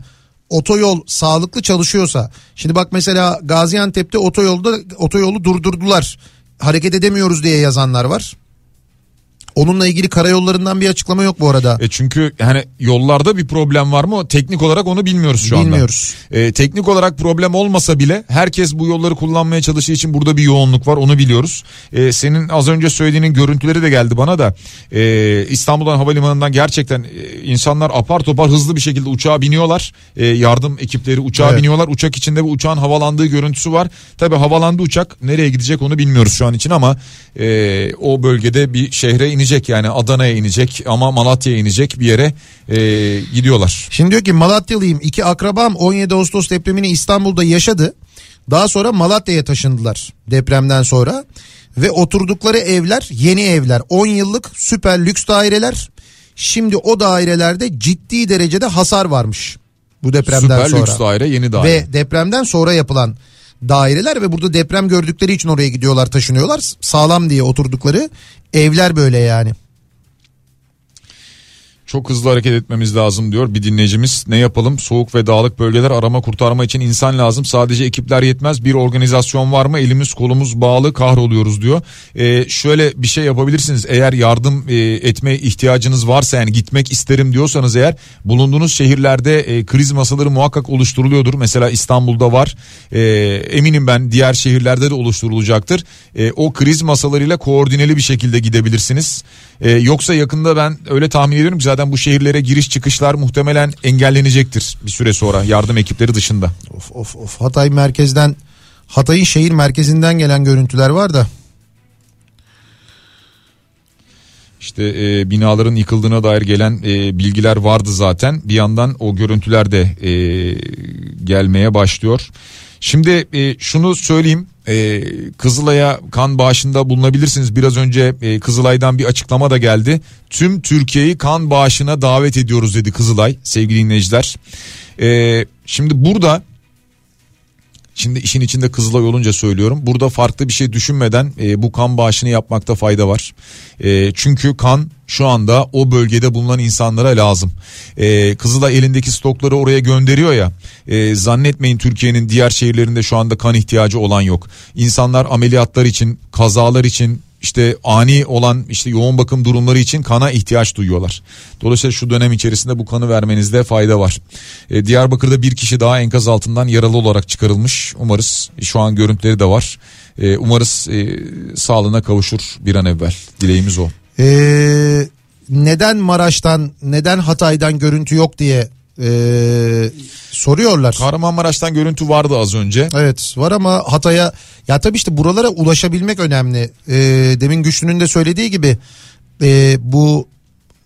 otoyol sağlıklı çalışıyorsa. Şimdi bak mesela Gaziantep'te otoyolda otoyolu durdurdular. Hareket edemiyoruz diye yazanlar var. Onunla ilgili karayollarından bir açıklama yok bu arada. E çünkü hani yollarda bir problem var mı? Teknik olarak onu bilmiyoruz şu anda. Bilmiyoruz. E, teknik olarak problem olmasa bile herkes bu yolları kullanmaya çalıştığı için burada bir yoğunluk var onu biliyoruz. E, senin az önce söylediğinin görüntüleri de geldi bana da. E, İstanbul'dan havalimanından gerçekten e, insanlar apar topar hızlı bir şekilde uçağa biniyorlar. E, yardım ekipleri uçağa Evet. biniyorlar. Uçak içinde bu uçağın havalandığı görüntüsü var. Tabi havalandı uçak nereye gidecek onu bilmiyoruz şu an için ama e, o bölgede bir şehre inecek yani Adana'ya inecek ama Malatya'ya inecek bir yere e, gidiyorlar. Şimdi diyor ki Malatyalıyım. İki akrabam 17 Ağustos depremini İstanbul'da yaşadı. Daha sonra Malatya'ya taşındılar depremden sonra. Ve oturdukları evler yeni evler. 10 yıllık süper lüks daireler. Şimdi o dairelerde ciddi derecede hasar varmış. Bu depremden Süper sonra. lüks daire yeni daire. Ve depremden sonra yapılan daireler ve burada deprem gördükleri için oraya gidiyorlar taşınıyorlar. Sağlam diye oturdukları evler böyle yani. Çok hızlı hareket etmemiz lazım diyor bir dinleyicimiz. Ne yapalım? Soğuk ve dağlık bölgeler arama kurtarma için insan lazım. Sadece ekipler yetmez. Bir organizasyon var mı? Elimiz kolumuz bağlı kahroluyoruz diyor. Ee, şöyle bir şey yapabilirsiniz. Eğer yardım e, etme ihtiyacınız varsa yani gitmek isterim diyorsanız eğer bulunduğunuz şehirlerde e, kriz masaları muhakkak oluşturuluyordur. Mesela İstanbul'da var. E, eminim ben diğer şehirlerde de oluşturulacaktır. E, o kriz masalarıyla koordineli bir şekilde gidebilirsiniz. E, yoksa yakında ben öyle tahmin ediyorum ki zaten bu şehirlere giriş çıkışlar muhtemelen engellenecektir bir süre sonra yardım ekipleri dışında. Of of of Hatay merkezden Hatay'ın şehir merkezinden gelen görüntüler var da. İşte e, binaların yıkıldığına dair gelen e, bilgiler vardı zaten. Bir yandan o görüntüler de e, gelmeye başlıyor. Şimdi e, şunu söyleyeyim. E, Kızılay'a kan bağışında bulunabilirsiniz. Biraz önce e, Kızılay'dan bir açıklama da geldi. Tüm Türkiye'yi kan bağışına davet ediyoruz dedi Kızılay sevgili dinleyiciler. E, şimdi burada Şimdi işin içinde Kızılay olunca söylüyorum. Burada farklı bir şey düşünmeden e, bu kan bağışını yapmakta fayda var. E, çünkü kan şu anda o bölgede bulunan insanlara lazım. E, Kızılay elindeki stokları oraya gönderiyor ya. E, zannetmeyin Türkiye'nin diğer şehirlerinde şu anda kan ihtiyacı olan yok. İnsanlar ameliyatlar için, kazalar için, işte ani olan işte yoğun bakım durumları için kana ihtiyaç duyuyorlar. Dolayısıyla şu dönem içerisinde bu kanı vermenizde fayda var. E, Diyarbakır'da bir kişi daha enkaz altından yaralı olarak çıkarılmış. Umarız şu an görüntüleri de var. E, umarız e, sağlığına kavuşur bir an evvel. Dileğimiz o. Ee, neden Maraş'tan neden Hatay'dan görüntü yok diye ee, soruyorlar. Kahramanmaraş'tan görüntü vardı az önce. Evet var ama Hatay'a ya tabii işte buralara ulaşabilmek önemli. Ee, demin Güçlü'nün de söylediği gibi e, bu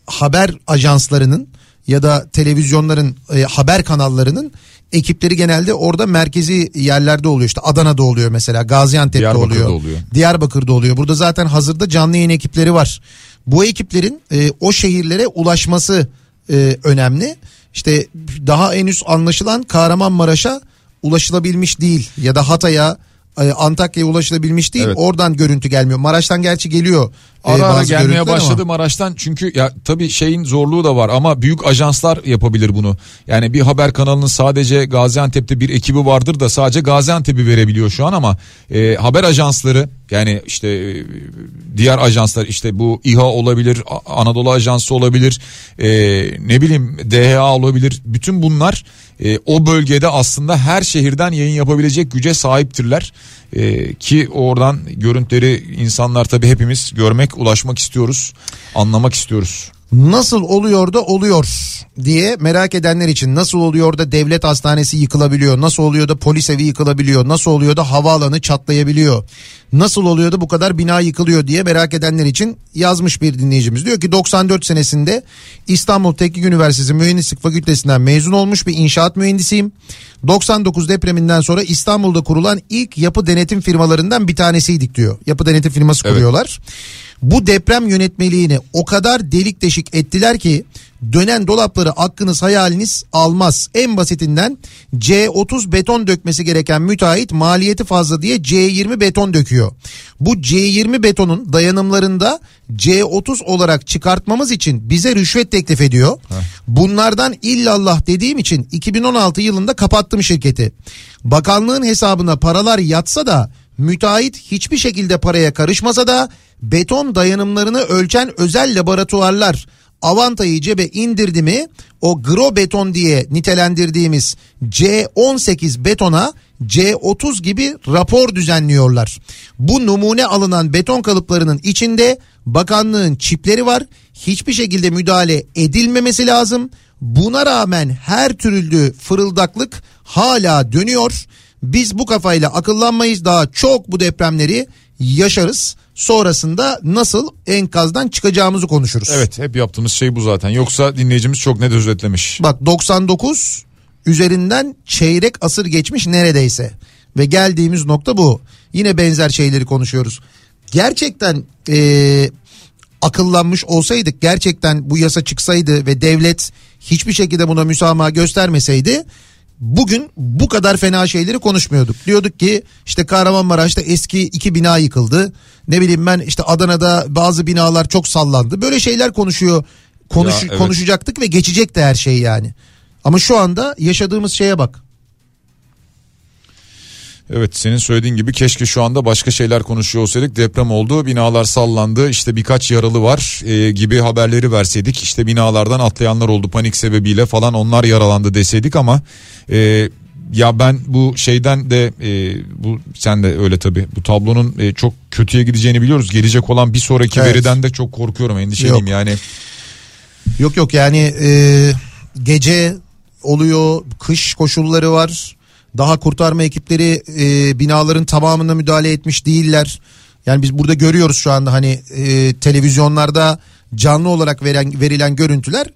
haber ajanslarının ya da televizyonların e, haber kanallarının ekipleri genelde orada merkezi yerlerde oluyor. İşte Adana'da oluyor mesela, Gaziantep'te Diyarbakır'da oluyor. oluyor. Diyarbakır'da oluyor. Burada zaten hazırda canlı yayın ekipleri var. Bu ekiplerin e, o şehirlere ulaşması e, önemli. İşte daha henüz anlaşılan Kahramanmaraş'a ulaşılabilmiş değil ya da Hatay'a e, Antakya'ya ulaşılabilmiş değil. Evet. Oradan görüntü gelmiyor. Maraş'tan gerçi geliyor. e, Ara ara gelmeye görüntüler ama- başladı Maraş'tan çünkü ya tabii şeyin zorluğu da var ama büyük ajanslar yapabilir bunu. Yani bir haber kanalının sadece Gaziantep'te bir ekibi vardır da sadece Gaziantep'i verebiliyor şu an ama e, haber ajansları yani işte e, diğer ajanslar işte bu İHA olabilir Anadolu Ajansı olabilir e, ne bileyim DHA olabilir bütün bunlar e, o bölgede aslında her şehirden yayın yapabilecek güce sahiptirler. E, ki oradan görüntüleri insanlar tabii hepimiz görmek, ulaşmak istiyoruz, anlamak istiyoruz. Nasıl oluyor da oluyor diye merak edenler için nasıl oluyor da devlet hastanesi yıkılabiliyor? Nasıl oluyor da polis evi yıkılabiliyor? Nasıl oluyor da havaalanı çatlayabiliyor? Nasıl oluyor da bu kadar bina yıkılıyor diye merak edenler için yazmış bir dinleyicimiz. Diyor ki 94 senesinde İstanbul Teknik Üniversitesi Mühendislik Fakültesinden mezun olmuş bir inşaat mühendisiyim. 99 depreminden sonra İstanbul'da kurulan ilk yapı denetim firmalarından bir tanesiydik diyor. Yapı denetim firması Evet. Bu deprem yönetmeliğini o kadar delik deşik ettiler ki dönen dolapları aklınız hayaliniz almaz. En basitinden C30 beton dökmesi gereken müteahhit maliyeti fazla diye C20 beton döküyor. Bu C20 betonun dayanımlarında C30 olarak çıkartmamız için bize rüşvet teklif ediyor. Bunlardan illallah dediğim için 2016 yılında kapattım şirketi. Bakanlığın hesabına paralar yatsa da müteahhit hiçbir şekilde paraya karışmasa da beton dayanımlarını ölçen özel laboratuvarlar Avantayı cebe indirdi mi o gro beton diye nitelendirdiğimiz C18 betona C30 gibi rapor düzenliyorlar. Bu numune alınan beton kalıplarının içinde bakanlığın çipleri var. Hiçbir şekilde müdahale edilmemesi lazım. Buna rağmen her türlü fırıldaklık hala dönüyor. Biz bu kafayla akıllanmayız daha çok bu depremleri yaşarız. Sonrasında nasıl enkazdan çıkacağımızı konuşuruz. Evet hep yaptığımız şey bu zaten. Yoksa dinleyicimiz çok net özetlemiş. Bak 99 üzerinden çeyrek asır geçmiş neredeyse. Ve geldiğimiz nokta bu. Yine benzer şeyleri konuşuyoruz. Gerçekten eee, akıllanmış olsaydık gerçekten bu yasa çıksaydı ve devlet hiçbir şekilde buna müsamaha göstermeseydi bugün bu kadar fena şeyleri konuşmuyorduk. Diyorduk ki işte Kahramanmaraş'ta eski iki bina yıkıldı. Ne bileyim ben işte Adana'da bazı binalar çok sallandı. Böyle şeyler konuşuyor. Konuş, Ya, evet. konuşacaktık ve geçecekti her şey yani. Ama şu anda yaşadığımız şeye bak. Evet senin söylediğin gibi keşke şu anda başka şeyler konuşuyor olsaydık. Deprem oldu, binalar sallandı, işte birkaç yaralı var e, gibi haberleri verseydik. İşte binalardan atlayanlar oldu panik sebebiyle falan onlar yaralandı deseydik ama e, ya ben bu şeyden de e, bu sen de öyle tabii bu tablonun e, çok kötüye gideceğini biliyoruz. Gelecek olan bir sonraki Evet. veriden de çok korkuyorum endişeliyim Yok. yani. Yok yok yani e, gece oluyor kış koşulları var. Daha kurtarma ekipleri e, binaların tamamına müdahale etmiş değiller. Yani biz burada görüyoruz şu anda hani e, televizyonlarda canlı olarak veren, verilen görüntüler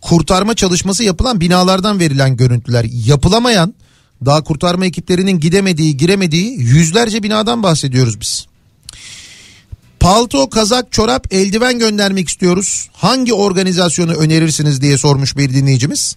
kurtarma çalışması yapılan binalardan verilen görüntüler. Yapılamayan Daha kurtarma ekiplerinin gidemediği, giremediği yüzlerce binadan bahsediyoruz biz. Palto, kazak, çorap, eldiven göndermek istiyoruz. Hangi organizasyonu önerirsiniz diye sormuş bir dinleyicimiz.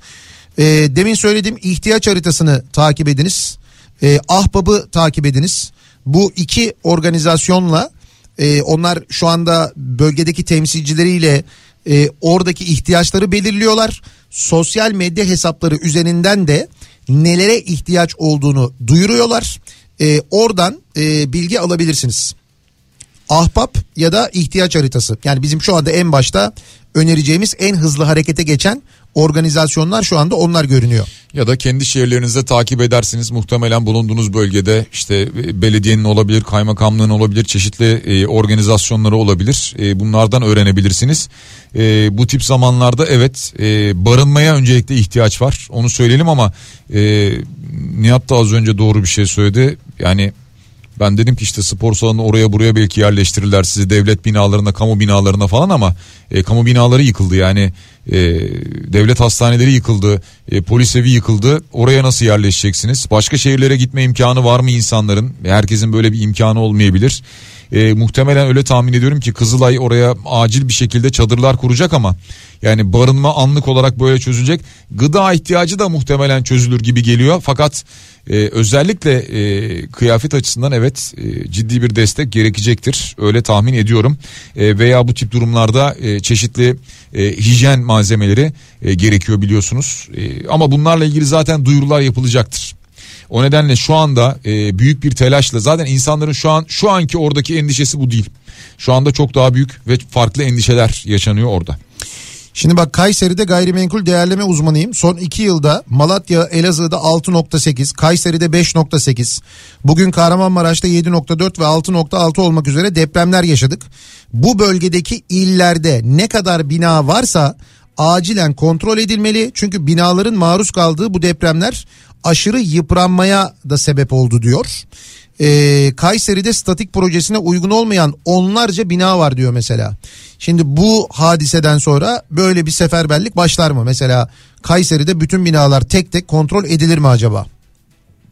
E, demin söylediğim ihtiyaç haritasını takip ediniz. E, Ahbab'ı takip ediniz. Bu iki organizasyonla e, onlar şu anda bölgedeki temsilcileriyle e, oradaki ihtiyaçları belirliyorlar. Sosyal medya hesapları üzerinden de nelere ihtiyaç olduğunu duyuruyorlar. E, oradan e, bilgi alabilirsiniz. Ahbap ya da ihtiyaç haritası. Yani bizim şu anda en başta önereceğimiz en hızlı harekete geçen organizasyonlar şu anda onlar görünüyor. Ya da kendi şehirlerinizde takip edersiniz muhtemelen bulunduğunuz bölgede işte e, belediyenin olabilir, kaymakamlığın olabilir, çeşitli e, organizasyonları olabilir. E, bunlardan öğrenebilirsiniz. E, bu tip zamanlarda evet e, barınmaya öncelikle ihtiyaç var. Onu söyleyelim ama e, Nihat da az önce doğru bir şey söyledi. Yani ben dedim ki işte spor salonu oraya buraya belki yerleştirirler sizi devlet binalarına, kamu binalarına falan ama e, kamu binaları yıkıldı yani e, devlet hastaneleri yıkıldı, e, polis evi yıkıldı. Oraya nasıl yerleşeceksiniz? Başka şehirlere gitme imkanı var mı insanların? Herkesin böyle bir imkanı olmayabilir. E, muhtemelen öyle tahmin ediyorum ki Kızılay oraya acil bir şekilde çadırlar kuracak ama yani barınma anlık olarak böyle çözülecek. Gıda ihtiyacı da muhtemelen çözülür gibi geliyor. Fakat e, özellikle e, kıyafet açısından evet e, ciddi bir destek gerekecektir. Öyle tahmin ediyorum. E, veya bu tip durumlarda e, çeşitli e, hijyen malzemeleri e, gerekiyor biliyorsunuz. E, ama bunlarla ilgili zaten duyurular yapılacaktır. O nedenle şu anda e, büyük bir telaşla zaten insanların şu an şu anki oradaki endişesi bu değil. Şu anda çok daha büyük ve farklı endişeler yaşanıyor orada. Şimdi bak Kayseri'de gayrimenkul değerleme uzmanıyım. Son 2 yılda Malatya, Elazığ'da 6.8, Kayseri'de 5.8, bugün Kahramanmaraş'ta 7.4 ve 6.6 olmak üzere depremler yaşadık. Bu bölgedeki illerde ne kadar bina varsa acilen kontrol edilmeli. Çünkü binaların maruz kaldığı bu depremler aşırı yıpranmaya da sebep oldu diyor. Ee, Kayseri'de statik projesine uygun olmayan onlarca bina var diyor mesela. Şimdi bu hadiseden sonra böyle bir seferberlik başlar mı? Mesela Kayseri'de bütün binalar tek tek kontrol edilir mi acaba?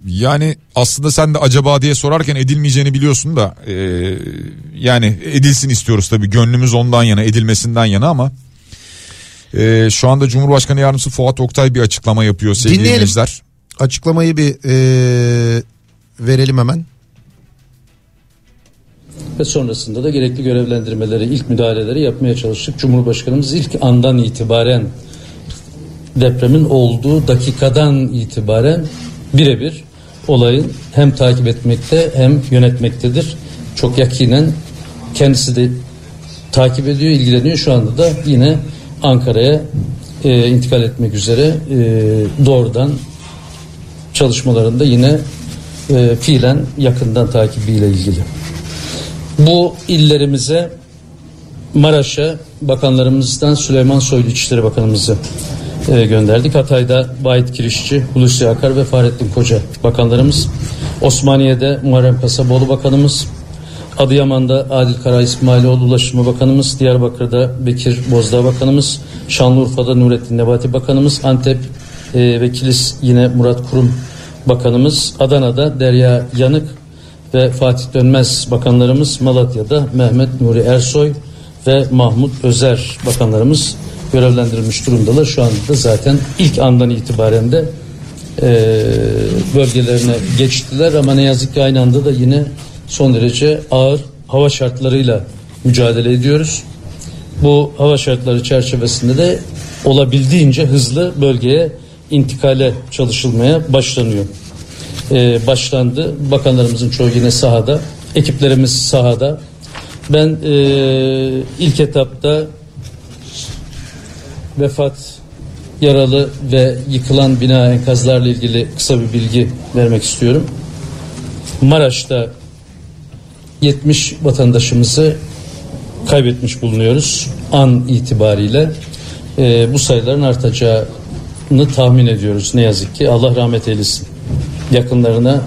Yani aslında sen de acaba diye sorarken edilmeyeceğini biliyorsun da e, yani edilsin istiyoruz tabii gönlümüz ondan yana edilmesinden yana ama e, şu anda Cumhurbaşkanı Yardımcısı Fuat Oktay bir açıklama yapıyor sevgili Dinleyelim. dinleyiciler. Açıklamayı bir e, verelim hemen. Ve sonrasında da gerekli görevlendirmeleri, ilk müdahaleleri yapmaya çalıştık. Cumhurbaşkanımız ilk andan itibaren depremin olduğu dakikadan itibaren birebir olayın hem takip etmekte hem yönetmektedir. Çok yakinen kendisi de takip ediyor, ilgileniyor. Şu anda da yine Ankara'ya e, intikal etmek üzere e, doğrudan çalışmalarında yine e, fiilen yakından takibiyle ilgili. Bu illerimize Maraş'a bakanlarımızdan Süleyman Soylu İçişleri Bakanımızı e, gönderdik. Hatay'da Vahit Kirişçi, Hulusi Akar ve Fahrettin Koca bakanlarımız. Osmaniye'de Muharrem Kasaboğlu Bakanımız. Adıyaman'da Adil Kara İsmailoğlu Ulaştırma Bakanımız. Diyarbakır'da Bekir Bozdağ Bakanımız. Şanlıurfa'da Nurettin Nebati Bakanımız. Antep e, ve Kilis yine Murat Kurum Bakanımız. Adana'da Derya Yanık ve Fatih Dönmez bakanlarımız Malatya'da Mehmet Nuri Ersoy ve Mahmut Özer bakanlarımız görevlendirilmiş durumdalar. Şu anda da zaten ilk andan itibaren de e, bölgelerine geçtiler ama ne yazık ki aynı anda da yine son derece ağır hava şartlarıyla mücadele ediyoruz. Bu hava şartları çerçevesinde de olabildiğince hızlı bölgeye intikale çalışılmaya başlanıyor e, başlandı. Bakanlarımızın çoğu yine sahada. Ekiplerimiz sahada. Ben e, ilk etapta vefat, yaralı ve yıkılan bina enkazlarla ilgili kısa bir bilgi vermek istiyorum. Maraş'ta 70 vatandaşımızı kaybetmiş bulunuyoruz an itibariyle. E, bu sayıların artacağını tahmin ediyoruz ne yazık ki. Allah rahmet eylesin yakınlarına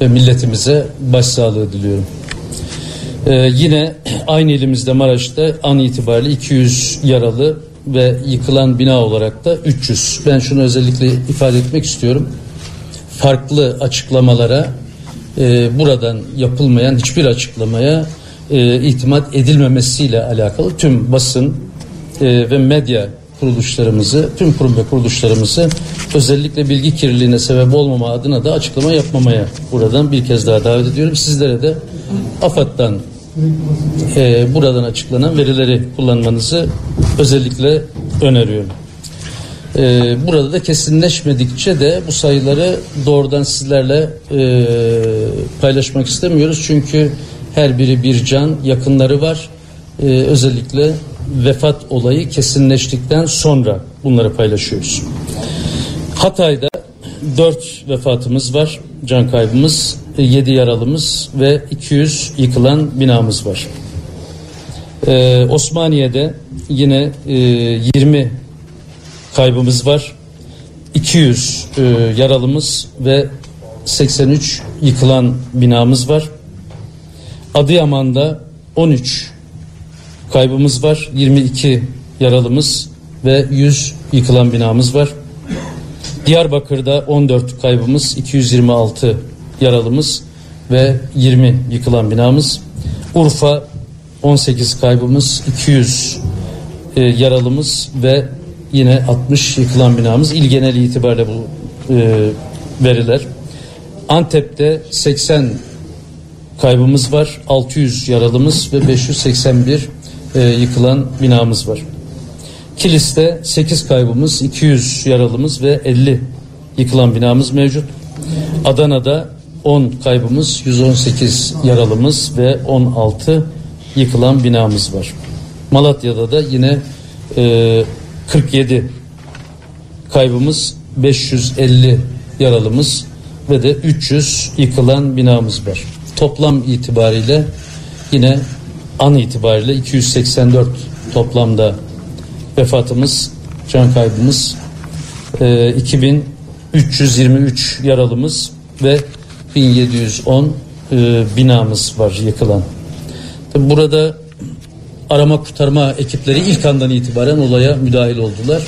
ve milletimize başsağlığı diliyorum. Ee, yine aynı ilimizde Maraş'ta an itibariyle 200 yaralı ve yıkılan bina olarak da 300. Ben şunu özellikle ifade etmek istiyorum. farklı açıklamalara e, buradan yapılmayan hiçbir açıklamaya e, itimat edilmemesiyle alakalı tüm basın e, ve medya kuruluşlarımızı, tüm kurum ve kuruluşlarımızı özellikle bilgi kirliliğine sebep olmama adına da açıklama yapmamaya buradan bir kez daha davet ediyorum. Sizlere de AFAD'dan e, buradan açıklanan verileri kullanmanızı özellikle öneriyorum. E, burada da kesinleşmedikçe de bu sayıları doğrudan sizlerle e, paylaşmak istemiyoruz. Çünkü her biri bir can, yakınları var. E, özellikle vefat olayı kesinleştikten sonra bunları paylaşıyoruz. Hatay'da 4 vefatımız var, can kaybımız, 7 yaralımız ve 200 yıkılan binamız var. Ee, Osmaniye'de yine e, 20 kaybımız var, 200 e, yaralımız ve 83 yıkılan binamız var. Adıyaman'da 13 kaybımız var. 22 yaralımız ve 100 yıkılan binamız var. Diyarbakır'da 14 kaybımız, 226 yaralımız ve 20 yıkılan binamız. Urfa 18 kaybımız, 200 e, yaralımız ve yine 60 yıkılan binamız. İl geneli itibariyle bu e, veriler. Antep'te 80 kaybımız var, 600 yaralımız ve 581 e, yıkılan binamız var. Kilis'te 8 kaybımız, 200 yaralımız ve 50 yıkılan binamız mevcut. Adana'da 10 kaybımız, 118 yaralımız ve 16 yıkılan binamız var. Malatya'da da yine e, 47 kaybımız, 550 yaralımız ve de 300 yıkılan binamız var. Toplam itibariyle yine an itibariyle 284 toplamda vefatımız, can kaybımız, e, 2323 yaralımız ve 1710 e, binamız var yıkılan. Burada arama kurtarma ekipleri ilk andan itibaren olaya müdahil oldular.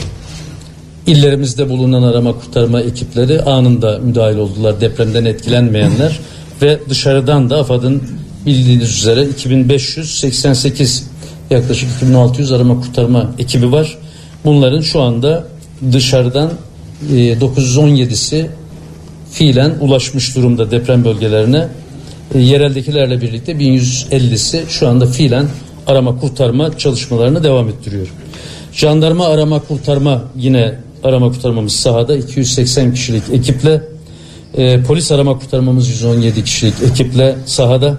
İllerimizde bulunan arama kurtarma ekipleri anında müdahil oldular depremden etkilenmeyenler ve dışarıdan da AFAD'ın bildiğiniz üzere 2588 yaklaşık 2600 arama kurtarma ekibi var. Bunların şu anda dışarıdan e, 917'si fiilen ulaşmış durumda deprem bölgelerine. E, yereldekilerle birlikte 1150'si şu anda fiilen arama kurtarma çalışmalarını devam ettiriyor. Jandarma arama kurtarma yine arama kurtarmamız sahada 280 kişilik ekiple e, polis arama kurtarmamız 117 kişilik ekiple sahada.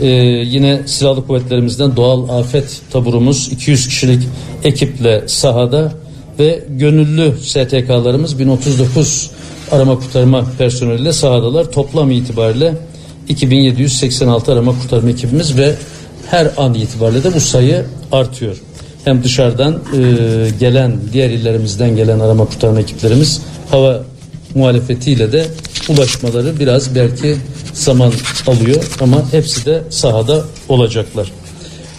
E, yine silahlı kuvvetlerimizden doğal afet taburumuz 200 kişilik ekiple sahada ve gönüllü STK'larımız 1039 arama kurtarma personeliyle sahadalar. Toplam itibariyle 2786 arama kurtarma ekibimiz ve her an itibariyle de bu sayı artıyor. Hem dışarıdan e, gelen diğer illerimizden gelen arama kurtarma ekiplerimiz hava muhalefetiyle de ulaşmaları biraz belki zaman alıyor ama hepsi de sahada olacaklar.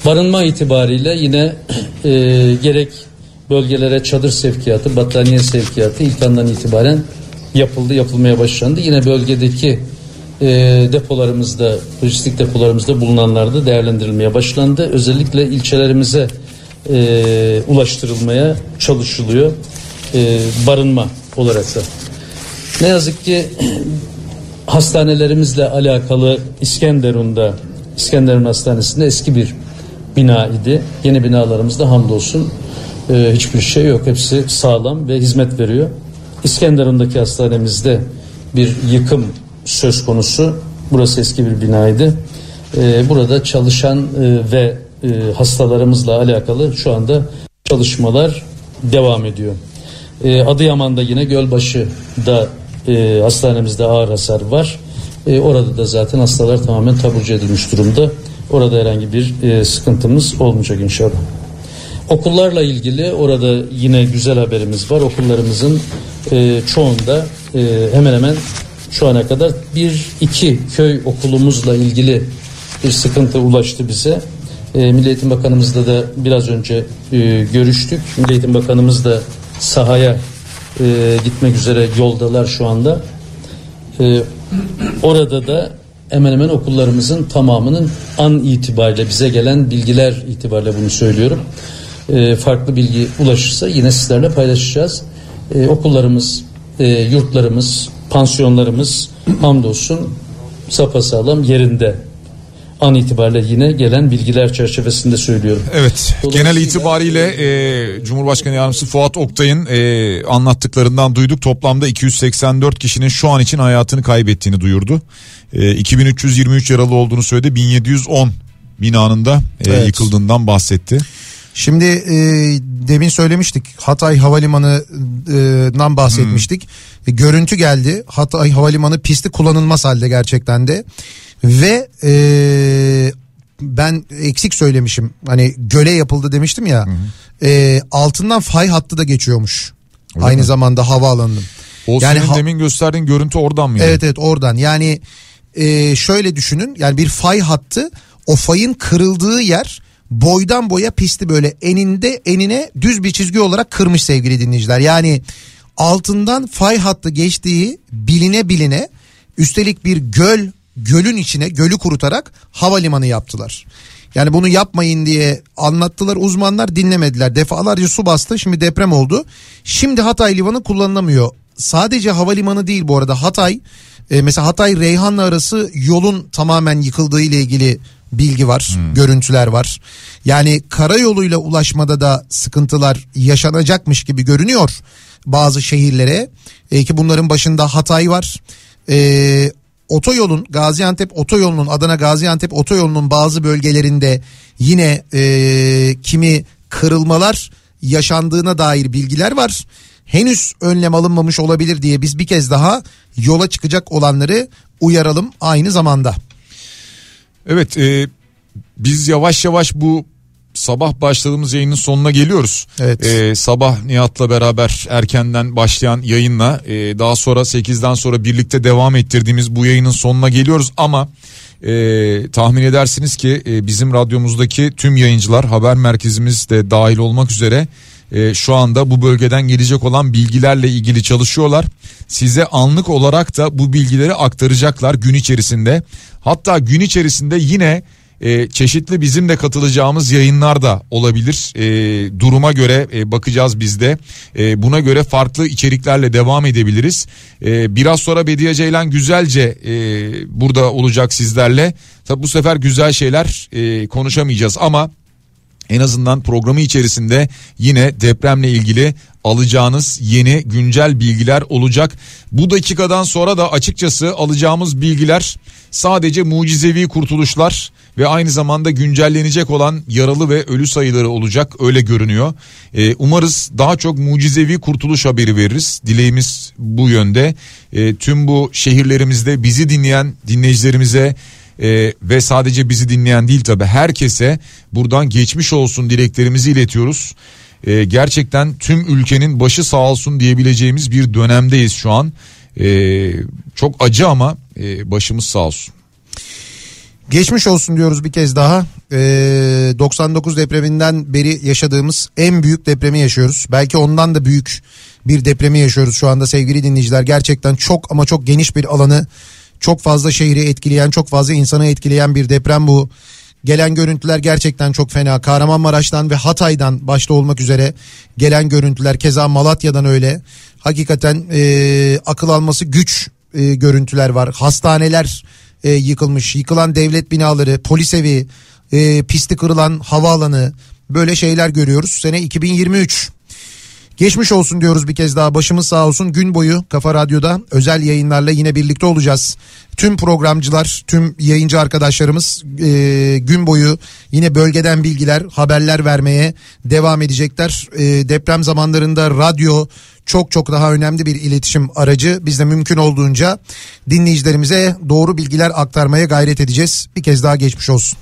Barınma itibariyle yine [CLEARS THROAT] e, gerek bölgelere çadır sevkiyatı, battaniye sevkiyatı ilk andan itibaren yapıldı, yapılmaya başlandı. Yine bölgedeki e, depolarımızda, lojistik depolarımızda bulunanlar da değerlendirilmeye başlandı. Özellikle ilçelerimize e, ulaştırılmaya çalışılıyor e, barınma olarak da. Ne yazık ki hastanelerimizle alakalı İskenderun'da İskenderun Hastanesi'nde eski bir bina idi. Yeni binalarımızda hamdolsun e, hiçbir şey yok. Hepsi sağlam ve hizmet veriyor. İskenderun'daki hastanemizde bir yıkım söz konusu. Burası eski bir binaydı. E, burada çalışan e, ve e, hastalarımızla alakalı şu anda çalışmalar devam ediyor. E, Adıyaman'da yine Gölbaşı'da e, hastanemizde ağır hasar var. E, orada da zaten hastalar tamamen taburcu edilmiş durumda. Orada herhangi bir e, sıkıntımız olmayacak inşallah. Okullarla ilgili orada yine güzel haberimiz var. Okullarımızın e, çoğunda e, hemen hemen şu ana kadar bir iki köy okulumuzla ilgili bir sıkıntı ulaştı bize. E, Milli Eğitim Bakanımızla da biraz önce e, görüştük. Milli Eğitim Bakanımız da sahaya e, gitmek üzere yoldalar şu anda. Ee, orada da hemen hemen okullarımızın tamamının an itibariyle bize gelen bilgiler itibariyle bunu söylüyorum. Ee, farklı bilgi ulaşırsa yine sizlerle paylaşacağız. Ee, okullarımız, e, yurtlarımız, pansiyonlarımız hamdolsun sapasağlam yerinde an itibariyle yine gelen bilgiler çerçevesinde söylüyorum. Evet genel itibariyle e, Cumhurbaşkanı Yardımcısı Fuat Oktay'ın e, anlattıklarından duyduk. Toplamda 284 kişinin şu an için hayatını kaybettiğini duyurdu. E, 2323 yaralı olduğunu söyledi. 1710 binanın da e, Evet. yıkıldığından bahsetti. Şimdi e, demin söylemiştik Hatay Havalimanı'ndan bahsetmiştik. E, görüntü geldi. Hatay Havalimanı pisti kullanılmaz halde gerçekten de. Ve e, ben eksik söylemişim. Hani göle yapıldı demiştim ya. E, altından fay hattı da geçiyormuş. Öyle Aynı mi? zamanda havaalanının. O Yani senin ha- demin gösterdiğin görüntü oradan mıydı? Evet evet oradan yani e, şöyle düşünün yani bir fay hattı o fayın kırıldığı yer boydan boya pisti böyle eninde enine düz bir çizgi olarak kırmış sevgili dinleyiciler. Yani altından fay hattı geçtiği biline biline üstelik bir göl gölün içine gölü kurutarak havalimanı yaptılar. Yani bunu yapmayın diye anlattılar uzmanlar dinlemediler. Defalarca su bastı şimdi deprem oldu. Şimdi Hatay Limanı kullanılamıyor. Sadece havalimanı değil bu arada Hatay e, mesela Hatay Reyhanlı arası yolun tamamen yıkıldığı ile ilgili bilgi var, görüntüler var. Yani karayoluyla ulaşmada da sıkıntılar yaşanacakmış gibi görünüyor bazı şehirlere. E, ki bunların başında Hatay var. E, otoyolun Gaziantep otoyolunun Adana Gaziantep otoyolunun bazı bölgelerinde yine e, kimi kırılmalar yaşandığına dair bilgiler var. Henüz önlem alınmamış olabilir diye biz bir kez daha yola çıkacak olanları uyaralım aynı zamanda. Evet e, biz yavaş yavaş bu sabah başladığımız yayının sonuna geliyoruz. Evet. E, sabah Nihat'la beraber erkenden başlayan yayınla e, daha sonra 8'den sonra birlikte devam ettirdiğimiz bu yayının sonuna geliyoruz ama e, tahmin edersiniz ki e, bizim radyomuzdaki tüm yayıncılar haber merkezimiz de dahil olmak üzere e, şu anda bu bölgeden gelecek olan bilgilerle ilgili çalışıyorlar. Size anlık olarak da bu bilgileri aktaracaklar gün içerisinde. Hatta gün içerisinde yine e, çeşitli bizim de katılacağımız yayınlar da olabilir. E, duruma göre e, bakacağız biz de. E, buna göre farklı içeriklerle devam edebiliriz. E, biraz sonra Bediye Ceylan güzelce e, burada olacak sizlerle. Tabi bu sefer güzel şeyler e, konuşamayacağız ama en azından programı içerisinde yine depremle ilgili alacağınız yeni güncel bilgiler olacak. Bu dakikadan sonra da açıkçası alacağımız bilgiler sadece mucizevi kurtuluşlar ve aynı zamanda güncellenecek olan yaralı ve ölü sayıları olacak öyle görünüyor. Ee, umarız daha çok mucizevi kurtuluş haberi veririz. Dileğimiz bu yönde. Ee, tüm bu şehirlerimizde bizi dinleyen dinleyicilerimize ee, ve sadece bizi dinleyen değil tabi herkese buradan geçmiş olsun dileklerimizi iletiyoruz. Ee, gerçekten tüm ülkenin başı sağ olsun diyebileceğimiz bir dönemdeyiz şu an. Ee, çok acı ama e, başımız sağ olsun. Geçmiş olsun diyoruz bir kez daha. Ee, 99 depreminden beri yaşadığımız en büyük depremi yaşıyoruz. Belki ondan da büyük bir depremi yaşıyoruz şu anda sevgili dinleyiciler. Gerçekten çok ama çok geniş bir alanı çok fazla şehri etkileyen çok fazla insanı etkileyen bir deprem bu. Gelen görüntüler gerçekten çok fena. Kahramanmaraş'tan ve Hatay'dan başta olmak üzere gelen görüntüler keza Malatya'dan öyle. Hakikaten e, akıl alması güç e, görüntüler var. Hastaneler e, yıkılmış, yıkılan devlet binaları, polis evi, e, pisti kırılan havaalanı böyle şeyler görüyoruz. Sene 2023. Geçmiş olsun diyoruz bir kez daha başımız sağ olsun gün boyu Kafa Radyo'da özel yayınlarla yine birlikte olacağız. Tüm programcılar tüm yayıncı arkadaşlarımız e, gün boyu yine bölgeden bilgiler haberler vermeye devam edecekler. E, deprem zamanlarında radyo çok çok daha önemli bir iletişim aracı. Biz de mümkün olduğunca dinleyicilerimize doğru bilgiler aktarmaya gayret edeceğiz. Bir kez daha geçmiş olsun.